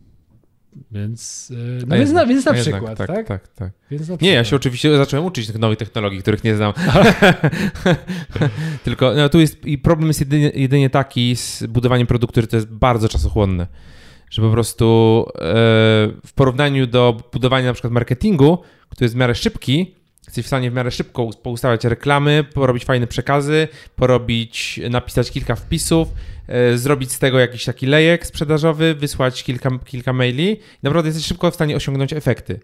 Więc, e, no więc, na, więc na a jednak, przykład, tak, tak? tak, tak. Więc na Nie, ja przykład. się oczywiście zacząłem uczyć tych nowych technologii, których nie znam. Tylko no, tu jest i problem jest jedynie, jedynie taki z budowaniem produktu, że to jest bardzo czasochłonne. Że po prostu e, w porównaniu do budowania na przykład marketingu, który jest w miarę szybki, jesteś w stanie w miarę szybko us- poustawiać reklamy, porobić fajne przekazy, porobić, napisać kilka wpisów, e, zrobić z tego jakiś taki lejek sprzedażowy, wysłać kilka, kilka maili. Naprawdę jesteś szybko w stanie osiągnąć efekty.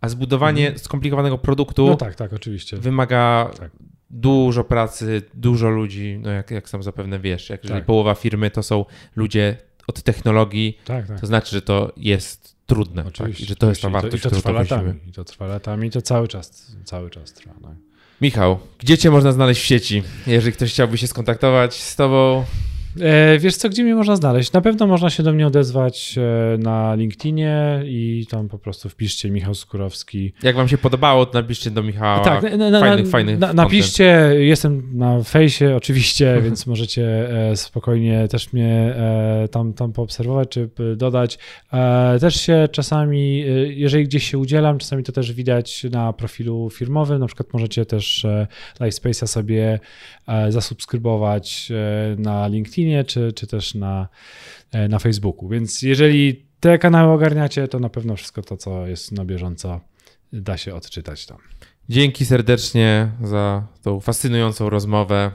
A zbudowanie skomplikowanego produktu No tak, tak, oczywiście. wymaga Tak. dużo pracy, dużo ludzi, no jak, jak sam zapewne wiesz, jak jeżeli Tak. połowa firmy to są ludzie od technologii, Tak, tak. to znaczy, że to jest trudne, tak? Oczywiście. I że to jest ta wartość, I to, i to trwa latami. I to trwa latami, i to cały czas, cały czas trwa. No. Michał, gdzie cię można znaleźć w sieci? Jeżeli ktoś chciałby się skontaktować z tobą, wiesz co, gdzie mnie można znaleźć? Na pewno można się do mnie odezwać e, na LinkedInie i tam po prostu wpiszcie Michał Skórowski. jak wam się podobało, to napiszcie do Michała. tak, na, na, fajny, na, content. napiszcie, jestem na fejsie oczywiście, więc możecie e, spokojnie też mnie e, tam, tam poobserwować czy dodać. E, też się czasami, e, jeżeli gdzieś się udzielam, czasami to też widać na profilu firmowym, na przykład możecie też e, Livespace'a sobie e, zasubskrybować e, na LinkedInie czy, czy też na, e, na Facebooku, więc jeżeli te kanały ogarniacie, to na pewno wszystko to, co jest na bieżąco da się odczytać tam. Dzięki serdecznie za tą fascynującą rozmowę.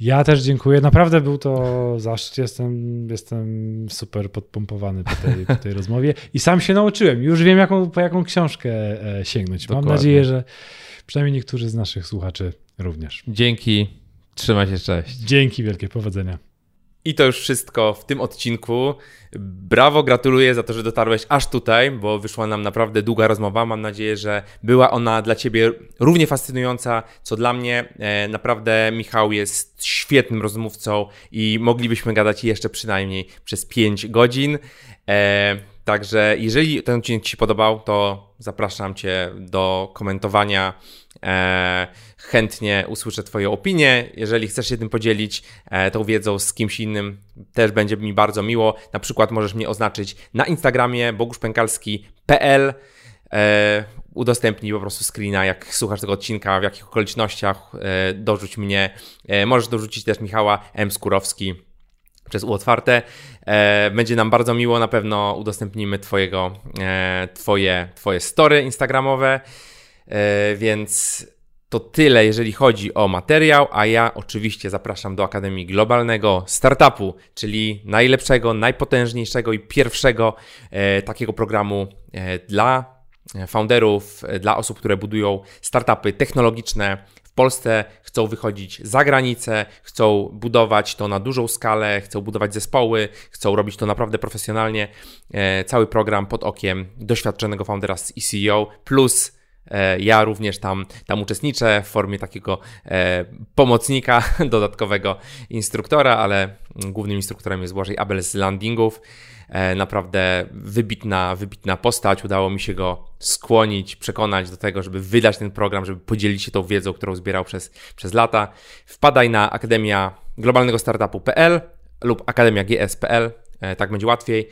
Ja też dziękuję. Naprawdę był to zaszczyt. Jestem, jestem super podpompowany po tej, po tej rozmowie i sam się nauczyłem. Już wiem, jaką, po jaką książkę e, sięgnąć. Mam Dokładnie. nadzieję, że przynajmniej niektórzy z naszych słuchaczy również. Dzięki, trzymaj się, cześć. Dzięki wielkie, powodzenia. I to już wszystko w tym odcinku. Brawo, gratuluję za to, że dotarłeś aż tutaj, bo wyszła nam naprawdę długa rozmowa. Mam nadzieję, że była ona dla Ciebie równie fascynująca, co dla mnie. E, naprawdę Michał jest świetnym rozmówcą i moglibyśmy gadać jeszcze przynajmniej przez 5 godzin. E, Także jeżeli ten odcinek Ci się podobał, to zapraszam Cię do komentowania. Chętnie usłyszę Twoją opinię. Jeżeli chcesz się tym podzielić, e, tą wiedzą z kimś innym, też będzie mi bardzo miło. Na przykład możesz mnie oznaczyć na Instagramie boguszpękalski.pl. E, udostępnij po prostu screena, jak słuchasz tego odcinka, w jakich okolicznościach, e, dorzuć mnie. Możesz dorzucić też Michała M. Skórowski przez U otwarte. E, będzie nam bardzo miło, na pewno udostępnimy twojego, twoje, twoje story instagramowe, więc to tyle, jeżeli chodzi o materiał, a ja oczywiście zapraszam do Akademii Globalnego Startupu, czyli najlepszego, najpotężniejszego i pierwszego e, takiego programu e, dla founderów, e, dla osób, które budują startupy technologiczne w Polsce, chcą wychodzić za granicę, chcą budować to na dużą skalę, chcą budować zespoły, chcą robić to naprawdę profesjonalnie. E, Cały program pod okiem doświadczonego foundera z plus e, ja również tam, tam uczestniczę w formie takiego e, pomocnika, dodatkowego instruktora, ale głównym instruktorem jest Błażej Abel z landingów. E, naprawdę wybitna, wybitna postać. Udało mi się go skłonić, przekonać do tego, żeby wydać ten program, żeby podzielić się tą wiedzą, którą zbierał przez, przez lata. Wpadaj na Akademia Globalnego Startupu.pl lub Akademia GS.pl, e, tak będzie łatwiej.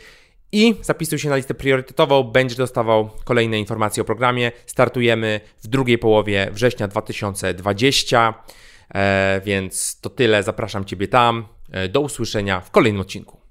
I zapisuj się na listę priorytetową, będziesz dostawał kolejne informacje o programie. Startujemy w drugiej połowie września 2020, e, więc to tyle. Zapraszam Ciebie tam. E, do usłyszenia w kolejnym odcinku.